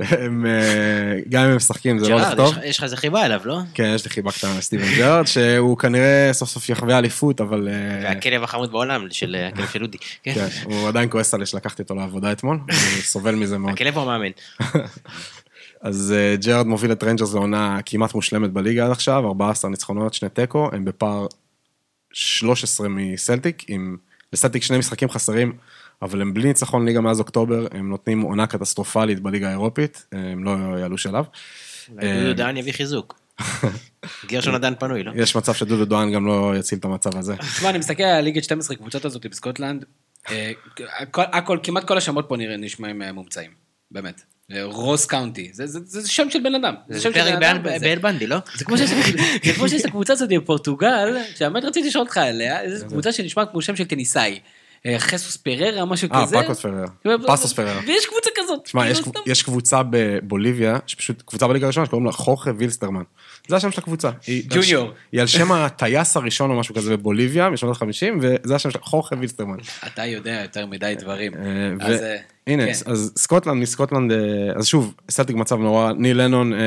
[SPEAKER 4] הם, אה, גם אם הם משחקים זה לא הולך
[SPEAKER 5] לג'רארד
[SPEAKER 4] טוב.
[SPEAKER 5] יש לך- איזה חיבה אליו, לא?
[SPEAKER 4] כן, יש לי חיבה קטנה לסטיבן ג'רארד, שהוא כנראה סוף סוף יחווה אליפות, אבל... אה,
[SPEAKER 5] והכלב החמוד בעולם, של אה, הכלב של אודי. כן.
[SPEAKER 4] כן, הוא עדיין כועס עלי שלקחתי אותו לעבודה אתמול, הוא סובל מזה מאוד.
[SPEAKER 5] הכלב הוא המאמן.
[SPEAKER 4] אז ג'רארד מוביל את ריינג'רס לעונה כמעט מושלמת בליגה עד עכשיו, 14 ניצחונות, שני תיקו, הם בפער 13 מסלטיק, עם לסלטיק שני משחקים חסרים, אבל הם בלי ניצחון ליגה מאז אוקטובר, הם נותנים עונה קטסטרופלית בליגה האירופית, אה, הם לא יעלו שלב. אה,
[SPEAKER 5] דודו דהן יביא חיזוק. גרשון עדן פנוי, לא?
[SPEAKER 4] יש מצב שדודו דהן גם לא יציל את המצב הזה.
[SPEAKER 1] תשמע, אני מסתכל על הליגת 12 קבוצות הזאת בסקוטלנד, אה, הכל, כמעט כל השמות פה נשמעים אה, מומצאים, באמת. אה, רוס קאונטי, זה, זה, זה שם של בן אדם.
[SPEAKER 5] זה
[SPEAKER 1] שם של
[SPEAKER 5] פרק
[SPEAKER 1] בן אדם,
[SPEAKER 5] באל- בנדי, לא?
[SPEAKER 1] זה כמו שיש זה כמו שיש את הקבוצה הזאת בפורטוגל, שבאמת רציתי לשאול אותך עליה, זו קבוצה שנשמעת כמו שם של טניסאי. אה, פסוס פררה, משהו
[SPEAKER 4] אה,
[SPEAKER 1] כזה.
[SPEAKER 4] פאקוס פררה. פסוס פררה.
[SPEAKER 1] ויש קבוצה כזאת.
[SPEAKER 4] תשמע,
[SPEAKER 1] כאילו,
[SPEAKER 4] יש, קבוצה בבוליביה, שפשוט, קבוצה בליגה הראשונה שקוראים לה חורחה וילסטרמן. זה השם של הקבוצה.
[SPEAKER 1] ג'וניור.
[SPEAKER 4] היא על שם הטייס הראשון או משהו כזה בבוליביה, משנות ה-50, וזה השם של חורחה וילסטרמן.
[SPEAKER 1] אתה יודע יותר מדי דברים.
[SPEAKER 4] אה,
[SPEAKER 1] אה,
[SPEAKER 4] הנה,
[SPEAKER 1] כן.
[SPEAKER 4] אז סקוטלנד, מסקוטלנד, אה, אז שוב, סלטיק מצב נורא, ניל לנון, אה,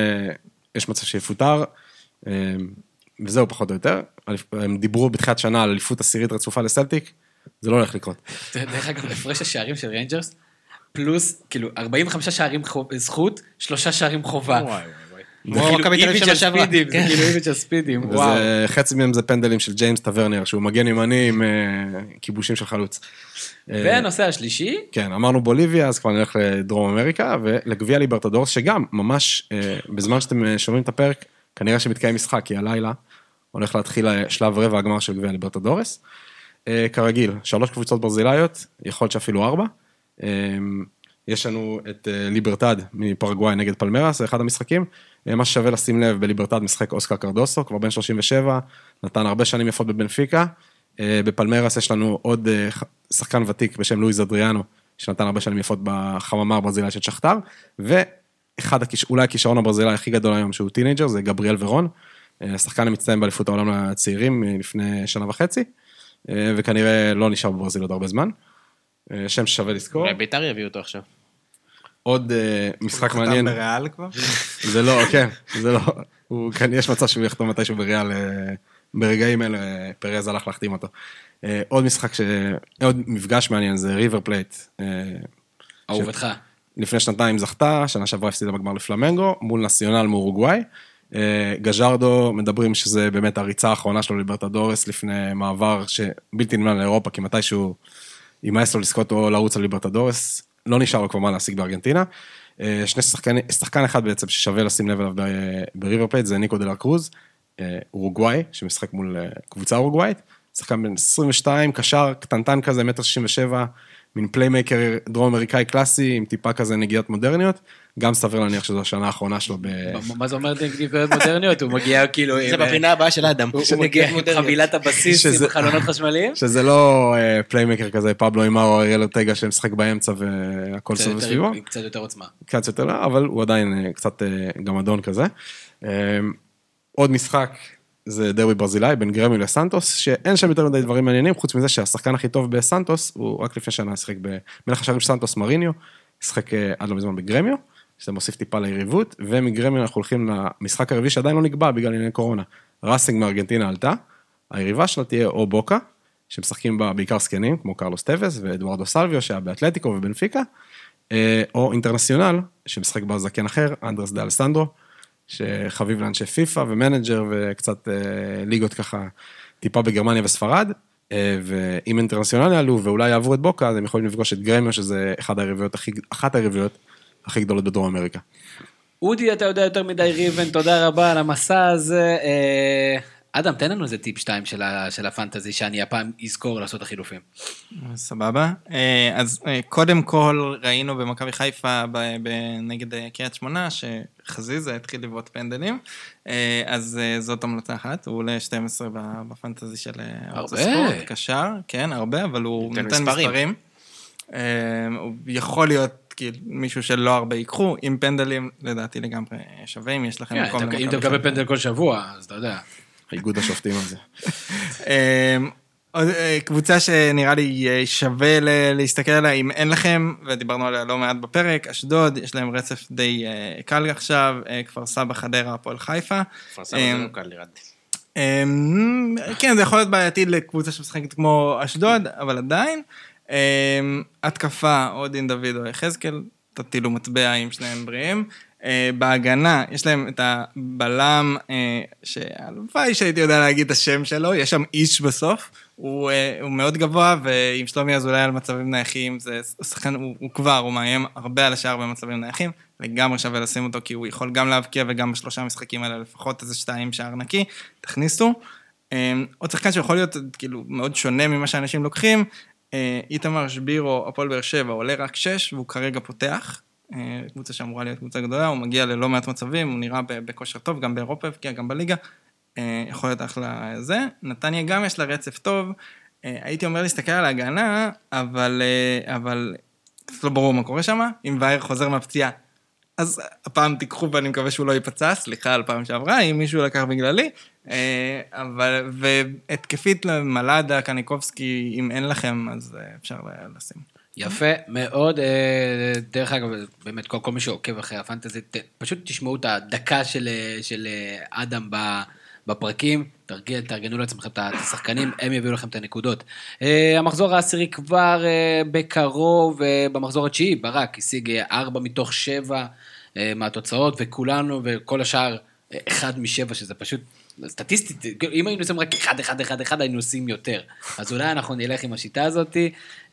[SPEAKER 4] יש מצב שיפוטר, אה, וזהו פחות או יותר. הם דיברו בתחילת שנה על אליפות עשירית רצופה לסלטיק, זה לא הולך לקרות.
[SPEAKER 1] דרך אגב, הפרש השערים של ריינג'רס, פלוס, כאילו, 45 שערים זכות, שלושה שערים חובה.
[SPEAKER 5] כמו
[SPEAKER 1] זה כאילו
[SPEAKER 5] מכבי תל אביב שנה שעברה.
[SPEAKER 1] זה. כאילו איביץ' על ספידים, וואו.
[SPEAKER 4] חצי מהם זה פנדלים של ג'יימס טברנייר, שהוא מגן ימני עם אה, כיבושים של חלוץ. אה,
[SPEAKER 1] והנושא השלישי,
[SPEAKER 4] כן, אמרנו בוליביה, אז כבר נלך לדרום אמריקה, ולגביע ליברטדורס, שגם, ממש, אה, בזמן שאתם שומעים את הפרק, כנראה שמתקיים משחק, כי הלילה הולך להתחיל שלב רבע הגמר של גביע ליברטדורס. אה, כרגיל, שלוש קבוצות ברזילאיות, יכול להיות שאפילו ארבע. אה, יש לנו את אה, ליברטד מפרגוואי נגד פלמרס, זה אחד המשחקים. מה ששווה לשים לב, בליברטד משחק אוסקר קרדוסו, כבר בן 37, נתן הרבה שנים יפות בבנפיקה. בפלמרס יש לנו עוד שחקן ותיק בשם לואיז אדריאנו, שנתן הרבה שנים יפות בחממה הברזילאית של שכתר, ואחד, אולי הכישרון הברזילאי הכי גדול היום שהוא טינג'ר, זה גבריאל ורון, השחקן המצטיין באליפות העולם לצעירים לפני שנה וחצי, וכנראה לא נשאר בברזיל עוד הרבה זמן. אה, שם ששווה לזכור.
[SPEAKER 5] אולי ביתר יביאו אותו עכשיו.
[SPEAKER 4] עוד אה, משחק
[SPEAKER 3] חתם
[SPEAKER 4] מעניין,
[SPEAKER 3] בריאל כבר?
[SPEAKER 4] זה לא, כן, זה לא, הוא, כן, יש מצב שהוא יחתום מתישהו בריאל, אה, ברגעים אלה אה, פרז הלך להחתים אותו. אה, עוד משחק, ש... עוד מפגש מעניין זה ריבר פלייט. אה,
[SPEAKER 1] אהובתך.
[SPEAKER 4] לפני שנתיים זכתה, שנה שעברה הפסידה בגמר לפלמנגו, מול נציונל מאורוגוואי. אה, גז'ארדו, מדברים שזה באמת הריצה האחרונה שלו לליברטדורס לפני מעבר שבלתי נמנע לאירופה, כי מתישהו יימאס לו לזכות או לרוץ על ליברטדורס, לא נשאר לו כבר מה להשיג בארגנטינה. אה, שני שחקנים, שחקן אחד בעצם ששווה לשים לב אליו ב- בריבר פלייט זה ניקו דלה קרוז, אה, אורוגוואי, שמשחק מול אה, קבוצה אורוגוואית, שחקן בן 22, קשר קטנטן כזה, מטר 67, מין פליימייקר דרום אמריקאי קלאסי, עם טיפה כזה נגיעות מודרניות, גם סביר להניח שזו השנה האחרונה שלו ב...
[SPEAKER 1] מה זה אומר נקודות מודרניות? הוא מגיע כאילו...
[SPEAKER 5] זה
[SPEAKER 1] עם-
[SPEAKER 5] בפינה הבאה של אדם.
[SPEAKER 1] הוא מגיע עם חבילת הבסיס עם חלונות חשמליים?
[SPEAKER 4] שזה לא אה, פליימייקר כזה, פבלו איימאר או אריאל אורטגה שמשחק באמצע והכל
[SPEAKER 1] יותר-
[SPEAKER 4] סביבו.
[SPEAKER 1] עם קצת יותר עוצמה.
[SPEAKER 4] קצת יותר לא, אבל הוא עדיין אה, קצת אה, גמדון כזה. אה, עוד משחק זה דרבי ברזילאי בין גרמיו לסנטוס, שאין שם יותר מדי דברים מעניינים, חוץ מזה שהשחקן הכי טוב בסנטוס, הוא רק לפני שנה שיחק במלך השערים של סנטוס מריניו, שיחק אה, עד לא מזמן בגרמיו, שזה מוסיף טיפה ליריבות, ומגרמיו אנחנו הולכים למשחק הרביעי שעדיין לא נקבע בגלל ענייני קורונה. ראסינג מארגנטינה עלתה, היריבה שלה תהיה או בוקה, שמשחקים בה בעיקר זקנים, כמו קרלוס טווס ואדוארדו סלוויו, שהיה באתלטיקו ובבנפיקה, אה, או אינטרנציונל, שמשחק בה זקן אחר, אנדרס דה אלסנדרו, שחביב לאנשי פיפא ו manager וקצת אה, ליגות ככה, טיפה בגרמניה וספרד. אה, ואם אינטרנציונל יעלו ואולי יעברו את בוקה, אז הם יכולים לפגוש את גרמיו, שזה אחד היריבויות אחת היריבויות הכי גדולות בדרום אמריקה.
[SPEAKER 1] אודי, אתה יודע יותר מדי ריבן, תודה רבה על המסע הזה. אה, אדם, תן לנו איזה טיפ שתיים של ה- של ה fantasy, שאני הפעם אזכור לעשות את החילופים.
[SPEAKER 3] סבבה. אה, אז אה, קודם כל ראינו במכבי חיפה נגד קריית שמונה, שחזיזה התחיל לבעוט פנדלים, אז זאת המלצה אחת, הוא עולה 12 ב- בפנטזי של ערוץ. הספורט, קשר, כן, הרבה, אבל הוא
[SPEAKER 5] נותן מספרים.
[SPEAKER 3] מספרים. הוא יכול להיות כאילו מישהו שלא הרבה ייקחו, עם פנדלים לדעתי לגמרי שווה, אם יש לכם
[SPEAKER 1] כן,
[SPEAKER 3] מקום
[SPEAKER 1] אם אתה מקבל. פנדל כל שבוע, אז אתה יודע.
[SPEAKER 4] איגוד השופטים הזה.
[SPEAKER 3] אמ, עוד, אה, קבוצה שנראה לי שווה ל- להסתכל עליה, אם אין לכם, ודיברנו עליה לא מעט בפרק, אשדוד, יש להם רצף די אה, קל עכשיו, אה, כפר סבא, חדרה, הפועל חיפה.
[SPEAKER 5] כפר סבא זה
[SPEAKER 3] אמ,
[SPEAKER 5] לא קל נראה לי.
[SPEAKER 3] אמ, כן, זה יכול להיות בעייתי לקבוצה שמשחקת כמו אשדוד, אבל עדיין. אמ, התקפה, או דין דוד או יחזקאל, תטילו מטבע אם שניהם בריאים. אה, בהגנה, יש להם את הבלם, אה, שהלוואי שהייתי יודע להגיד את השם שלו, יש שם איש בסוף, הוא, אה, הוא מאוד גבוה, ועם שלומי אזולאי על מצבים נייחים, זה שחקן, הוא, הוא כבר, הוא מאיים הרבה על השאר במצבים נייחים, לגמרי שווה לשים אותו, כי הוא יכול גם להבקיע וגם בשלושה המשחקים האלה לפחות איזה שתיים שער נקי, תכניסו. אה, עוד שחקן שיכול להיות כאילו מאוד שונה ממה שאנשים לוקחים, איתמר שבירו, הפועל באר שבע, עולה רק שש, והוא כרגע פותח. אה, קבוצה שאמורה להיות קבוצה גדולה, הוא מגיע ללא מעט מצבים, הוא נראה בכושר טוב, גם באירופה הבקיע, גם בליגה. אה, יכול להיות אחלה זה. נתניה גם יש לה רצף טוב. אה, הייתי אומר להסתכל על ההגנה, אבל, אה, אבל קצת לא ברור מה קורה שם. אם וייר חוזר מהפציעה, אז הפעם תיקחו ואני מקווה שהוא לא ייפצע, סליחה על פעם שעברה, אם מישהו לקח בגללי. אה, אבל, והתקפית למלאדה, קניקובסקי, אם אין לכם, אז אה, אפשר לשים.
[SPEAKER 1] יפה מאוד. אה, דרך אגב, באמת, כל, כל מי שעוקב אחרי הפנטזי, פשוט תשמעו את הדקה של, של אדם בפרקים, תרגיל, תארגנו לעצמכם את השחקנים, הם יביאו לכם את הנקודות. המחזור העשירי כבר בקרוב, במחזור התשיעי, ברק השיג אה, ארבע מתוך שבע אה, מהתוצאות, וכולנו וכל השאר, אה, אחד משבע, שזה פשוט... סטטיסטית, אם היינו עושים רק אחד, אחד, אחד, אחד, היינו עושים יותר. אז אולי אנחנו נלך עם השיטה הזאת,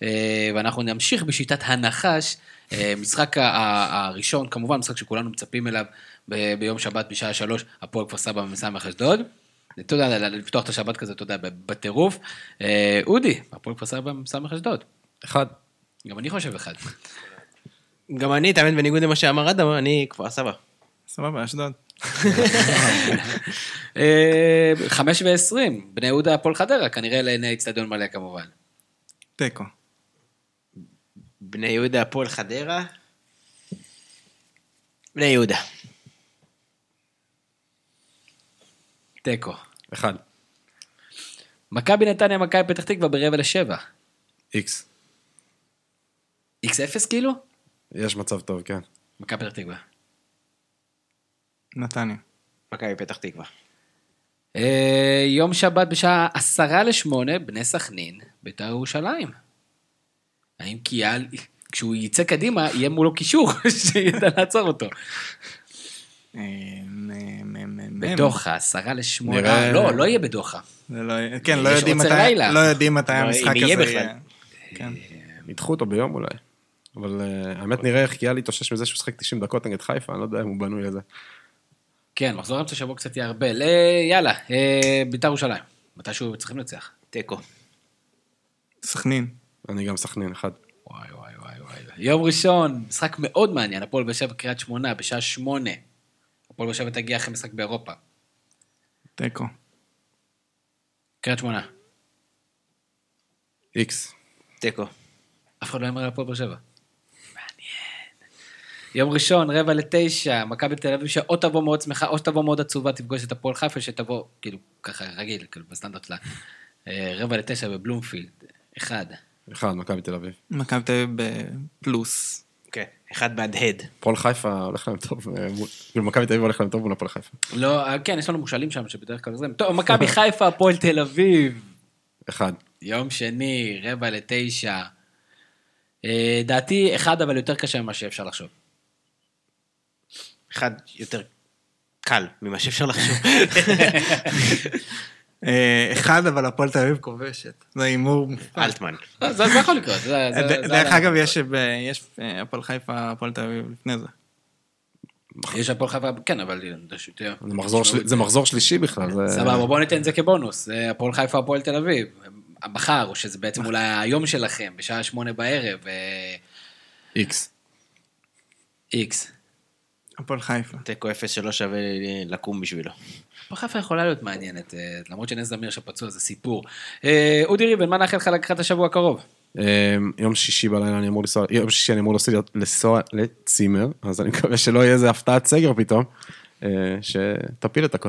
[SPEAKER 1] אה, ואנחנו נמשיך בשיטת הנחש. אה, משחק הראשון, כמובן, משחק שכולנו מצפים אליו ב- ביום שבת בשעה שלוש, הפועל כפר סבא ומסמך אשדוד. אתה יודע, לפתוח את השבת כזה, אתה יודע, בטירוף. אה, אודי, הפועל כפר סבא ומסמך אשדוד.
[SPEAKER 4] אחד.
[SPEAKER 1] גם אני חושב אחד.
[SPEAKER 5] גם אני, תאמין, בניגוד למה שאמר אדם, אני כפר סבא.
[SPEAKER 3] סבבה, אשדוד.
[SPEAKER 1] אה, חמש ועשרים, בני יהודה הפועל חדרה, כנראה לעיני אצטדיון מלא כמובן.
[SPEAKER 3] תיקו.
[SPEAKER 5] בני יהודה, הפועל חדרה. בני יהודה.
[SPEAKER 1] תיקו.
[SPEAKER 4] אחד.
[SPEAKER 1] מכבי נתניה, מכבי פתח תקווה ברבע לשבע.
[SPEAKER 4] איקס.
[SPEAKER 1] איקס אפס כאילו?
[SPEAKER 4] יש מצב טוב, כן.
[SPEAKER 1] מכבי פתח תקווה.
[SPEAKER 3] נתניה.
[SPEAKER 5] מכבי פתח תקווה.
[SPEAKER 1] אה, יום שבת בשעה עשרה לשמונה, בני סכנין, בית"ר ירושלים. האם קיאל, כשהוא יצא קדימה, יהיה מולו קישור שידע לעצור אותו.
[SPEAKER 3] אה,
[SPEAKER 1] בדוחה, עשרה לשמונה. אה, לא, לא יהיה בדוחה.
[SPEAKER 3] לא- כן, לא יודעים מתי. לא יודעים מתי
[SPEAKER 5] לא,
[SPEAKER 3] המשחק
[SPEAKER 5] אם יהיה
[SPEAKER 3] הזה
[SPEAKER 5] בכלל.
[SPEAKER 3] יהיה. כן.
[SPEAKER 4] ידחו אותו ביום אולי. אבל אה, האמת נראה איך קיאל התאושש מזה שהוא שחק 90 דקות נגד חיפה, אני לא יודע אם הוא בנוי לזה.
[SPEAKER 1] כן, מחזור אמצע שבוע קצת יהיה הרבה. יאללה, אה, בית"ר ירושלים. מתישהו צריכים לנצח.
[SPEAKER 5] תיקו.
[SPEAKER 3] סכנין.
[SPEAKER 4] אני גם סכנין, אחד.
[SPEAKER 1] וואי וואי וואי וואי. יום ראשון, משחק מאוד מעניין, הפועל באר שבע קריית שמונה, בשעה שמונה. הפועל באר שבע תגיע אחרי משחק באירופה.
[SPEAKER 3] תיקו.
[SPEAKER 1] קריית שמונה.
[SPEAKER 4] איקס.
[SPEAKER 5] תיקו.
[SPEAKER 1] אף אחד לא יאמר על הפועל באר שבע. יום ראשון, רבע לתשע, מכבי תל אביב שאו תבוא מאוד שמחה, או שתבוא מאוד עצובה, תפגוש את הפועל חיפה, שתבוא, כאילו, ככה רגיל, כאילו, בסטנדרט שלה. אה, רבע לתשע בבלומפילד, אחד.
[SPEAKER 4] אחד, מכבי תל אביב.
[SPEAKER 3] מכבי תל אביב בפלוס.
[SPEAKER 5] כן. אחד מהדהד.
[SPEAKER 4] הפועל חיפה הולך להם טוב, אה, כאילו מכבי תל אביב הולך להם טוב מול הפועל חיפה.
[SPEAKER 1] לא, אה, כן, יש לנו מושאלים שם שבדרך כלל זה. טוב, מכבי חיפה, הפועל תל אביב.
[SPEAKER 4] אחד.
[SPEAKER 1] יום שני, רבע לתשע. דעתי, אחד, אבל יותר קשה ממה שאפשר לחשוב.
[SPEAKER 5] אחד יותר קל ממה שאפשר לחשוב.
[SPEAKER 3] אה, אחד, אבל הפועל תל אביב כובשת. זה הימור.
[SPEAKER 5] אלטמן.
[SPEAKER 1] אה, זה זה יכול לקרות. זה- זה-
[SPEAKER 3] ד-
[SPEAKER 1] זה
[SPEAKER 3] דרך. אגב, יש אה, הפועל חיפה, הפועל תל אביב לפני זה.
[SPEAKER 1] יש הפועל חיפה, כן, אבל... זה
[SPEAKER 4] מחזור שלישי בכלל. זה-
[SPEAKER 1] סבבה, בוא ניתן את זה כבונוס. הפועל חיפה, הפועל תל אביב. מחר, או שזה בעצם אולי היום שלכם, בשעה שמונה בערב,
[SPEAKER 4] איקס.
[SPEAKER 1] איקס.
[SPEAKER 3] הפועל חיפה.
[SPEAKER 5] תיקו אפס שלא שווה לקום בשבילו.
[SPEAKER 1] הפועל חיפה יכולה להיות מעניינת, אה, למרות שנס זמיר שפצוע זה סיפור. אה, אודי ריבן, מה נאחל לך לקראת השבוע הקרוב?
[SPEAKER 4] אה, יום שישי בלילה אני אמור לנסוע, יום שישי אני אמור לנסוע- לצימר, אז אני מקווה שלא יהיה איזה הפתעת סגר פתאום, שתפיל את הכל.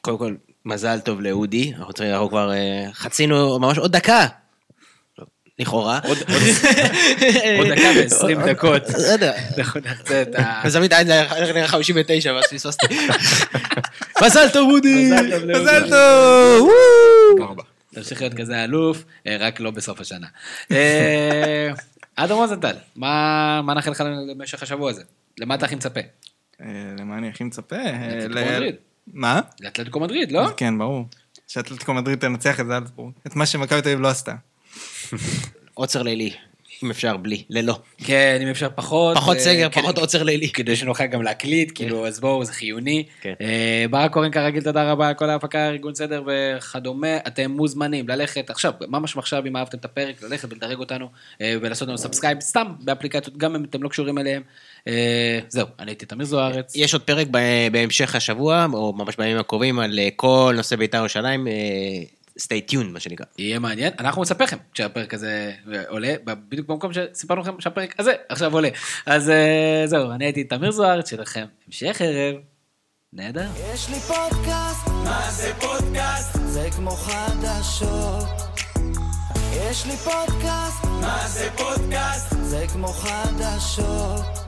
[SPEAKER 5] קודם כל, מזל טוב לאודי, אנחנו כבר חצינו ממש עוד דקה. לכאורה.
[SPEAKER 1] עוד דקה ועשרים דקות.
[SPEAKER 5] לא יודע.
[SPEAKER 1] אנחנו נחצה את ה...
[SPEAKER 5] וזמין עין נראה 59 ואז פספסתי. מזל טוב אודי!
[SPEAKER 1] מזל טוב. תמשיך להיות כזה אלוף, אה, רק לא בסוף השנה. אה, אדם רוזנטל, מה נאחל לך למשך השבוע הזה? למה אתה הכי מצפה?
[SPEAKER 3] אה, למה אני הכי מצפה?
[SPEAKER 1] לאתלטיקו
[SPEAKER 3] ל-
[SPEAKER 1] מדריד.
[SPEAKER 3] מה?
[SPEAKER 1] לאתלטיקו מדריד, לא?
[SPEAKER 3] כן, ברור. שאתלטיקו מדריד תנצח את זלצבורג. את מה שמכבי תל אביב לא עשתה.
[SPEAKER 5] עוצר לילי, אם אפשר, בלי, ללא.
[SPEAKER 1] כן, אם אפשר פחות.
[SPEAKER 5] פחות
[SPEAKER 1] אה,
[SPEAKER 5] סגר,
[SPEAKER 1] כן,
[SPEAKER 5] פחות עוצר לילי.
[SPEAKER 1] כדי שנוכל גם להקליט, כאילו, אז בואו, זה חיוני.
[SPEAKER 5] כן.
[SPEAKER 1] אה, ברק קורן כרגיל, תודה רבה על כל ההפקה, ארגון סדר וכדומה. אתם מוזמנים ללכת עכשיו, ממש עכשיו, אם אהבתם את הפרק, ללכת ולדרג אותנו אה, ולעשות לנו subscribe, סתם באפליקציות, גם אם אתם לא קשורים אליהם. זהו, אני הייתי תמיר זוארץ.
[SPEAKER 5] יש עוד פרק בהמשך השבוע, או ממש בימים הקרובים, על כל נושא בית"ר ירושלים, stay tuned, מה שנקרא.
[SPEAKER 1] יהיה מעניין, אנחנו נספר לכם כשהפרק הזה עולה, בדיוק במקום שסיפרנו לכם שהפרק הזה עכשיו עולה. אז אה, זהו, אני הייתי תמיר זוארץ שלכם, המשך ערב, נהדר.
[SPEAKER 2] יש לי פודקאסט, מה זה פודקאסט? זה כמו חדשות. יש לי פודקאסט, מה זה פודקאסט? זה כמו חדשות.